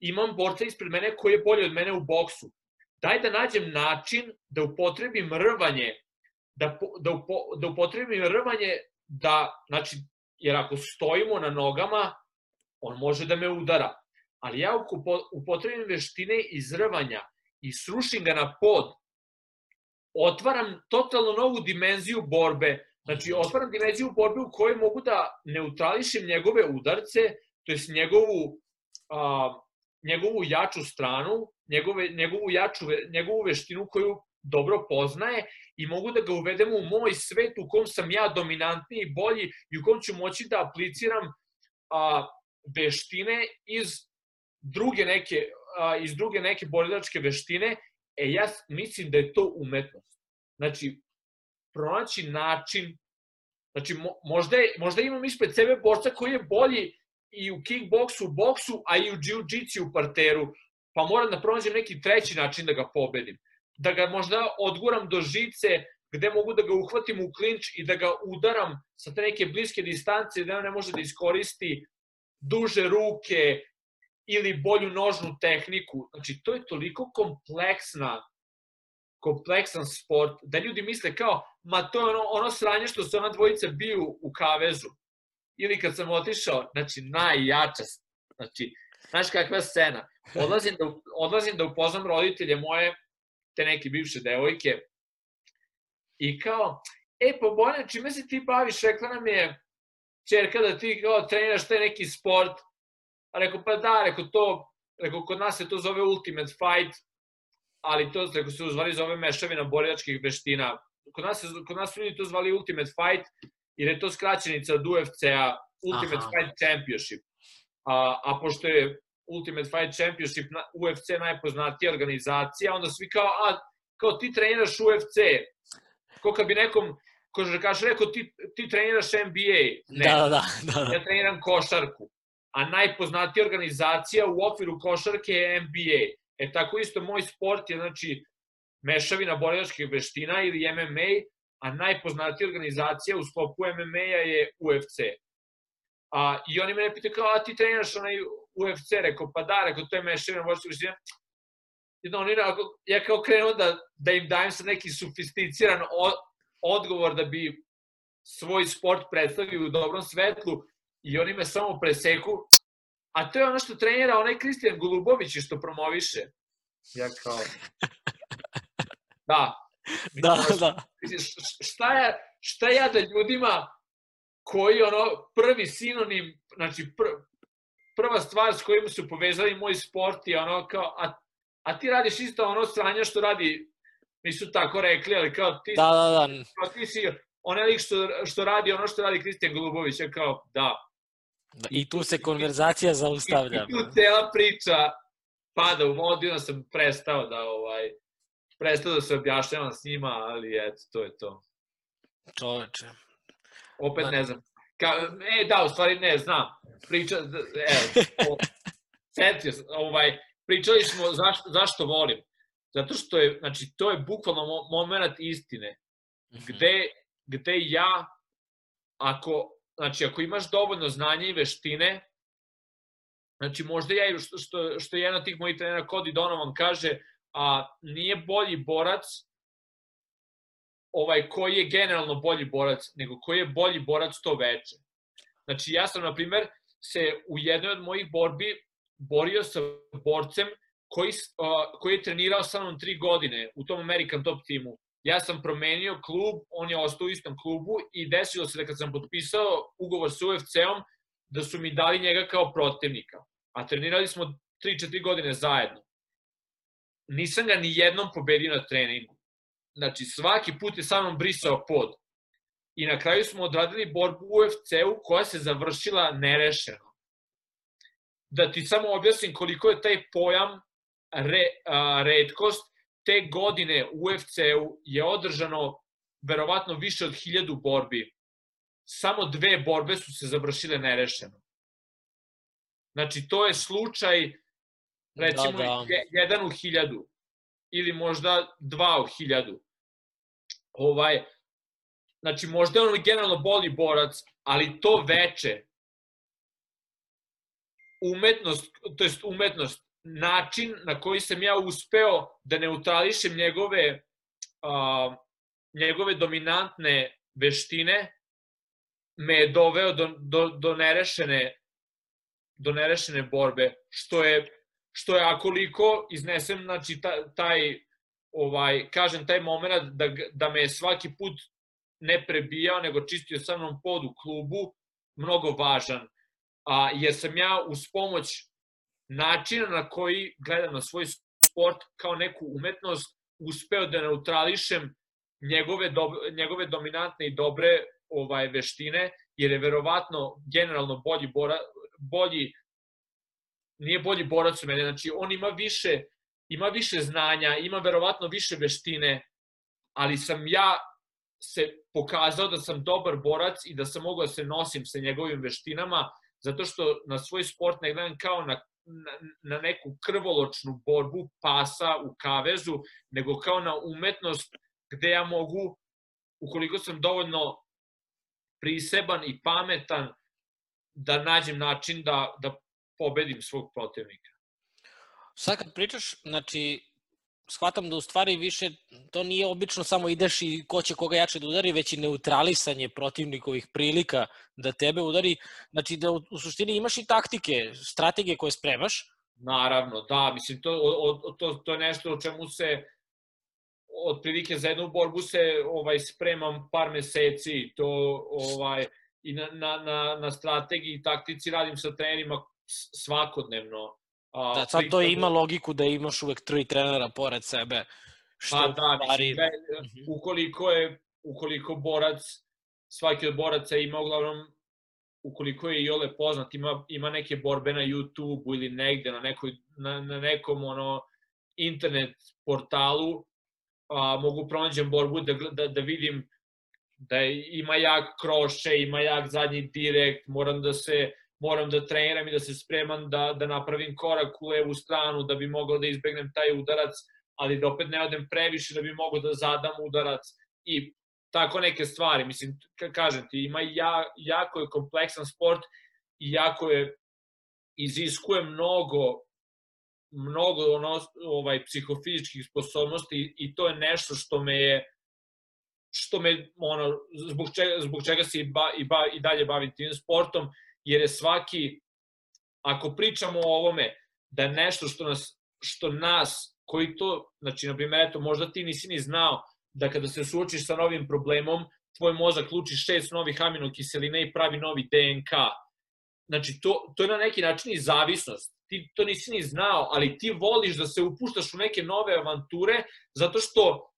imam borca ispred mene koji je bolji od mene u boksu. Daj da nađem način da upotrebim rvanje, da, da, upo, da upotrebim rvanje, da, znači, jer ako stojimo na nogama, on može da me udara. ali ja upotrebim veštine izrvanja i srušim ga na pod, otvaram totalno novu dimenziju borbe, znači otvaram dimenziju borbe u kojoj mogu da neutrališem njegove udarce, to je njegovu, a, njegovu jaču stranu, njegove, njegovu, jaču, njegovu veštinu koju dobro poznaje i mogu da ga uvedem u moj svet u kom sam ja dominantniji i bolji i u kom ću moći da apliciram a, veštine iz druge neke, a, iz druge neke borilačke veštine, e ja mislim da je to umetnost. Znači, pronaći način, znači možda, je, možda imam ispred sebe borca koji je bolji i u kickboksu, u boksu, a i u jiu-jitsu u parteru, pa moram da pronađem neki treći način da ga pobedim. Da ga možda odguram do žice, gde mogu da ga uhvatim u klinč i da ga udaram sa te neke bliske distance, da on ne može da iskoristi duže ruke ili bolju nožnu tehniku. Znači, to je toliko kompleksna kompleksan sport, da ljudi misle kao, ma to je ono, ono sranje što se ona dvojica biju u kavezu. Ili kad sam otišao, znači najjača, znači, znaš kakva scena. Odlazim da, odlazim da upoznam roditelje moje, te neke bivše devojke, i kao, e pa Bojana, čime se ti baviš? Rekla nam je čerka da ti kao treniraš taj neki sport. A rekao, pa da, rekao to, rekao, kod nas se to zove Ultimate Fight, ali to rekao, se uzvali zove mešavina borilačkih veština. Kod nas, kod nas su ljudi to zvali Ultimate Fight, jer je to skraćenica od UFC-a, Ultimate Aha. Fight Championship. A, a pošto je Ultimate Fight Championship UFC najpoznatija organizacija, onda svi kao, a, kao ti treniraš UFC, ko kad bi nekom ko že kažeš, rekao, ti, ti treniraš NBA. Ne, da, da, da, da. Ja treniram košarku. A najpoznatija organizacija u okviru košarke je NBA. E tako isto moj sport je, znači, mešavina borilačkih veština ili MMA, a najpoznatija organizacija u sklopu MMA-a je UFC. A, I oni mene pitaju kao, a ti treniraš onaj UFC? Rekao, pa da, rekao, to je mešavina borilačkih veština. Jedno, oni, ja kao krenuo da, da im dajem sa neki sofisticiran odgovor da bi svoj sport predstavio u dobrom svetlu i oni me samo preseku. A to je ono što trenira onaj Kristijan Golubović i što promoviše. Ja kao... Da. Da, da. Šta ja, šta ja da ljudima koji ono prvi sinonim, znači pr, prva stvar s kojim su povezali moj sport je ono kao, a, a ti radiš isto ono stranje što radi nisu tako rekli, ali kao ti, da, da, da. Kao ti si onaj lik što, što radi ono što radi Kristijan Golubović, ja kao, da. I tu se konverzacija zaustavlja. I, i tu cela priča pada u vodu, onda sam prestao da, ovaj, prestao da se objašnjavam s njima, ali eto, to je to. Čoveče. Opet ne znam. Ka, e, da, u stvari ne, znam. Priča, evo, setio, ovaj, pričali smo zašto, zašto volim. Zato što je, znači, to je bukvalno moment istine. Mhm. Gde, gde ja, ako, znači, ako imaš dovoljno znanja i veštine, znači, možda ja, što, što, što jedan od tih mojih trenera, Cody Donovan, kaže, a nije bolji borac ovaj koji je generalno bolji borac, nego koji je bolji borac to veče. Znači, ja sam, na primer, se u jednoj od mojih borbi borio sa borcem koji, uh, koji je trenirao sa mnom tri godine u tom American Top timu. Ja sam promenio klub, on je ostao u istom klubu i desilo se da kad sam potpisao ugovor sa UFC-om, da su mi dali njega kao protivnika. A trenirali smo 3-4 godine zajedno. Nisam ga ni jednom pobedio na treningu. Znači, svaki put je sa mnom brisao pod. I na kraju smo odradili borbu u UFC-u koja se završila nerešeno. Da ti samo objasnim koliko je taj pojam re, a, redkost, te godine u UFC-u je održano verovatno više od hiljadu borbi. Samo dve borbe su se završile nerešeno. Znači, to je slučaj, recimo, da, da. jedan u hiljadu. Ili možda dva u hiljadu. Ovaj, znači, možda je on generalno boli borac, ali to veče, umetnost, to jest umetnost, način na koji sam ja uspeo da neutrališem njegove, uh, njegove dominantne veštine me je doveo do, do, do nerešene do nerešene borbe, što je, što je akoliko iznesem, znači, taj, ovaj, kažem, taj moment da, da me svaki put ne prebijao, nego čistio sa mnom pod u klubu, mnogo važan. A, jer sam ja uz pomoć načina na koji gledam na svoj sport kao neku umetnost uspeo da neutrališem njegove, do, njegove dominantne i dobre ovaj veštine, jer je verovatno generalno bolji, bora, bolji nije bolji borac u mene, znači on ima više ima više znanja, ima verovatno više veštine, ali sam ja se pokazao da sam dobar borac i da sam mogao da se nosim sa njegovim veštinama, zato što na svoj sport ne gledam kao na, na, neku krvoločnu borbu pasa u kavezu, nego kao na umetnost gde ja mogu, ukoliko sam dovoljno priseban i pametan, da nađem način da, da pobedim svog protivnika. Sad kad pričaš, znači, shvatam da u stvari više to nije obično samo ideš i ko će koga jače da udari, već i neutralisanje protivnikovih prilika da tebe udari. Znači da u, suštini imaš i taktike, strategije koje spremaš. Naravno, da, mislim, to, o, to, to je nešto o čemu se otprilike za jednu borbu se ovaj spremam par meseci, to ovaj i na, na, na, na strategiji i taktici radim sa trenerima svakodnevno A, da, sad to ima logiku da imaš uvek tri trenera pored sebe. Što pa da, stvari... da, mhm. ukoliko je, ukoliko borac, svaki od boraca ima uglavnom, ukoliko je i ole poznat, ima, ima neke borbe na YouTube-u ili negde, na, nekoj, na, na nekom ono, internet portalu, a, mogu pronađem borbu da, da, da vidim da ima jak kroše, ima jak zadnji direkt, moram da se moram da treniram i da se spremam da, da napravim korak u levu stranu da bi mogao da izbegnem taj udarac, ali da opet ne odem previše da bi mogao da zadam udarac i tako neke stvari. Mislim, kažem ti, ima ja, jako je kompleksan sport i jako je iziskuje mnogo mnogo ono, ovaj psihofizičkih sposobnosti i to je nešto što me je što me ono zbog čega zbog čega se i, ba, i, ba, i dalje bavim tim sportom jer je svaki, ako pričamo o ovome, da je nešto što nas, što nas koji to, znači, na primjer, eto, možda ti nisi ni znao da kada se suočiš sa novim problemom, tvoj mozak luči šest novih aminokiselina i pravi novi DNK. Znači, to, to je na neki način i zavisnost. Ti to nisi ni znao, ali ti voliš da se upuštaš u neke nove avanture zato što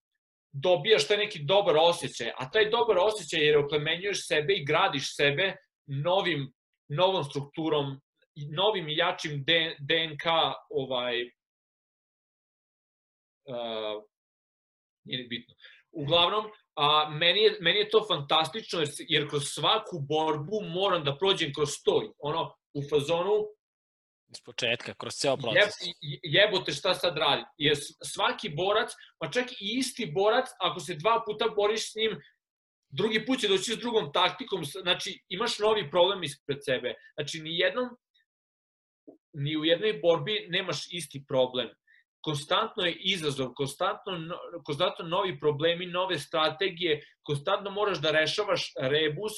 dobijaš taj neki dobar osjećaj. A taj dobar osjećaj jer oplemenjuješ sebe i gradiš sebe novim novom strukturom, novim i jačim DNK ovaj uh, nije bitno. Uglavnom, a, meni, je, meni je to fantastično jer, jer kroz svaku borbu moram da prođem kroz to. Ono, u fazonu Iz početka, kroz ceo proces. Je, jebote šta sad radi. Jer svaki borac, pa čak i isti borac, ako se dva puta boriš s njim, drugi put će doći s drugom taktikom, znači imaš novi problem ispred sebe. Znači ni jednom, ni u jednoj borbi nemaš isti problem. Konstantno je izazov, konstantno, konstantno novi problemi, nove strategije, konstantno moraš da rešavaš rebus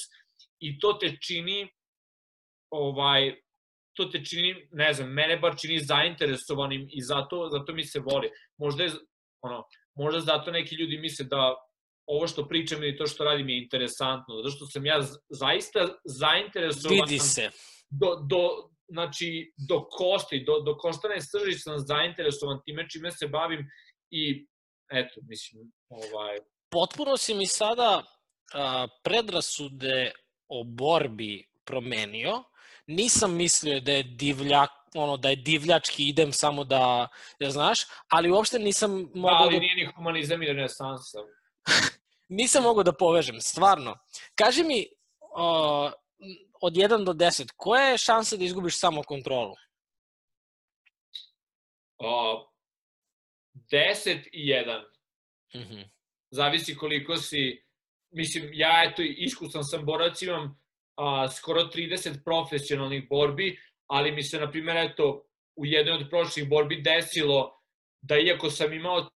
i to te čini ovaj to te čini, ne znam, mene bar čini zainteresovanim i zato, zato mi se voli. Možda je, ono, možda zato neki ljudi misle da ovo što pričam i to što radim je interesantno, zato što sam ja zaista zainteresovan. Vidi se. Do, do, znači, do kosti, do, do kostane srži sam zainteresovan time čime se bavim i eto, mislim, ovaj... Potpuno si mi sada a, predrasude o borbi promenio. Nisam mislio da je divljak ono da je divljački idem samo da, da znaš, ali uopšte nisam mogao da... Ali da... nije ni humanizam i renesansa. Nisam mogao da povežem, stvarno. Kaži mi, uh, od 1 do 10, koja je šansa da izgubiš samo kontrolu? Uh, 10 i 1. Mm -hmm. Zavisi koliko si, mislim, ja eto iskusan sam borac, imam uh, skoro 30 profesionalnih borbi, ali mi se, na primjer, eto, u jednoj od prošlih borbi desilo da iako sam imao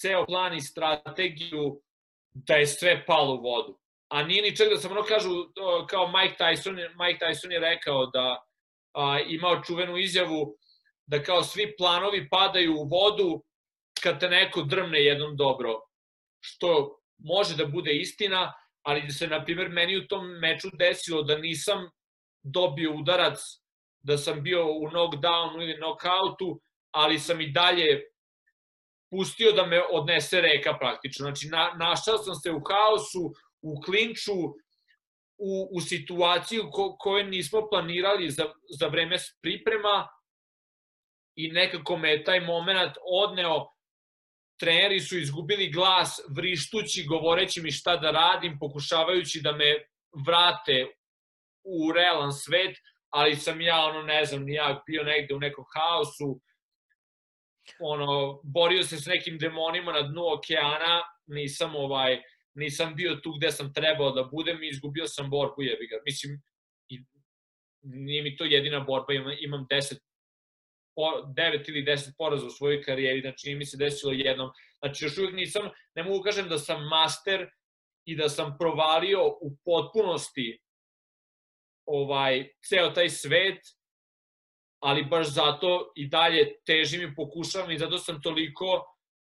ceo plan i strategiju da je sve palo u vodu. A nije ni čak da sam ono kažu, kao Mike Tyson, Mike Tyson je rekao da a, imao čuvenu izjavu da kao svi planovi padaju u vodu kad te neko drmne jednom dobro, što može da bude istina, ali da se, na primjer, meni u tom meču desilo da nisam dobio udarac, da sam bio u knockdownu ili knockoutu, ali sam i dalje pustio da me odnese reka praktično. Znači, na, našao sam se u haosu, u klinču, u, u situaciju ko, koje nismo planirali za, za vreme priprema i nekako me je taj moment odneo treneri su izgubili glas vrištući, govoreći mi šta da radim, pokušavajući da me vrate u realan svet, ali sam ja, ono, ne znam, ni ja bio negde u nekom haosu, ono, borio se s nekim demonima na dnu okeana, nisam ovaj, nisam bio tu gde sam trebao da budem i izgubio sam borbu, jebi ga. Mislim, nije mi to jedina borba, imam, imam 10 9 ili 10 poraza u svojoj karijeri, znači mi se desilo jednom. Znači još uvijek nisam, ne mogu kažem da sam master i da sam provalio u potpunosti ovaj ceo taj svet, ali baš zato i dalje težim i pokušavam i zato sam toliko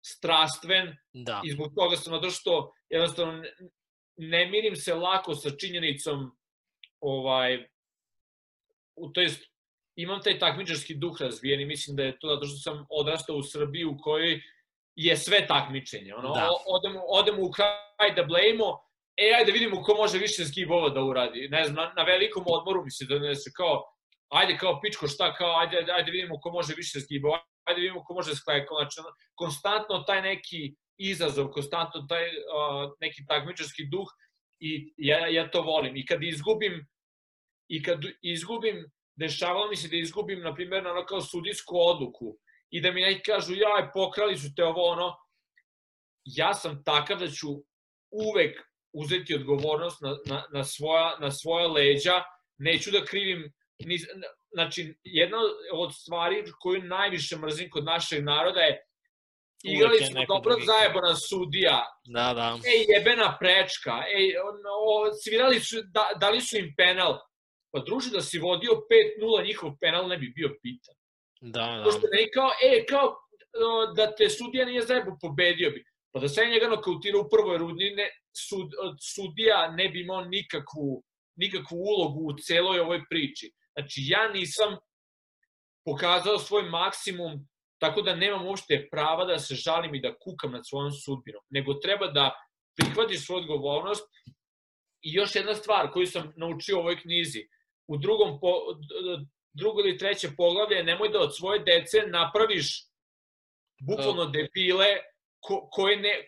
strastven da. i zbog toga sam zato što jednostavno ne, mirim se lako sa činjenicom ovaj u to jest imam taj takmičarski duh razvijen i mislim da je to zato što sam odrastao u Srbiji u kojoj je sve takmičenje. Ono, da. odemo, odemo u kraj da blejmo, e, ajde da vidimo ko može više skibova da uradi. Ne znam, na, na velikom odmoru mi se donese kao, ajde kao pičko šta, kao, ajde, ajde, vidimo ko može više skibova, ajde vidimo ko može skleko. Znači, konstantno taj neki izazov, konstantno taj uh, neki takmičarski duh i ja, ja to volim. I kad izgubim i kad izgubim dešavalo mi se da izgubim, na primjer, na ono kao sudijsku odluku i da mi neki kažu, jaj, pokrali su te ovo, ono, ja sam takav da ću uvek uzeti odgovornost na, na, na, svoja, na svoja leđa, neću da krivim, znači, jedna od stvari koju najviše mrzim kod našeg naroda je igrali smo dobro zajebana sudija. Da, da. Ej, jebena prečka. Ej, ono, svirali su, da, dali su im penal. Pa druže, da si vodio 5-0, njihov penal ne bi bio pitan. Da, da. Pošto ne kao, e, kao da te sudija nije zajebu, pobedio bi. Pa da se njega nokautirao u prvoj rudni, ne, sud, sudija ne bi imao nikakvu, nikakvu ulogu u celoj ovoj priči. Znači, ja nisam pokazao svoj maksimum, tako da nemam uopšte prava da se žalim i da kukam nad svojom sudbinom, nego treba da prihvatiš svoju odgovornost I još jedna stvar koju sam naučio u ovoj knjizi, u drugom, po, drugo ili treće poglavlje, nemoj da od svoje dece napraviš bukvalno debile ko, koje, ne,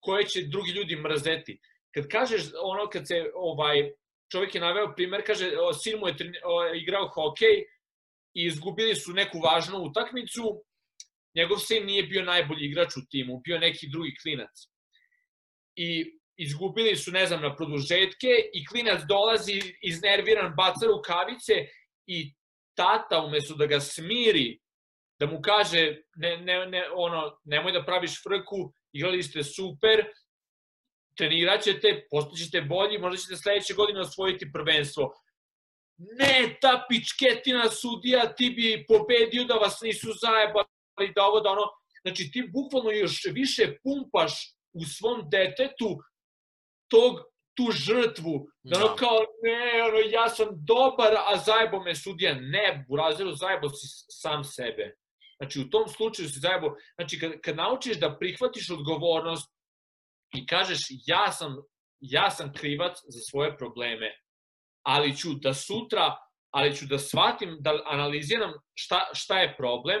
koje će drugi ljudi mrzeti. Kad kažeš ono, kad se ovaj, čovjek je naveo primer, kaže, o, sin mu je o, igrao hokej i izgubili su neku važnu utakmicu, njegov sin nije bio najbolji igrač u timu, bio neki drugi klinac. I izgubili su, ne znam, na produžetke i klinac dolazi iznerviran, baca rukavice i tata umesto da ga smiri, da mu kaže ne, ne, ne, ono, nemoj da praviš frku, igrali ste super, trenirat ćete, postaćete bolji, možda ćete sledeće godine osvojiti prvenstvo. Ne, ta pičketina sudija, ti bi pobedio da vas nisu zajebali, da ovo, da ono. Znači, ti bukvalno još više pumpaš u svom detetu tog tu žrtvu, da ono da. kao, ne, ono, ja sam dobar, a zajebo me sudija. Ne, Burazeru, zajebo si sam sebe. Znači, u tom slučaju si zajebo, znači, kad, kad naučiš da prihvatiš odgovornost i kažeš, ja sam, ja sam krivac za svoje probleme, ali ću da sutra, ali ću da shvatim, da analiziram šta, šta je problem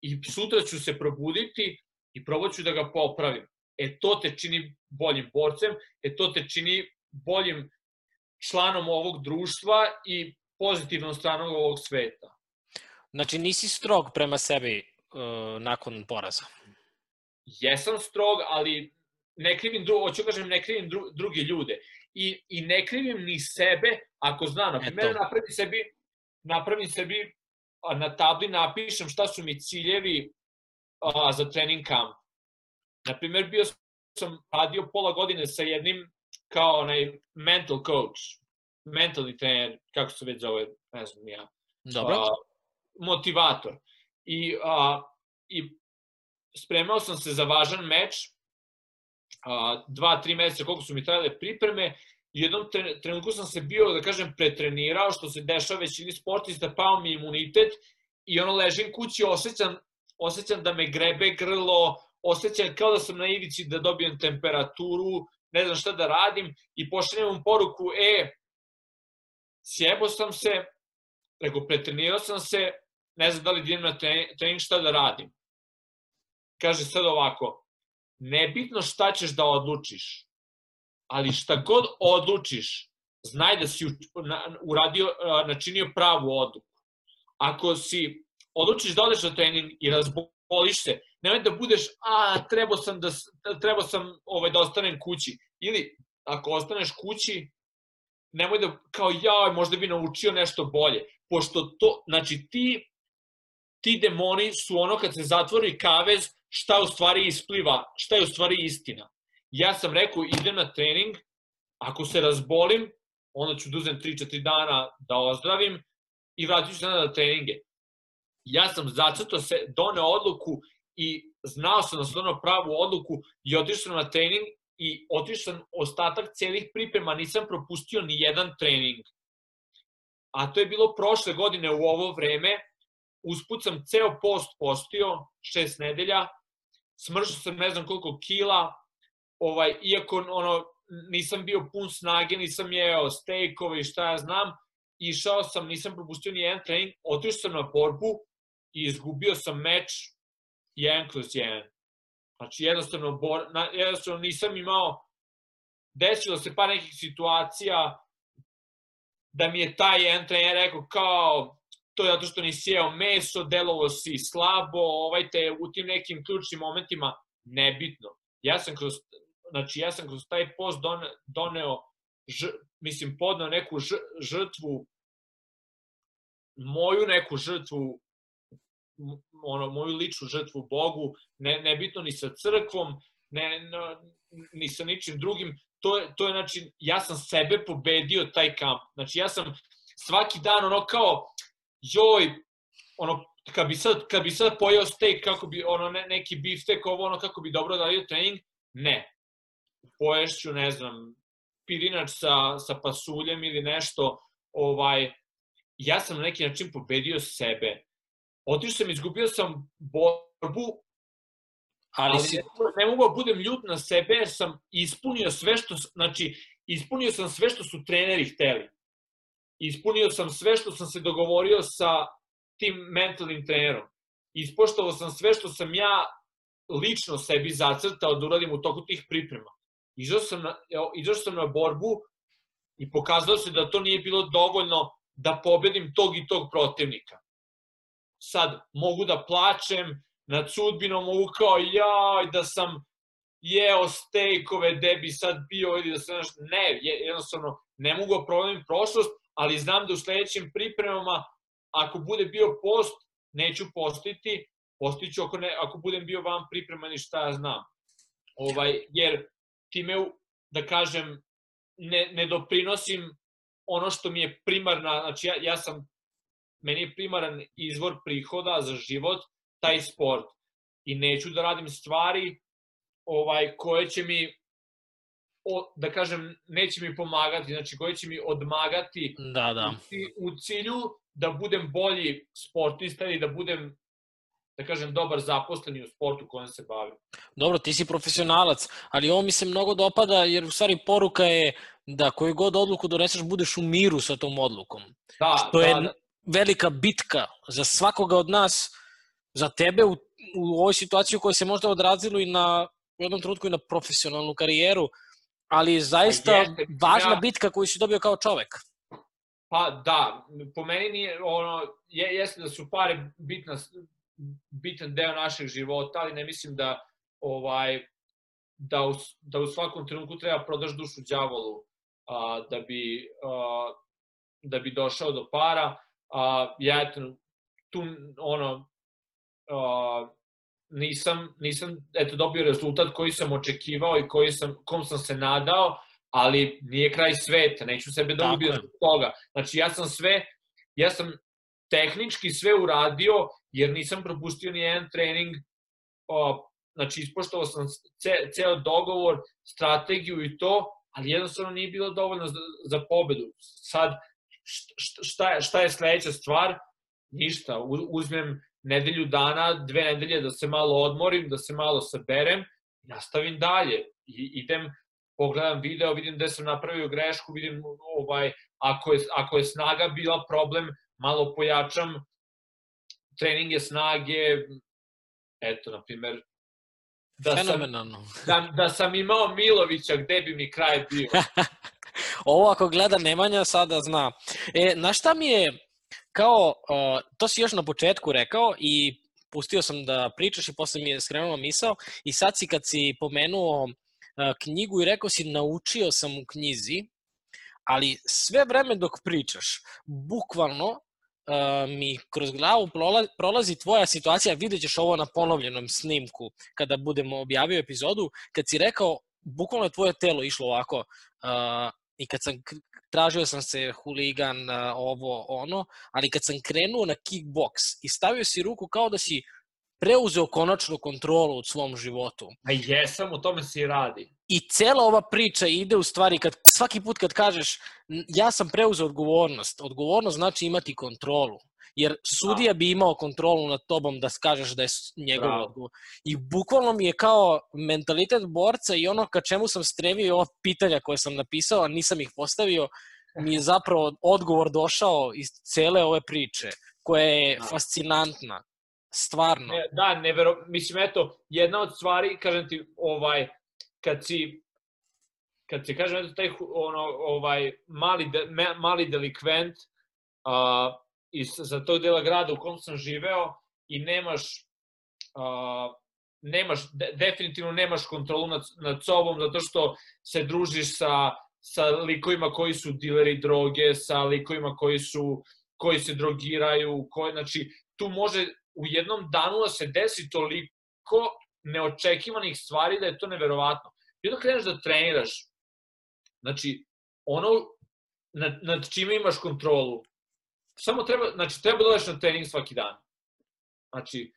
i sutra ću se probuditi i probat ću da ga popravim e to te čini boljim borcem, e to te čini boljim članom ovog društva i pozitivnom stranom ovog sveta. Znači nisi strog prema sebi uh, nakon poraza? Jesam strog, ali ne krivim, dru, hoću da kažem, ne krivim dru, drugi ljude. I, I ne krivim ni sebe, ako znam, na primjer, napravim sebi, napravim sebi, na tabli napišem šta su mi ciljevi a, za trening kamp Na primjer, bio sam radio pola godine sa jednim kao onaj mental coach, mentalni trener, kako se već zove, ne znam ja. Dobro. A, motivator. I, a, I spremao sam se za važan meč, a, dva, tri meseca koliko su mi trajale pripreme, i jednom trenutku sam se bio, da kažem, pretrenirao, što se dešava većini sportista, pao mi imunitet i ono ležim kući, osjećam, osjećam da me grebe grlo, osjećam kao da sam na ivici da dobijem temperaturu, ne znam šta da radim i pošaljem mu poruku, e, sjebo sam se, preko pretrenirao sam se, ne znam da li idem na trening, šta da radim. Kaže sad ovako, nebitno šta ćeš da odlučiš, ali šta god odlučiš, znaj da si uradio, načinio pravu odluku. Ako si odlučiš da odeš na trening i razboliš se, nemoj da budeš, a, trebao sam da, trebao sam ovaj, da ostanem kući. Ili, ako ostaneš kući, nemoj da, kao ja, možda bi naučio nešto bolje. Pošto to, znači ti, ti demoni su ono kad se zatvori kavez, šta u stvari ispliva, šta je u stvari istina. Ja sam rekao, idem na trening, ako se razbolim, onda ću da uzem 3-4 dana da ozdravim i vratit ću se na treninge. Ja sam zacrto se, doneo odluku i znao sam da sam donao pravu odluku i otišao sam na trening i otišao sam ostatak celih priprema, nisam propustio ni jedan trening. A to je bilo prošle godine u ovo vreme, usput sam ceo post postio, šest nedelja, smršao sam ne znam koliko kila, ovaj, iako ono, nisam bio pun snage, nisam jeo stejkove i šta ja znam, išao sam, nisam propustio ni jedan trening, otišao sam na borbu i izgubio sam meč 1 kroz 1. Znači, jednostavno, bor, na, jednostavno nisam imao, desilo se par nekih situacija da mi je taj jedan trener rekao kao, to je zato što nisi jeo meso, delovo si slabo, ovaj te u tim nekim ključnim momentima, nebitno. Ja sam kroz, znači ja sam kroz taj post doneo, ž, mislim, podneo neku ž, žrtvu, moju neku žrtvu ono, moju ličnu žrtvu Bogu, ne, nebitno ni sa crkvom, ne, ne, ni sa ničim drugim, to je, to je, znači, ja sam sebe pobedio taj kamp. Znači, ja sam svaki dan ono kao, joj, ono, kad bi sad, kad bi sad pojeo steak, kako bi, ono, ne, neki biftek, ovo, ono, kako bi dobro radio trening, ne. Poješću, ne znam, pirinač sa, sa pasuljem ili nešto, ovaj, ja sam na neki način pobedio sebe otišao sam, izgubio sam borbu, ali, ali si... ne, ne mogu da budem ljut na sebe jer sam ispunio sve što, znači, ispunio sam sve što su treneri hteli. Ispunio sam sve što sam se dogovorio sa tim mentalnim trenerom. Ispoštovao sam sve što sam ja lično sebi zacrtao da uradim u toku tih priprema. Izašao sam na, izašao sam na borbu i pokazao se da to nije bilo dovoljno da pobedim tog i tog protivnika sad mogu da plačem nad sudbinom, mogu kao jaj da sam jeo stejkove, gde bi sad bio ili da sam ne, jednostavno ne mogu da promenim prošlost, ali znam da u sledećim pripremama, ako bude bio post, neću postiti, postiću ako, ne, ako budem bio vam pripreman i šta ja znam. Ovaj, jer time, da kažem, ne, ne doprinosim ono što mi je primarna, znači ja, ja sam meni je primaran izvor prihoda za život taj sport i neću da radim stvari ovaj koje će mi o, da kažem neće mi pomagati, znači koje će mi odmagati da, da. U cilju da budem bolji sportista i da budem da kažem, dobar zaposleni u sportu kojem se bavim. Dobro, ti si profesionalac, ali ovo mi se mnogo dopada, jer u stvari poruka je da koju god odluku doneseš, budeš u miru sa tom odlukom. Da, što da, je da velika bitka za svakoga od nas, za tebe u, u ovoj situaciji koja se možda odrazilo i na u jednom trenutku i na profesionalnu karijeru, ali zaista jeste, važna ja, bitka koju si dobio kao čovek. Pa da, po meni nije, ono, je, jeste da su pare bitna, bitan deo našeg života, ali ne mislim da ovaj da u, da u svakom trenutku treba prodaš dušu đavolu a, da bi a, da bi došao do para. A, ja eto, tu ono, a, nisam, nisam eto, dobio rezultat koji sam očekivao i koji sam, kom sam se nadao, ali nije kraj sveta, neću sebe da ubio zbog toga. Znači, ja sam sve, ja sam tehnički sve uradio, jer nisam propustio ni jedan trening, o, znači ispoštovao sam ce, ceo dogovor, strategiju i to, ali jednostavno nije bilo dovoljno za, za pobedu. Sad, šta je, šta je sledeća stvar? Ništa, uzmem nedelju dana, dve nedelje da se malo odmorim, da se malo saberem, nastavim dalje. I, idem, pogledam video, vidim gde sam napravio grešku, vidim ovaj, ako, je, ako je snaga bila problem, malo pojačam treninge snage, eto, na primer, da sam, da, da sam imao Milovića, gde bi mi kraj bio? Ovo ako gleda Nemanja sada zna. E, na šta mi je, kao, uh, to si još na početku rekao i pustio sam da pričaš i posle mi je skrenula misao i sad si kad si pomenuo uh, knjigu i rekao si naučio sam u knjizi, ali sve vreme dok pričaš, bukvalno uh, mi kroz glavu prolazi tvoja situacija, vidjet ćeš ovo na ponovljenom snimku kada budemo objavio epizodu, kad si rekao, bukvalno je tvoje telo išlo ovako, uh, i kad sam tražio sam se huligan, ovo, ono, ali kad sam krenuo na kickbox i stavio si ruku kao da si preuzeo konačnu kontrolu u svom životu. A jesam, o tome se i radi. I cela ova priča ide u stvari, kad, svaki put kad kažeš ja sam preuzeo odgovornost, odgovornost znači imati kontrolu. Jer sudija da. bi imao kontrolu nad tobom da skažeš da je njegov odgovor. I bukvalno mi je kao mentalitet borca i ono ka čemu sam strevio ova pitanja koje sam napisao, a nisam ih postavio, mi je zapravo odgovor došao iz cele ove priče, koja je da. fascinantna. Stvarno. Ne, da, nevero, mislim, eto, jedna od stvari, kažem ti, ovaj, kad si, kad se kažem, eto, taj, ono, ovaj, mali, de, mali delikvent, uh, iz, za tog dela grada u kom sam živeo i nemaš, uh, nemaš, de, definitivno nemaš kontrolu nad, nad sobom, zato što se družiš sa, sa likovima koji su dileri droge, sa likovima koji su koji se drogiraju, koji, znači, tu može u jednom danu da se desi toliko neočekivanih stvari da je to neverovatno. I onda kreneš da treniraš, znači, ono nad, nad čime imaš kontrolu, samo treba, znači, treba da odeš na trening svaki dan. Znači,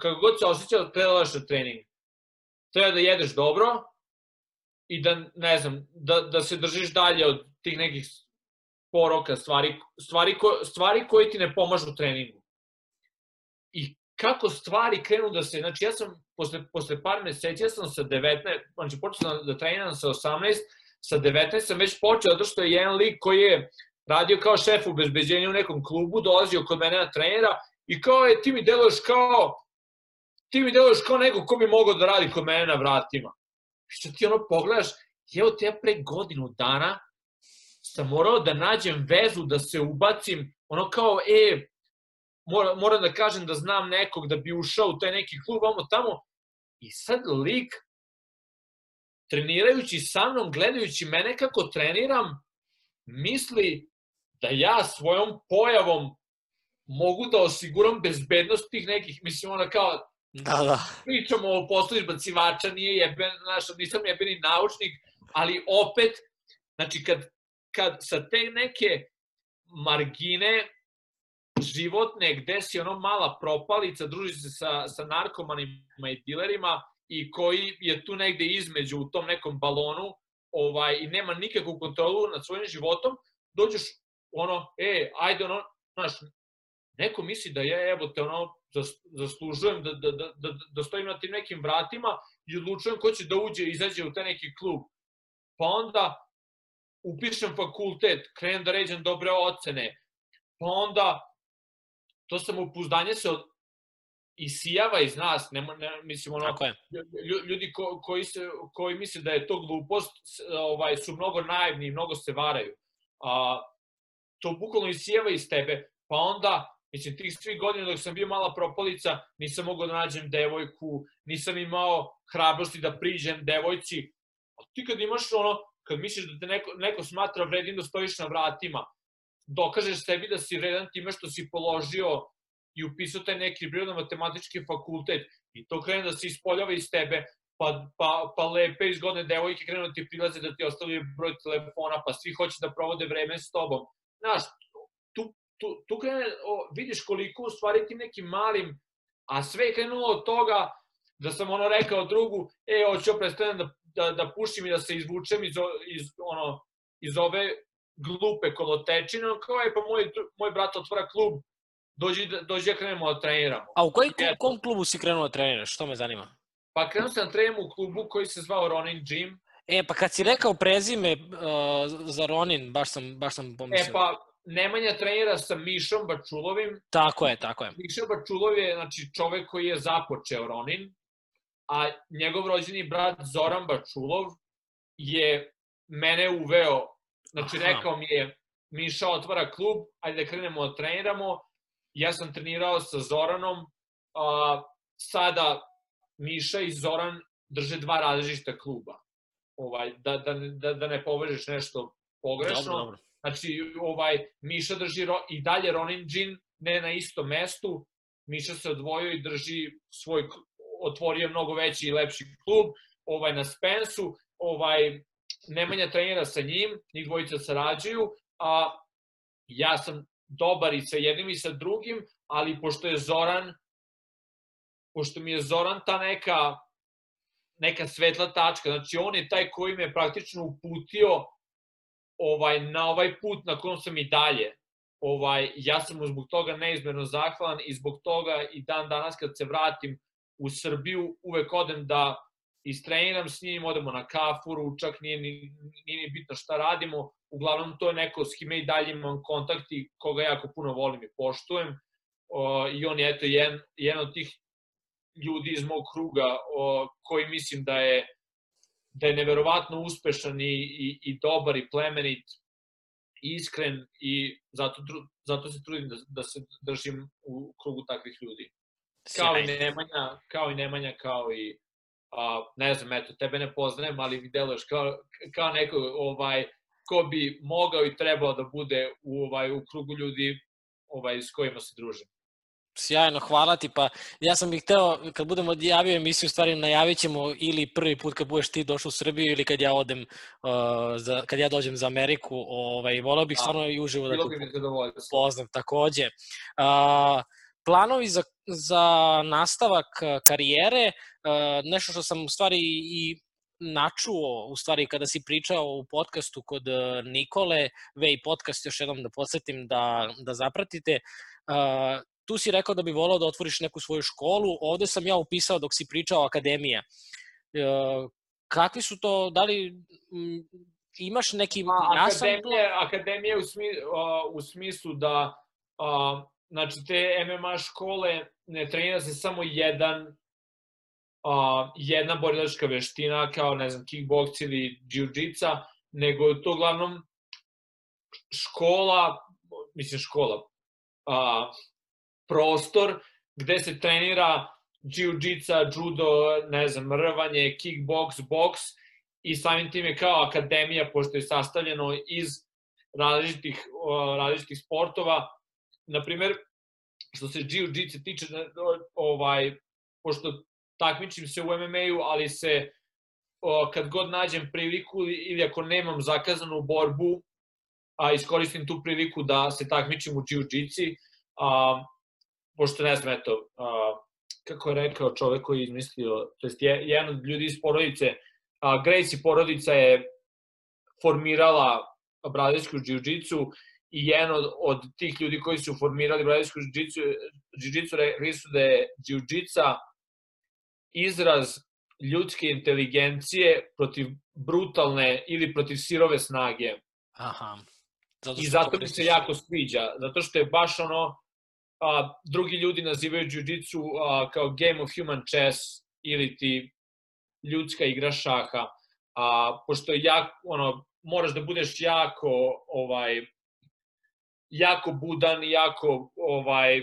kako god se osjeća, treba da odeš na trening. Treba da jedeš dobro i da, ne znam, da, da se držiš dalje od tih nekih poroka, stvari, stvari, ko, stvari koje ti ne pomažu u treningu i kako stvari krenu da se, znači ja sam posle, posle par meseci, ja sam sa 19, znači počeo sam da treniram sa 18, sa 19 sam već počeo, zato što je jedan lik koji je radio kao šef u bezbeđenju u nekom klubu, dolazio kod mene na trenera i kao je, ti mi deluješ kao, ti mi deluješ kao neko ko bi mogao da radi kod mene na vratima. Što ti ono pogledaš, evo te ja pre godinu dana sam morao da nađem vezu, da se ubacim, ono kao, e, mora, moram da kažem da znam nekog da bi ušao u taj neki klub, vamo tamo, i sad lik, trenirajući sa mnom, gledajući mene kako treniram, misli da ja svojom pojavom mogu da osiguram bezbednost tih nekih, mislim, ona kao, da, da. pričamo o poslu izbacivača, nije jeben, znaš, nisam jebeni naučnik, ali opet, znači, kad, kad sa te neke margine životne gde si ono mala propalica, druži se sa, sa narkomanima i dilerima i koji je tu negde između u tom nekom balonu ovaj, i nema nikakvu kontrolu nad svojim životom, dođeš ono, e, ajde ono, znaš, neko misli da ja, evo te ono, zaslužujem da, da, da, da, da stojim na tim nekim vratima i odlučujem ko će da uđe i izađe u taj neki klub. Pa onda upišem fakultet, krenem da ređem dobre ocene, pa onda to samopouzdanje se od, isijava iz nas, ne, ne, mislim, ono, Tako je. ljudi ko, koji, se, koji misle da je to glupost, ovaj, su mnogo naivni i mnogo se varaju. A, to bukvalno isijava iz tebe, pa onda, mislim, tih svih godina dok sam bio mala propalica, nisam mogao da nađem devojku, nisam imao hrabrosti da priđem devojci. A ti kad imaš ono, kad misliš da te neko, neko smatra vredim da stojiš na vratima, dokažeš sebi da si vredan time što si položio i upisao taj neki prirodno-matematički fakultet i to krene da se ispoljava iz tebe, pa, pa, pa lepe iz godine devojke krenu da ti prilaze da ti ostavljaju broj telefona, pa svi hoće da provode vreme s tobom. Znaš, tu tu, tu krene, o, vidiš koliko u stvari tim nekim malim, a sve je krenulo od toga da sam ono rekao drugu, e, hoću prestanem da, da, da pušim i da se izvučem iz, iz, ono, iz ove glupe kolotečine, kao je pa moj, moj brat otvara klub, dođi, da, dođi da krenemo da treniramo. A u koji, kom, kom klubu si krenuo da treniraš? Što me zanima? Pa krenuo sam da treniram u klubu koji se zvao Ronin Gym. E, pa kad si rekao prezime uh, za Ronin, baš sam, baš sam pomislio. E, pa Nemanja trenira sa Mišom Bačulovim. Tako je, tako je. Miša Bačulov je znači, čovek koji je započeo Ronin, a njegov rođeni brat Zoran Bačulov je mene uveo, znači Aha. rekao mi je Miša otvara klub, ajde da krenemo da treniramo. Ja sam trenirao sa Zoranom, a, sada Miša i Zoran drže dva različita kluba. Ovaj, da, da, da, da ne povežeš nešto pogrešno. Dobro, dobro. Znači, ovaj, Miša drži ro, i dalje Ronin Džin, ne na istom mestu, Miša se odvojio i drži svoj, otvorio mnogo veći i lepši klub, ovaj, na Spensu, ovaj, Nemanja trenira sa njim, njih dvojica sarađuju, a ja sam dobar i sa jednim i sa drugim, ali pošto je Zoran, pošto mi je Zoran ta neka, neka svetla tačka, znači on je taj koji me praktično uputio ovaj, na ovaj put na kom sam i dalje. Ovaj, ja sam mu zbog toga neizmerno zahvalan i zbog toga i dan danas kad se vratim u Srbiju uvek odem da istreniram s njim, odemo na kafu, ručak, nije ni, nije ni bitno šta radimo, uglavnom to je neko s kime i dalje imam kontakti, koga jako puno volim i poštujem, o, i on je eto jedan, jedan od tih ljudi iz mog kruga o, koji mislim da je da je neverovatno uspešan i, i, i dobar i plemenit, iskren i zato, zato se trudim da, da se držim u krugu takvih ljudi. Kao i Nemanja, kao i Nemanja, kao i a, ne znam, eto, tebe ne poznajem, ali mi deluješ kao, kao neko ovaj, ko bi mogao i trebao da bude u, ovaj, u krugu ljudi ovaj, s kojima se družim. Sjajno, hvala ti. Pa ja sam bih hteo, kad budemo odjavio emisiju, stvari najavit ćemo ili prvi put kad budeš ti došao u Srbiju ili kad ja odem, uh, za, kad ja dođem za Ameriku. Ovaj, volao bih stvarno i uživo da te poznam takođe. Uh, planovi za, za nastavak karijere, uh, nešto što sam u stvari i načuo, u stvari kada si pričao u podcastu kod Nikole, Vej podcast, još jednom da podsjetim da, da zapratite, uh, tu si rekao da bi volao da otvoriš neku svoju školu, ovde sam ja upisao dok si pričao akademija. E, kakvi su to, da li m, imaš neki A, jasan akademije, akademije u, smi, uh, u smislu da uh, znači te MMA škole ne trenira se samo jedan uh, jedna borilačka veština kao ne znam kickbox ili jiu-jitsa, nego je to uglavnom škola, mislim škola, uh, prostor gde se trenira jiu-jitsa, judo, ne znam, rvanje, kickbox, boks i samim tim je kao akademija, pošto je sastavljeno iz različitih, različitih sportova. Naprimer, što se jiu-jitsa tiče, ovaj, pošto takmičim se u MMA-u, ali se kad god nađem priliku ili ako nemam zakazanu borbu, a iskoristim tu priliku da se takmičim u jiu-jitsi, pošto ne znam, eto, a, kako je rekao čovek koji je izmislio, to jest je, jedan od ljudi iz porodice, a, Gracie porodica je formirala brazilsku jiu-jitsu i jedan od, od tih ljudi koji su formirali brazilsku jiu-jitsu, jiu-jitsu rekli su da je jiu-jitsa izraz ljudske inteligencije protiv brutalne ili protiv sirove snage. Aha. Zato I zato mi se jako sviđa, zato što je baš ono, a, drugi ljudi nazivaju jiu-jitsu kao game of human chess ili ti ljudska igra šaha. A, pošto je jak, ono, moraš da budeš jako ovaj jako budan i jako ovaj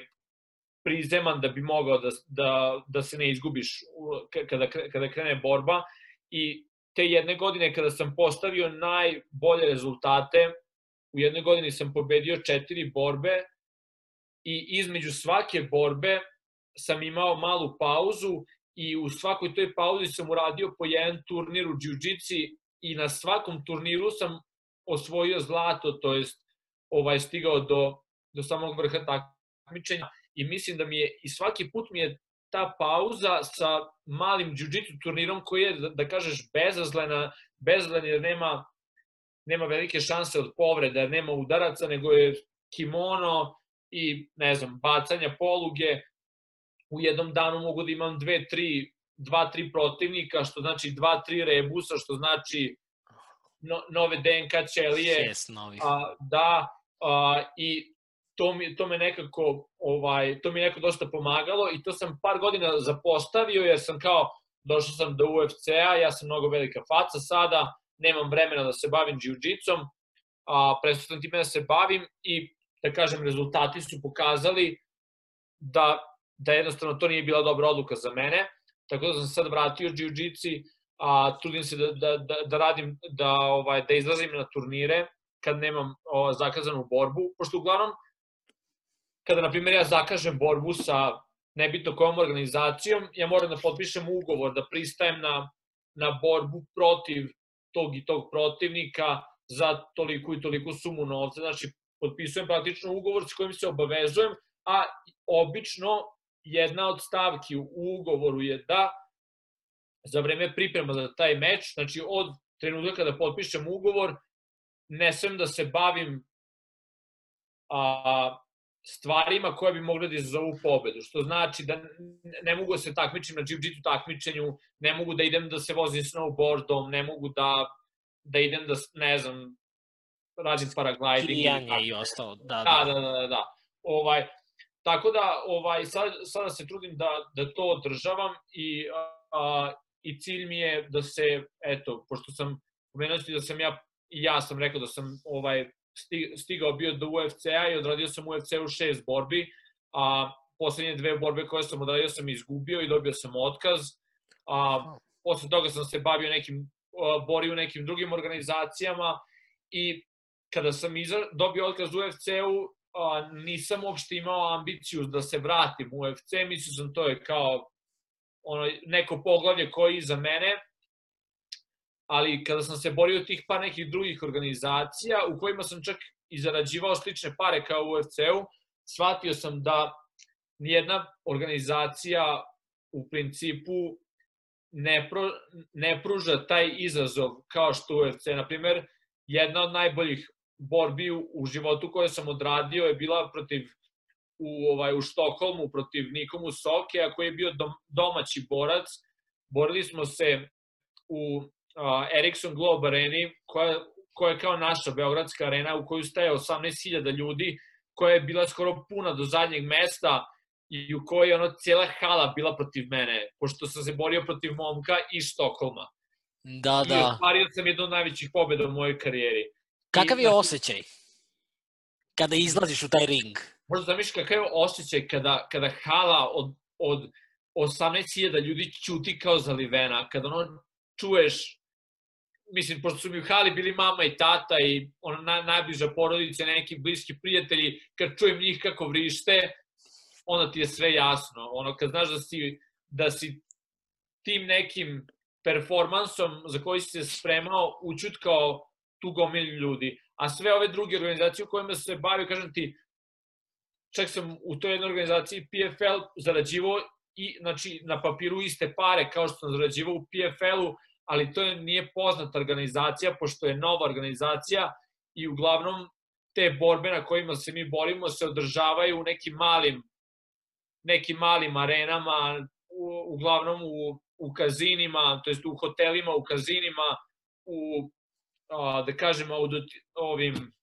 prizeman da bi mogao da, da, da se ne izgubiš kada, kada krene borba i te jedne godine kada sam postavio najbolje rezultate, u jednoj godini sam pobedio četiri borbe, i između svake borbe sam imao malu pauzu i u svakoj toj pauzi sam uradio po jedan turnir u jiu i na svakom turniru sam osvojio zlato, to jest ovaj, stigao do, do samog vrha takmičenja i mislim da mi je i svaki put mi je ta pauza sa malim jiu-jitsu turnirom koji je, da, da kažeš, bezazlena, bezazlen jer nema, nema velike šanse od povreda, nema udaraca, nego je kimono i, ne znam, bacanja poluge. U jednom danu mogu da imam dve, tri, dva, tri protivnika, što znači dva, tri rebusa, što znači no, nove DNK ćelije. Šest novih. A, da, a, i to mi, to me nekako, ovaj, to mi je neko dosta pomagalo i to sam par godina zapostavio jer sam kao, došao sam do UFC-a, ja sam mnogo velika faca sada, nemam vremena da se bavim jiu-jitsom, a prestao sam time da se bavim i da kažem rezultati su pokazali da, da jednostavno to nije bila dobra odluka za mene, tako da sam sad vratio jiu-jitsi, a trudim se da, da, da, da radim, da, ovaj, da izlazim na turnire kad nemam o, zakazanu borbu, pošto uglavnom kada, na primjer, ja zakažem borbu sa nebitno kojom organizacijom, ja moram da potpišem ugovor, da pristajem na, na borbu protiv tog i tog protivnika za toliko i toliko sumu novca. Znači, potpisujem praktično ugovor s kojim se obavezujem, a obično jedna od stavki u ugovoru je da za vreme priprema za taj meč, znači od trenutka kada potpišem ugovor, ne smem da se bavim a, stvarima koje bi mogle da izazovu pobedu, što znači da ne mogu da se takmičim na jiu-jitsu takmičenju, ne mogu da idem da se vozim snowboardom, ne mogu da, da idem da, ne znam, radim paragliding. Kijanje i ostalo, da, da. Da, da, da, da. Ovaj, tako da, ovaj, sad, sada se trudim da, da to održavam i, a, i cilj mi je da se, eto, pošto sam, pomenuo da sam ja, i ja sam rekao da sam ovaj, stigao bio do UFC-a i odradio sam UFC-u šest borbi, a poslednje dve borbe koje sam odradio sam izgubio i dobio sam otkaz. A, posle toga sam se bavio nekim, borio u nekim drugim organizacijama i kada sam iza, dobio otkaz u UFC-u, nisam uopšte imao ambiciju da se vratim u UFC, mislio sam to je kao ono, neko poglavlje koje je iza mene, ali kada sam se borio tih par nekih drugih organizacija u kojima sam čak i zarađivao slične pare kao u UFC-u, shvatio sam da nijedna organizacija u principu ne, pro, ne pruža taj izazov kao što UFC. Naprimer, jedna od najboljih borbi u, u životu koje sam odradio je bila protiv u ovaj u Štokholmu protiv Nikomu Soke, a koji je bio dom, domaći borac. Borili smo se u uh, Ericsson Globe areni, koja, koja je kao naša Beogradska arena u koju staje 18.000 ljudi, koja je bila skoro puna do zadnjeg mesta i u kojoj je ono cijela hala bila protiv mene, pošto sam se borio protiv momka iz Stokholma. Da, da. I ostvario sam jednu od najvećih pobjeda u mojoj karijeri. Kakav je osjećaj kada izlaziš u taj ring? Možda zamišljaš kakav je osjećaj kada, kada hala od, od 18.000 ljudi ćuti kao zalivena, kada ono čuješ mislim, pošto su mi u hali bili mama i tata i ona naj, najbliža porodica, neki bliski prijatelji, kad čujem njih kako vrište, onda ti je sve jasno. Ono, kad znaš da si, da si tim nekim performansom za koji si se spremao učutkao tu gomilju ljudi. A sve ove druge organizacije u kojima se bavio, kažem ti, čak sam u toj jednoj organizaciji PFL zarađivao i, znači, na papiru iste pare kao što sam zarađivao u PFL-u, ali to nije poznata organizacija, pošto je nova organizacija i uglavnom te borbe na kojima se mi borimo se održavaju u nekim malim nekim malim arenama, u, uglavnom u, u kazinima, to jest u hotelima, u kazinima, u, a, da kažemo, u ovim,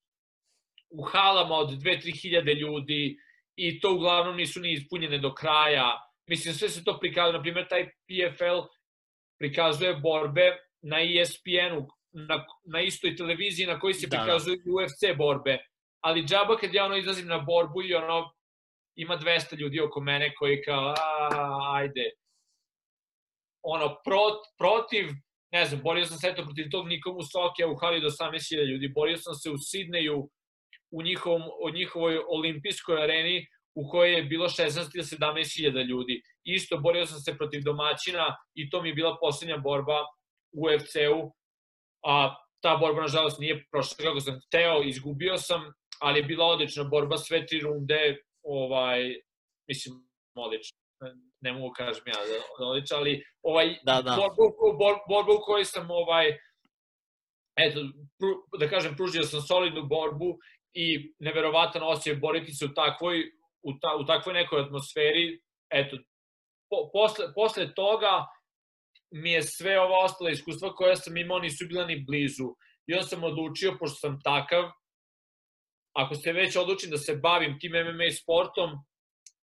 u halama od 2-3 hiljade ljudi i to uglavnom nisu ni ispunjene do kraja. Mislim, sve se to prikazuje, na primjer, taj PFL prikazuje borbe na ESPN-u, na, na istoj televiziji na kojoj se da. prikazuju UFC borbe. Ali džaba kad ja ono izlazim na borbu i ono ima 200 ljudi oko mene koji kao, a, ajde, ono, prot, protiv, ne znam, borio sam se eto protiv tog Nikomu Sokija u hali do 18.000 ljudi, borio sam se u Sidneju, u njihovom, u njihovoj olimpijskoj areni u kojoj je bilo 16 ili 17 ljudi. Isto borio sam se protiv domaćina i to mi je bila poslednja borba u UFC-u, a ta borba nažalost nije prošla kako sam hteo, izgubio sam, ali je bila odlična borba sve tri runde, ovaj, mislim, odlična ne mogu kažem ja da, da ali ovaj, da, da. Borba, bor, borba u kojoj sam ovaj, eto, pru, da kažem, pružio sam solidnu borbu i neverovatan osjećaj boriti se u takvoj, u, ta, u takvoj nekoj atmosferi, eto, po, posle, posle toga mi je sve ova ostala iskustva koja sam imao nisu bila ni blizu. I onda sam odlučio, pošto sam takav, ako se već odlučim da se bavim tim MMA sportom,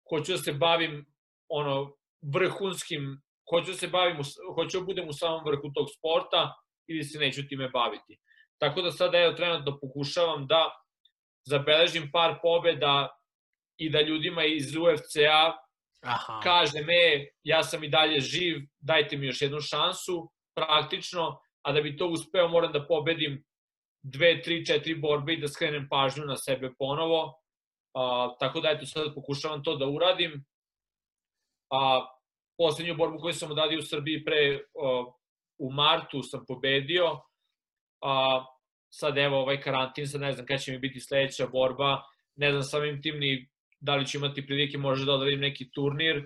hoću da se bavim ono vrhunskim, hoću da se bavim, hoću da budem u samom vrhu tog sporta ili se neću time baviti. Tako da sada evo trenutno pokušavam da zabeležim par pobeda i da ljudima iz UFC-a Aha. kaže me, ja sam i dalje živ, dajte mi još jednu šansu, praktično, a da bi to uspeo moram da pobedim dve, tri, četiri borbe i da skrenem pažnju na sebe ponovo. A, tako da eto sad pokušavam to da uradim. A, poslednju borbu koju sam odradio u Srbiji pre a, u martu sam pobedio. A, sad evo ovaj karantin, sad ne znam kada će mi biti sledeća borba, ne znam samim tim ni da li ću imati prilike možda da odradim neki turnir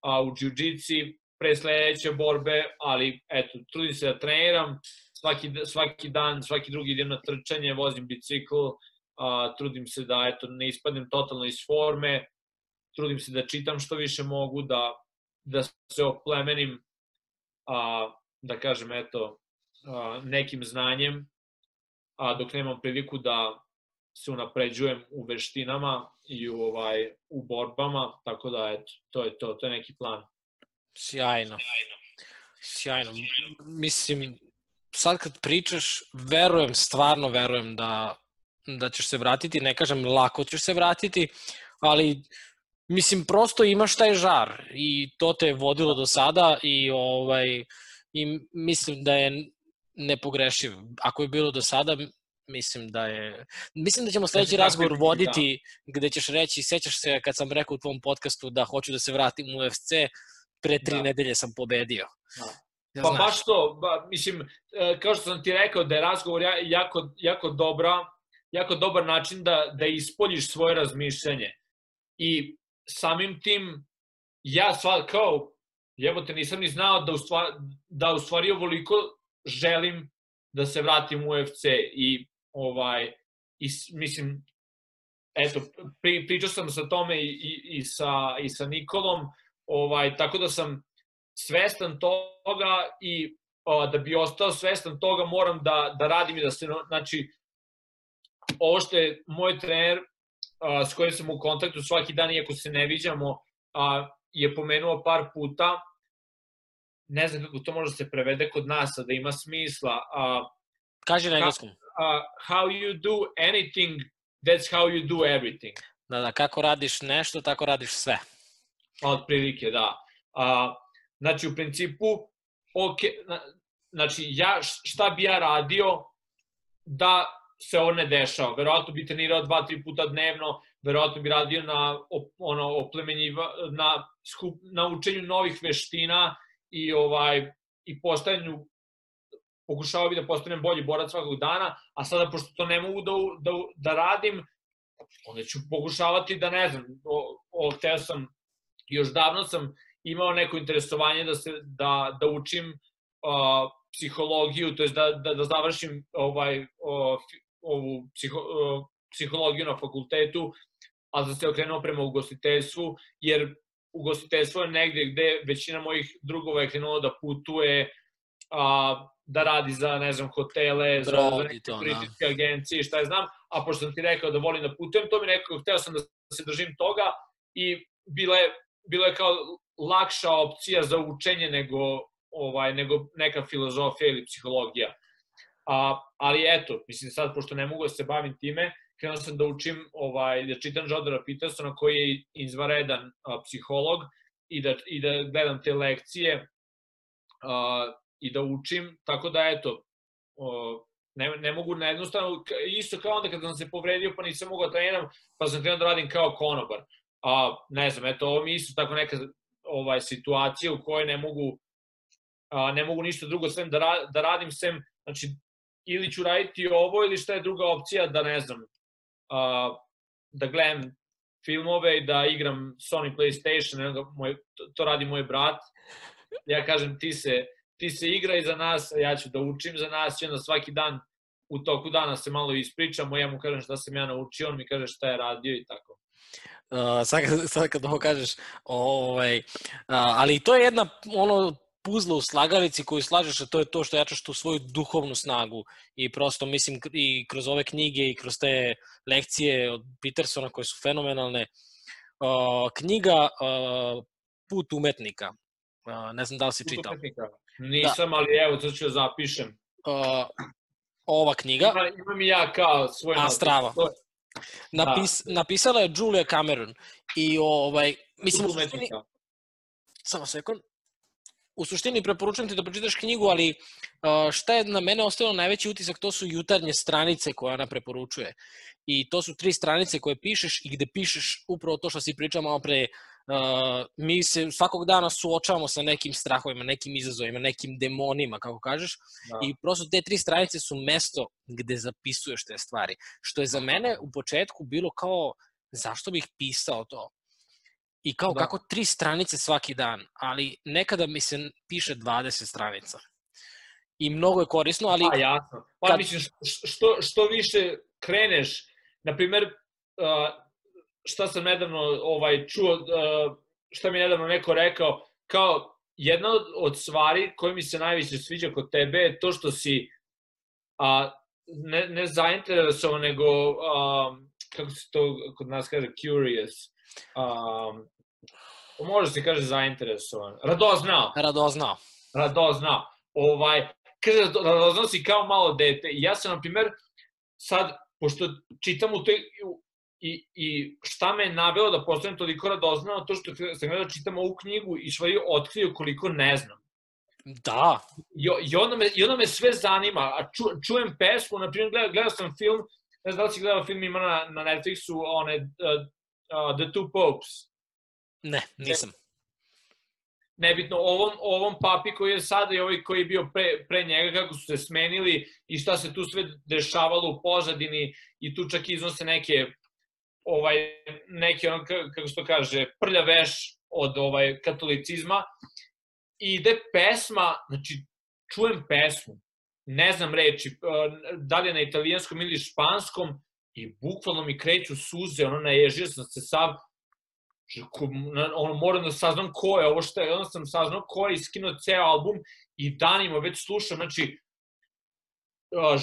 a, u jiu-jitsi pre sledeće borbe, ali eto, trudim se da treniram, svaki, svaki dan, svaki drugi idem na trčanje, vozim bicikl, a, trudim se da eto, ne ispadnem totalno iz forme, trudim se da čitam što više mogu, da, da se oplemenim, a, da kažem, eto, a, nekim znanjem, a dok nemam priliku da se unapređujem u veštinama i u, ovaj, u borbama, tako da eto, to je to, to je neki plan. Sjajno. Sjajno. Mislim, sad kad pričaš, verujem, stvarno verujem da, da ćeš se vratiti, ne kažem lako ćeš se vratiti, ali mislim prosto imaš taj žar i to te je vodilo do sada i ovaj i mislim da je nepogrešiv. Ako je bilo do sada, mislim da je... Mislim da ćemo sledeći razgovor da. voditi gde ćeš reći, sećaš se kad sam rekao u tvom podcastu da hoću da se vratim u UFC, pre tri da. nedelje sam pobedio. Da. Ja pa znaš. baš to, ba, mislim, e, kao što sam ti rekao da je razgovor jako, jako dobra, jako dobar način da, da ispoljiš svoje razmišljanje. I samim tim, ja sva, kao, te nisam ni znao da u, stvari, da u stvari ovoliko želim da se vratim u UFC i ovaj i mislim eto pri, pričao sam sa tome i, i, i sa i sa Nikolom ovaj tako da sam svestan toga i o, da bi ostao svestan toga moram da da radim i da se znači ovo što je moj trener a, s kojim sam u kontaktu svaki dan iako se ne viđamo a, je pomenuo par puta ne znam kako to može da se prevede kod nas, da ima smisla. A, Kaže na engleskom. Uh, how you do anything, that's how you do everything. Da, da, kako radiš nešto, tako radiš sve. Od prilike, da. A, znači, u principu, ok, znači, ja, šta bi ja radio da se ovo ne dešava? Verovatno bi trenirao dva, tri puta dnevno, verovatno bi radio na ono, oplemenjiva, na, skup, na učenju novih veština i ovaj i postajanju pokušavao bi da postanem bolji borac svakog dana, a sada pošto to ne mogu da, da, da radim, onda ću pokušavati da ne znam, o, o teo sam, još davno sam imao neko interesovanje da se da, da učim uh, psihologiju, to jest da, da, da završim ovaj, uh, ovu psiho, uh, psihologiju na fakultetu, a da se okrenuo prema ugostiteljstvu, jer ugostiteljstvo je negde gde većina mojih drugova je krenulo da putuje, a, da radi za, ne znam, hotele, za, za neke da. turističke da. agencije, šta je znam, a pošto sam ti rekao da volim da putujem, to mi nekako, hteo sam da se držim toga i bila je, bila je kao lakša opcija za učenje nego, ovaj, nego neka filozofija ili psihologija. A, ali eto, mislim sad, pošto ne mogu da se bavim time, krenuo sam da učim, ovaj, da čitam Jodora Petersona koji je izvaredan a, psiholog i da, i da gledam te lekcije a, i da učim, tako da eto, o, ne, ne mogu na jednostavno, isto kao onda kad sam se povredio pa nisam mogao da treniram, pa sam krenuo da radim kao konobar. A, ne znam, eto, ovo mi isto tako neka ovaj, situacija u kojoj ne mogu a, ne mogu ništa drugo sem da, ra, da radim sem, znači ili ću raditi ovo ili šta je druga opcija da ne znam, a, da gledam filmove i da igram Sony PlayStation, ne, moj, to, to radi moj brat. Ja kažem, ti se, ti se igraj za nas, a ja ću da učim za nas, i onda svaki dan u toku dana se malo ispričamo, ja mu kažem šta sam ja naučio, on mi kaže šta je radio i tako. Uh, sad, sad kad ovo kažeš, ovaj, uh, ali to je jedna ono puzla u slagalici koju slažeš, a to je to što jačaš tu svoju duhovnu snagu i prosto mislim i kroz ove knjige i kroz te lekcije od Petersona koje su fenomenalne. Uh, knjiga uh, Put umetnika, uh, ne znam da li si čitao. Put umetnika? Nisam, da. ali evo, to ću da zapišem. Uh, ova knjiga. Ima, imam i ja kao svoj... A, strava. Napis, da. Napisala je Julia Cameron i ovaj, mislim, u suštini, samo sekund, u suštini preporučujem ti da pročitaš knjigu, ali šta je na mene ostavilo najveći utisak, to su jutarnje stranice koje ona preporučuje. I to su tri stranice koje pišeš i gde pišeš upravo to što si pričao malo pre, mi se svakog dana suočavamo sa nekim strahovima, nekim izazovima, nekim demonima, kako kažeš, da. i prosto te tri stranice su mesto gde zapisuješ te stvari. Što je za mene u početku bilo kao, zašto bih pisao to? I kao da. kako tri stranice svaki dan, ali nekada mi se piše 20 stranica. I mnogo je korisno, ali... Pa jasno. Pa kad... mislim, što, što više kreneš, na primer, šta sam nedavno ovaj, čuo, šta mi je nedavno neko rekao, kao jedna od, od stvari koje mi se najviše sviđa kod tebe je to što si a, ne, ne zainteresovan, nego, um, kako se to kod nas kaže, curious. Um, može se kaže zainteresovan. Radoznao. Radoznao. Radoznao. Ovaj, kaže, radoznao si kao malo dete. I ja sam, na primer, sad, pošto čitam u toj, i, i šta me je naveo da postanem toliko radoznao, to što sam gledao čitam ovu knjigu i svoju otkrio koliko ne znam. Da. I, i, onda, me, I onda me sve zanima, a ču, čujem pesmu, na primjer gledao, gledao sam film, ne znam da li si gledao film, ima na, na Netflixu, one, uh, uh, The Two Popes. Ne, nisam. Nebitno, ovom, ovom papi koji je sada i ovaj koji je bio pre, pre njega, kako su se smenili i šta se tu sve dešavalo u pozadini i tu čak iznose neke ovaj neki ono kako se to kaže prlja veš od ovaj katolicizma i ide pesma, znači čujem pesmu, ne znam reči, da li je na italijanskom ili španskom i bukvalno mi kreću suze, ono naježio sam se sav, ono moram da saznam ko je ovo što je, onda sam saznao ko je iskinuo ceo album i danima već slušam, znači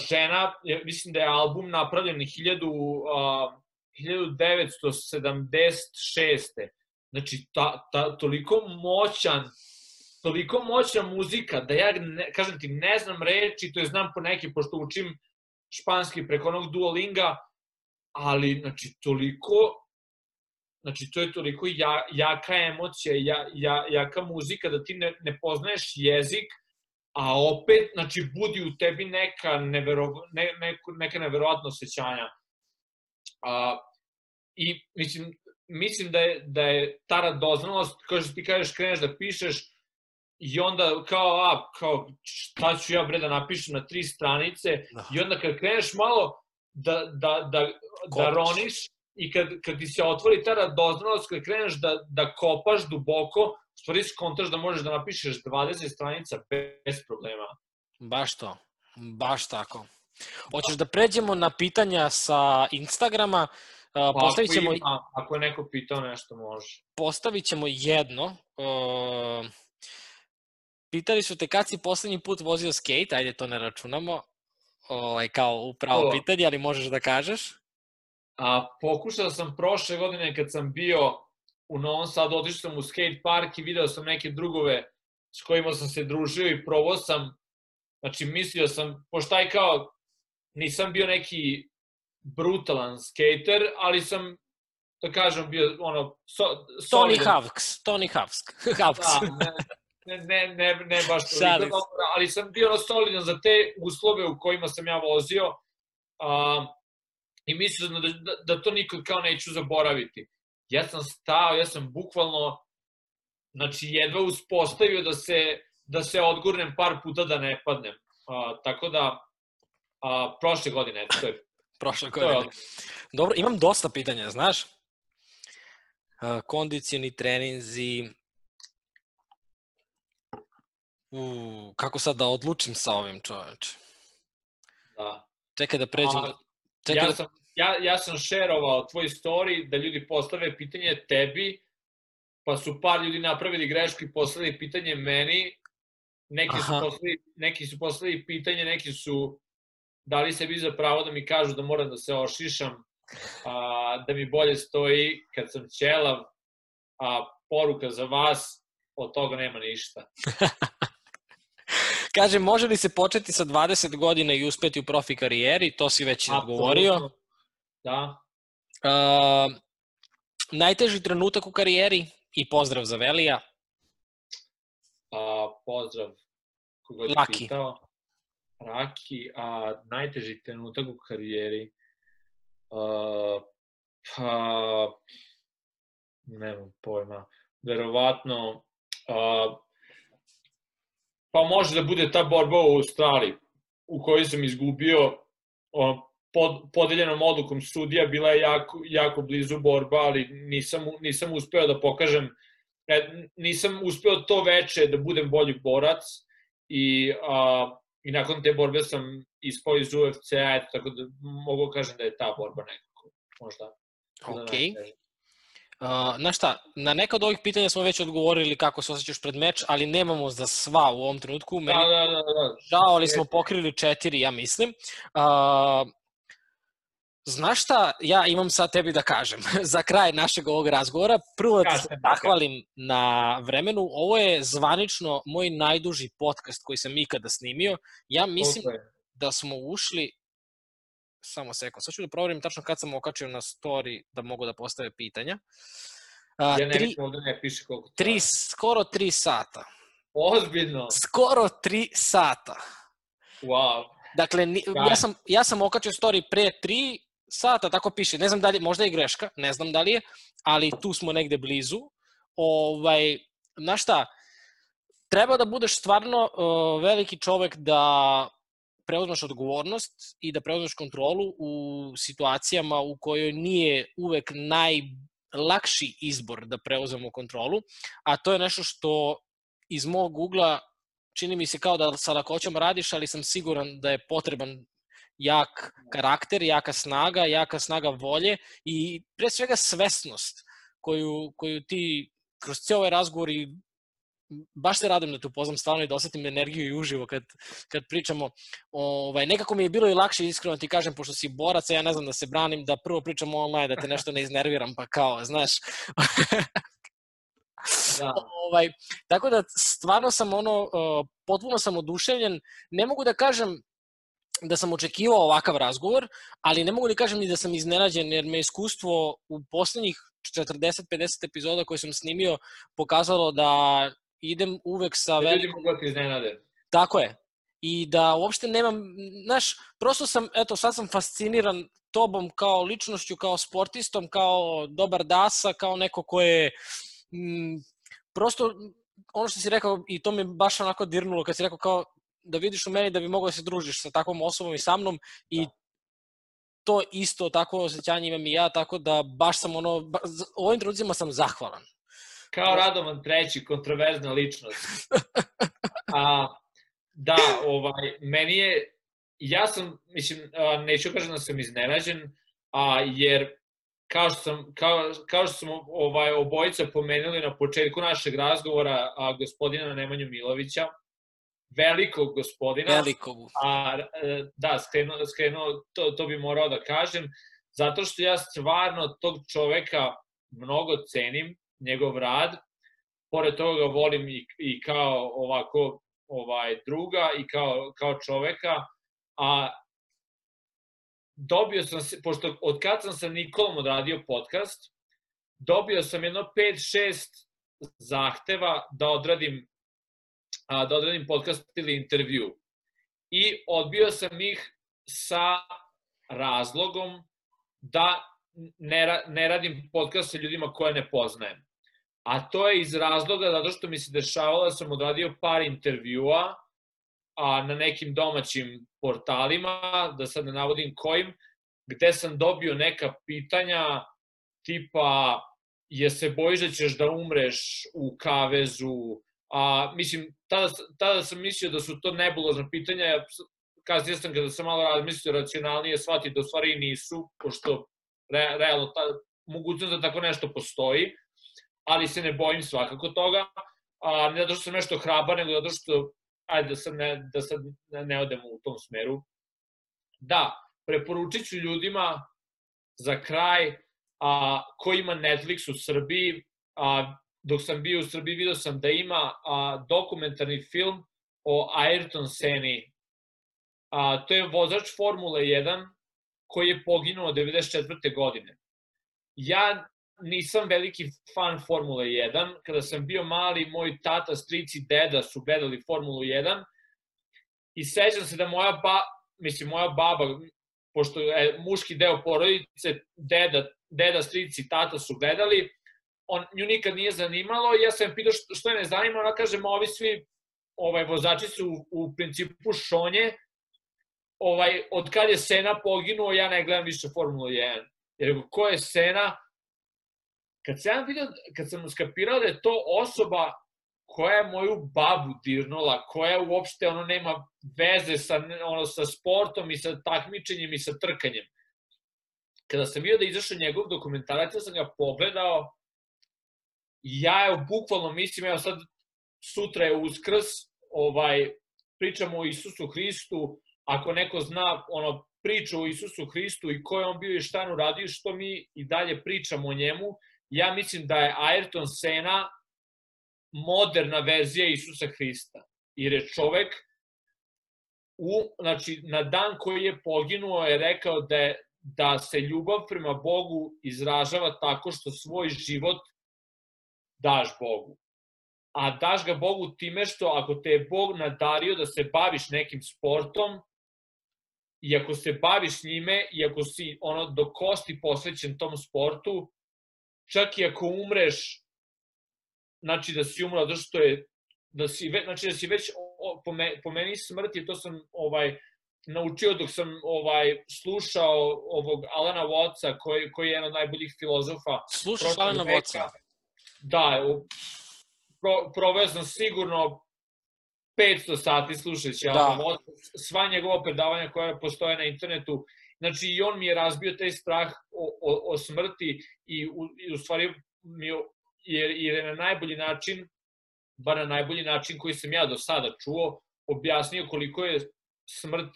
žena, mislim da je album napravljen 1000, 1976. Znači, ta, ta, toliko moćan, toliko moćna muzika, da ja, ne, kažem ti, ne znam reči, to je znam po neki, pošto učim španski preko onog Duolinga, ali, znači, toliko, znači, to je toliko ja, jaka emocija, ja, ja, jaka muzika, da ti ne, ne poznaješ jezik, a opet, znači, budi u tebi neka, nevero, ne, neko, neka neverovatna osjećanja. A, I mislim, mislim da je, da je ta radoznalost, kao što ti kažeš, kreneš da pišeš, i onda kao, a, kao, šta ću ja bre da napišem na tri stranice, da. i onda kad kreneš malo da, da, da, da roniš, i kad, kad ti se otvori ta radoznalost, kad kreneš da, da kopaš duboko, u stvari skontaš da možeš da napišeš 20 stranica bez problema. Baš to, baš tako. Hoćeš da pređemo na pitanja sa Instagrama. Uh, postavit ćemo... Ako, ima, ako je neko pitao nešto, može. Postavit ćemo jedno. Uh, pitali su te kad si poslednji put vozio skate, ajde to ne računamo, ovaj, kao upravo pitanje, ali možeš da kažeš. A, pokušao sam prošle godine kad sam bio u Novom Sadu, otišao sam u skate park i video sam neke drugove s kojima sam se družio i probao sam, znači mislio sam, pošto aj kao nisam bio neki brutalan skater, ali sam da kažem bio ono so, Tony Havks, Tony Havks. Havks. Da, ne, ne, ne, ne baš toliko ali sam bio solidan za te uslove u kojima sam ja vozio uh, i mislim da, da, da to nikad kao neću zaboraviti. Ja sam stao, ja sam bukvalno znači jedva uspostavio da se da se odgurnem par puta da ne padnem. Uh, tako da a, prošle godine, to je prošle je godine. odlično. Dobro, imam dosta pitanja, znaš? Kondicioni treninzi... U, kako sad da odlučim sa ovim čoveče? Da. Čekaj da pređem... A, Čekaj, Ja da- sam, ja, ja sam šerovao tvoj story da ljudi postave pitanje tebi, pa su par ljudi napravili grešku i poslali pitanje meni, neki su, Aha. poslali, neki su poslali pitanje, neki su dali sebi za pravo da mi kažu da moram da se ošišam, a, da mi bolje stoji kad sam ćelav, a poruka za vas, od toga nema ništa. Kaže, može li se početi sa 20 godina i uspeti u profi karijeri? To si već odgovorio. Apsolutno. Da. Uh, najteži trenutak u karijeri i pozdrav za Velija. A, pozdrav je Laki. pitao. Raki, a najteži trenutak u karijeri. A, pa, nemam pojma. Verovatno, a, pa može da bude ta borba u Australiji, u kojoj sam izgubio pod, podeljenom odlukom sudija, bila je jako, jako blizu borba, ali nisam, nisam uspeo da pokažem e, nisam uspeo to veče da budem bolji borac i, a, i nakon te borbe sam ispao iz UFC-a, eto, tako da mogu kažem da je ta borba nekako, možda. Ok. najteža. Uh, znaš šta, na neka od ovih pitanja smo već odgovorili kako se osjećaš pred meč, ali nemamo za sva u ovom trenutku. Meni Da, da, da, da. žao, ali smo pokrili četiri, ja mislim. Uh, znaš šta, ja imam sad tebi da kažem za kraj našeg ovog razgovora. Prvo da ti se kaži. zahvalim na vremenu. Ovo je zvanično moj najduži podcast koji sam ikada snimio. Ja mislim da smo ušli samo sekund, sad ću da proverim tačno kad sam okačio na story da mogu da postave pitanja. A, Ja ne tri, ovde ne piše koliko to tri, je. skoro tri sata. Ozbiljno, Skoro tri sata. wow. Dakle, ni, Da. ja, sam, ja sam okačio story pre tri sata, tako piše. Ne znam da li, možda je greška, ne znam da li je, ali tu smo negde blizu. Ovaj, znaš šta, treba da budeš stvarno uh, veliki čovek da preuzmeš odgovornost i da preuzmeš kontrolu u situacijama u kojoj nije uvek najlakši izbor da preuzmemo kontrolu, a to je nešto što iz mog ugla čini mi se kao da sa lakoćom radiš, ali sam siguran da je potreban jak karakter, jaka snaga, jaka snaga volje i pre svega svesnost koju, koju ti kroz cijel ovaj razgovor i baš se radim da te upoznam stvarno i da osetim energiju i uživo kad, kad pričamo. Ovaj, nekako mi je bilo i lakše iskreno ti kažem, pošto si borac, ja ne znam da se branim, da prvo pričamo online, da te nešto ne iznerviram, pa kao, znaš. Da. ovaj, tako da stvarno sam ono, potpuno sam oduševljen. Ne mogu da kažem da sam očekivao ovakav razgovor, ali ne mogu da kažem ni da sam iznenađen, jer me iskustvo u poslednjih 40-50 epizoda koje sam snimio pokazalo da idem uvek sa Da ljudi mogu da iznenade. Tako je. I da uopšte nemam, znaš, prosto sam, eto, sad sam fasciniran tobom kao ličnošću, kao sportistom, kao dobar dasa, kao neko ko je m, prosto ono što si rekao i to me baš onako dirnulo kad si rekao kao da vidiš u meni da bi mogao da se družiš sa takvom osobom i sa mnom i Da. to isto tako osjećanje imam i ja, tako da baš sam ono, ba, ovim trenucima sam zahvalan. Kao Radovan treći, kontroverzna ličnost. A, da, ovaj, meni je, ja sam, mislim, a, neću kažem da sam iznenađen, a, jer kao što sam, kao, kao što smo ovaj, obojica pomenuli na početku našeg razgovora a, gospodina Nemanju Milovića, velikog gospodina, Velikog. a e, da, skrenuo, skrenuo to, to bi morao da kažem, zato što ja stvarno tog čoveka mnogo cenim, njegov rad, pored toga ga volim i, i kao ovako ovaj druga i kao, kao čoveka, a dobio sam se, pošto od kad sam sa Nikolom odradio podcast, dobio sam jedno 5-6 zahteva da odradim a, da odradim podcast ili intervju. I odbio sam ih sa razlogom da ne, ne radim podcast sa ljudima koje ne poznajem. A to je iz razloga zato što mi se dešavalo da sam odradio par intervjua a, na nekim domaćim portalima, da sad ne navodim kojim, gde sam dobio neka pitanja tipa je se bojiš da ćeš da umreš u kavezu, a, mislim, tada, tada sam mislio da su to nebulozna pitanja, ja, kasnije sam kada sam malo razmislio racionalnije shvatio da u stvari nisu, pošto re, realno ta, mogućnost da tako nešto postoji, ali se ne bojim svakako toga, a, ne zato što sam nešto hrabar, nego zato što, ajde da sad ne, da sad ne odemo u tom smeru. Da, preporučit ću ljudima za kraj a, ko ima Netflix u Srbiji, a, dok sam bio u Srbiji vidio sam da ima a, dokumentarni film o Ayrton Seni. A, to je vozač Formule 1 koji je poginuo 94. godine. Ja nisam veliki fan Formule 1. Kada sam bio mali, moj tata, strici, deda su gledali Formulu 1 i sećam se da moja ba, mislim, moja baba, pošto je muški deo porodice, deda, deda, strici, tata su gledali, on, nju nikad nije zanimalo ja sam pitao što, što je ne zanima, ona kaže, ma ovi svi ovaj, vozači su u, u principu šonje, ovaj, od kad je Sena poginuo, ja ne gledam više Formulu 1. Jer ko je Sena, kad sam vidio, kad sam skapirao da je to osoba koja je moju babu dirnula, koja uopšte ono nema veze sa, ono, sa sportom i sa takmičenjem i sa trkanjem. Kada sam vidio da izašao njegov dokumentarac, ja sam ga pogledao ja je bukvalno mislim, evo sad sutra je uskrs, ovaj, pričamo o Isusu Hristu, ako neko zna ono, priču o Isusu Hristu i ko je on bio i šta on uradio, što mi i dalje pričamo o njemu, ja mislim da je Ayrton Sena moderna verzija Isusa Hrista. Jer je čovek u, znači, na dan koji je poginuo je rekao da, je, da se ljubav prema Bogu izražava tako što svoj život daš Bogu. A daš ga Bogu time što ako te je Bog nadario da se baviš nekim sportom, i ako se baviš njime, i ako si ono do kosti posvećen tom sportu, čak i ako umreš, znači da si umro, da što je, da si, ve, znači da si već, o, po, me, po meni smrt je, to sam ovaj, naučio dok sam ovaj slušao ovog Alana Wattsa koji koji je jedan od najboljih filozofa. Slušaš Alana Wattsa? Da, pro, proveo sam sigurno 500 sati slušajući da. Alana sva njegova predavanja koja postoje na internetu, znači i on mi je razbio taj strah o, o, o smrti i u, i u stvari mi je, jer, jer je na najbolji način, bar na najbolji način koji sam ja do sada čuo, objasnio koliko je smrt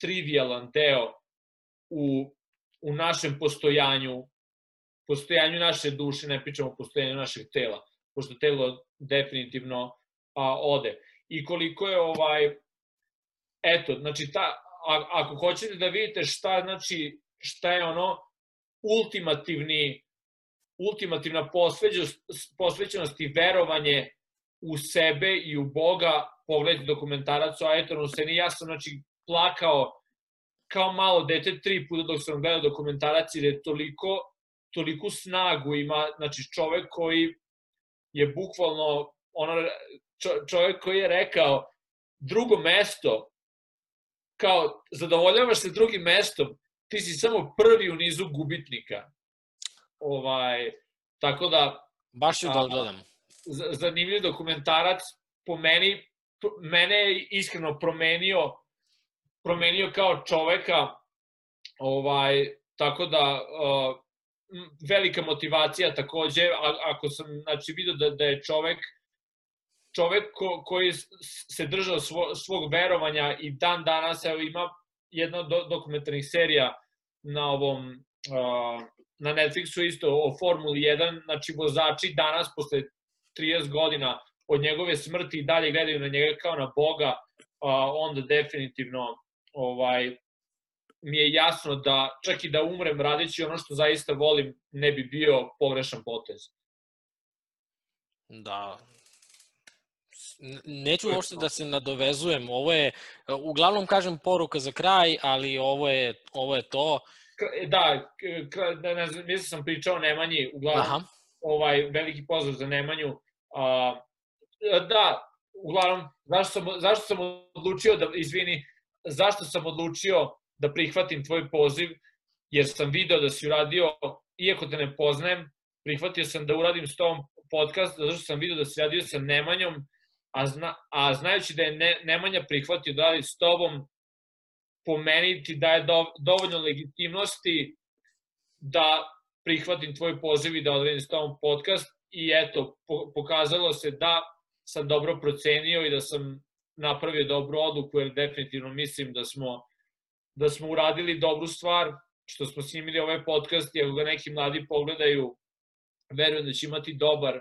trivialan deo u, u našem postojanju, postojanju naše duše, ne pričamo o postojanju našeg tela, pošto telo definitivno a, ode. I koliko je ovaj, eto, znači ta, a, ako hoćete da vidite šta, znači, šta je ono ultimativni, ultimativna posvećenost, posvećenost i verovanje u sebe i u Boga, pogledajte dokumentarac o Aetonu Seni, ja sam znači plakao kao malo dete tri puta dok sam gledao dokumentarac jer je toliko, toliku snagu ima, znači čovek koji je bukvalno ono, čovek koji je rekao drugo mesto kao zadovoljavaš se drugim mestom, ti si samo prvi u nizu gubitnika. Ovaj, tako da... Baš ću da odgledam. Zanimljiv dokumentarac, po meni, mene je iskreno promenio, promenio kao čoveka, ovaj, tako da uh, velika motivacija takođe, a, ako sam znači, vidio da, da je čovek čovek ko, koji se držao svo, svog verovanja i dan danas evo, ima jedna do, dokumentarnih serija na ovom uh, na Netflixu isto o Formuli 1, znači vozači danas posle 30 godina od njegove smrti i dalje gledaju na njega kao na Boga, uh, onda definitivno ovaj mi je jasno da čak i da umrem radeći ono što zaista volim ne bi bio pogrešan potez. Da, neću uopšte da se nadovezujem, ovo je, uglavnom kažem poruka za kraj, ali ovo je, ovo je to. Da, da ne znam, mislim sam pričao o Nemanji, uglavnom, Aha. ovaj, veliki pozdrav za Nemanju. A, da, uglavnom, zašto sam, zašto sam odlučio da, izvini, zašto sam odlučio da prihvatim tvoj poziv, jer sam video da si uradio, iako te ne poznajem, prihvatio sam da uradim s tobom podcast, zato što sam video da si radio sa Nemanjom, a, zna, a znajući da je ne, Nemanja prihvatio da radi s tobom, po meni ti daje do, dovoljno legitimnosti da prihvatim tvoj poziv i da odredim s tobom podcast i eto, po, pokazalo se da sam dobro procenio i da sam napravio dobru odluku, jer definitivno mislim da smo, da smo uradili dobru stvar, što smo snimili ovaj podcast i ako ga neki mladi pogledaju, verujem da će imati dobar,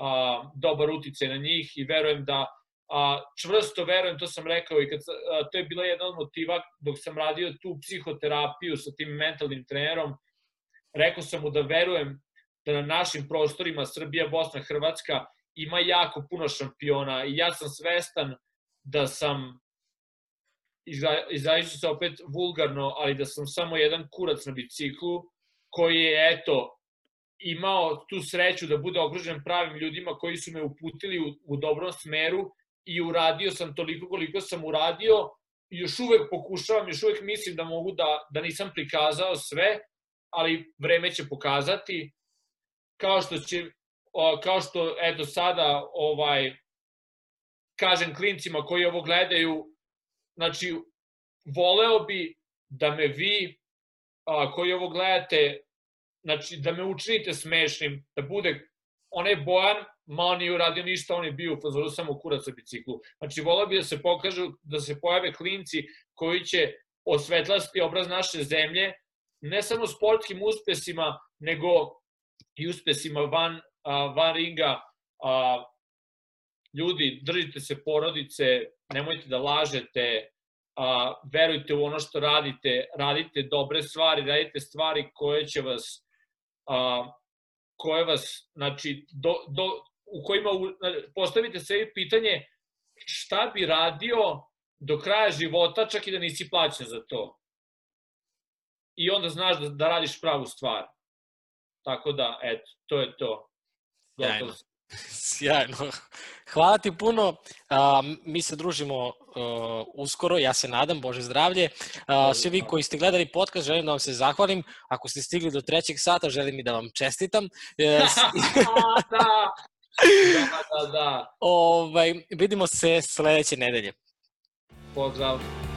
a, dobar utice na njih i verujem da a, čvrsto verujem, to sam rekao i kad, a, to je bila jedna od motiva dok sam radio tu psihoterapiju sa tim mentalnim trenerom, rekao sam mu da verujem da na našim prostorima Srbija, Bosna, Hrvatska ima jako puno šampiona i ja sam svestan da sam izražit se opet vulgarno, ali da sam samo jedan kurac na biciklu koji je, eto, imao tu sreću da bude okružen pravim ljudima koji su me uputili u, u dobrom smeru i uradio sam toliko koliko sam uradio. Još uvek pokušavam, još uvek mislim da mogu da, da nisam prikazao sve, ali vreme će pokazati. Kao što će kao što eto sada ovaj kažem klincima koji ovo gledaju znači voleo bi da me vi a, koji ovo gledate znači da me učinite smešnim da bude onaj Bojan ma on nije uradio ništa, on je bio u fazoru samo kurac sa biciklu. Znači, volao bi da se pokažu, da se pojave klinci koji će osvetlasti obraz naše zemlje, ne samo sportskim uspesima, nego i uspesima van, a, van ringa. A, ljudi, držite se porodice, nemojte da lažete, a, verujte u ono što radite, radite dobre stvari, radite stvari koje će vas a, koje vas, znači, do, do, u kojima postavite sebi pitanje šta bi radio do kraja života, čak i da nisi plaćen za to. I onda znaš da, da radiš pravu stvar. Tako da, eto, to je to. Sjajno. Sjajno. Hvala ti puno. Uh, mi se družimo uh, uskoro, ja se nadam, Bože zdravlje. Uh, svi vi koji ste gledali podcast, želim da vam se zahvalim. Ako ste stigli do trećeg sata, želim i da vam čestitam. da, da, da, da. Ovaj, vidimo se sledeće nedelje. Pozdrav.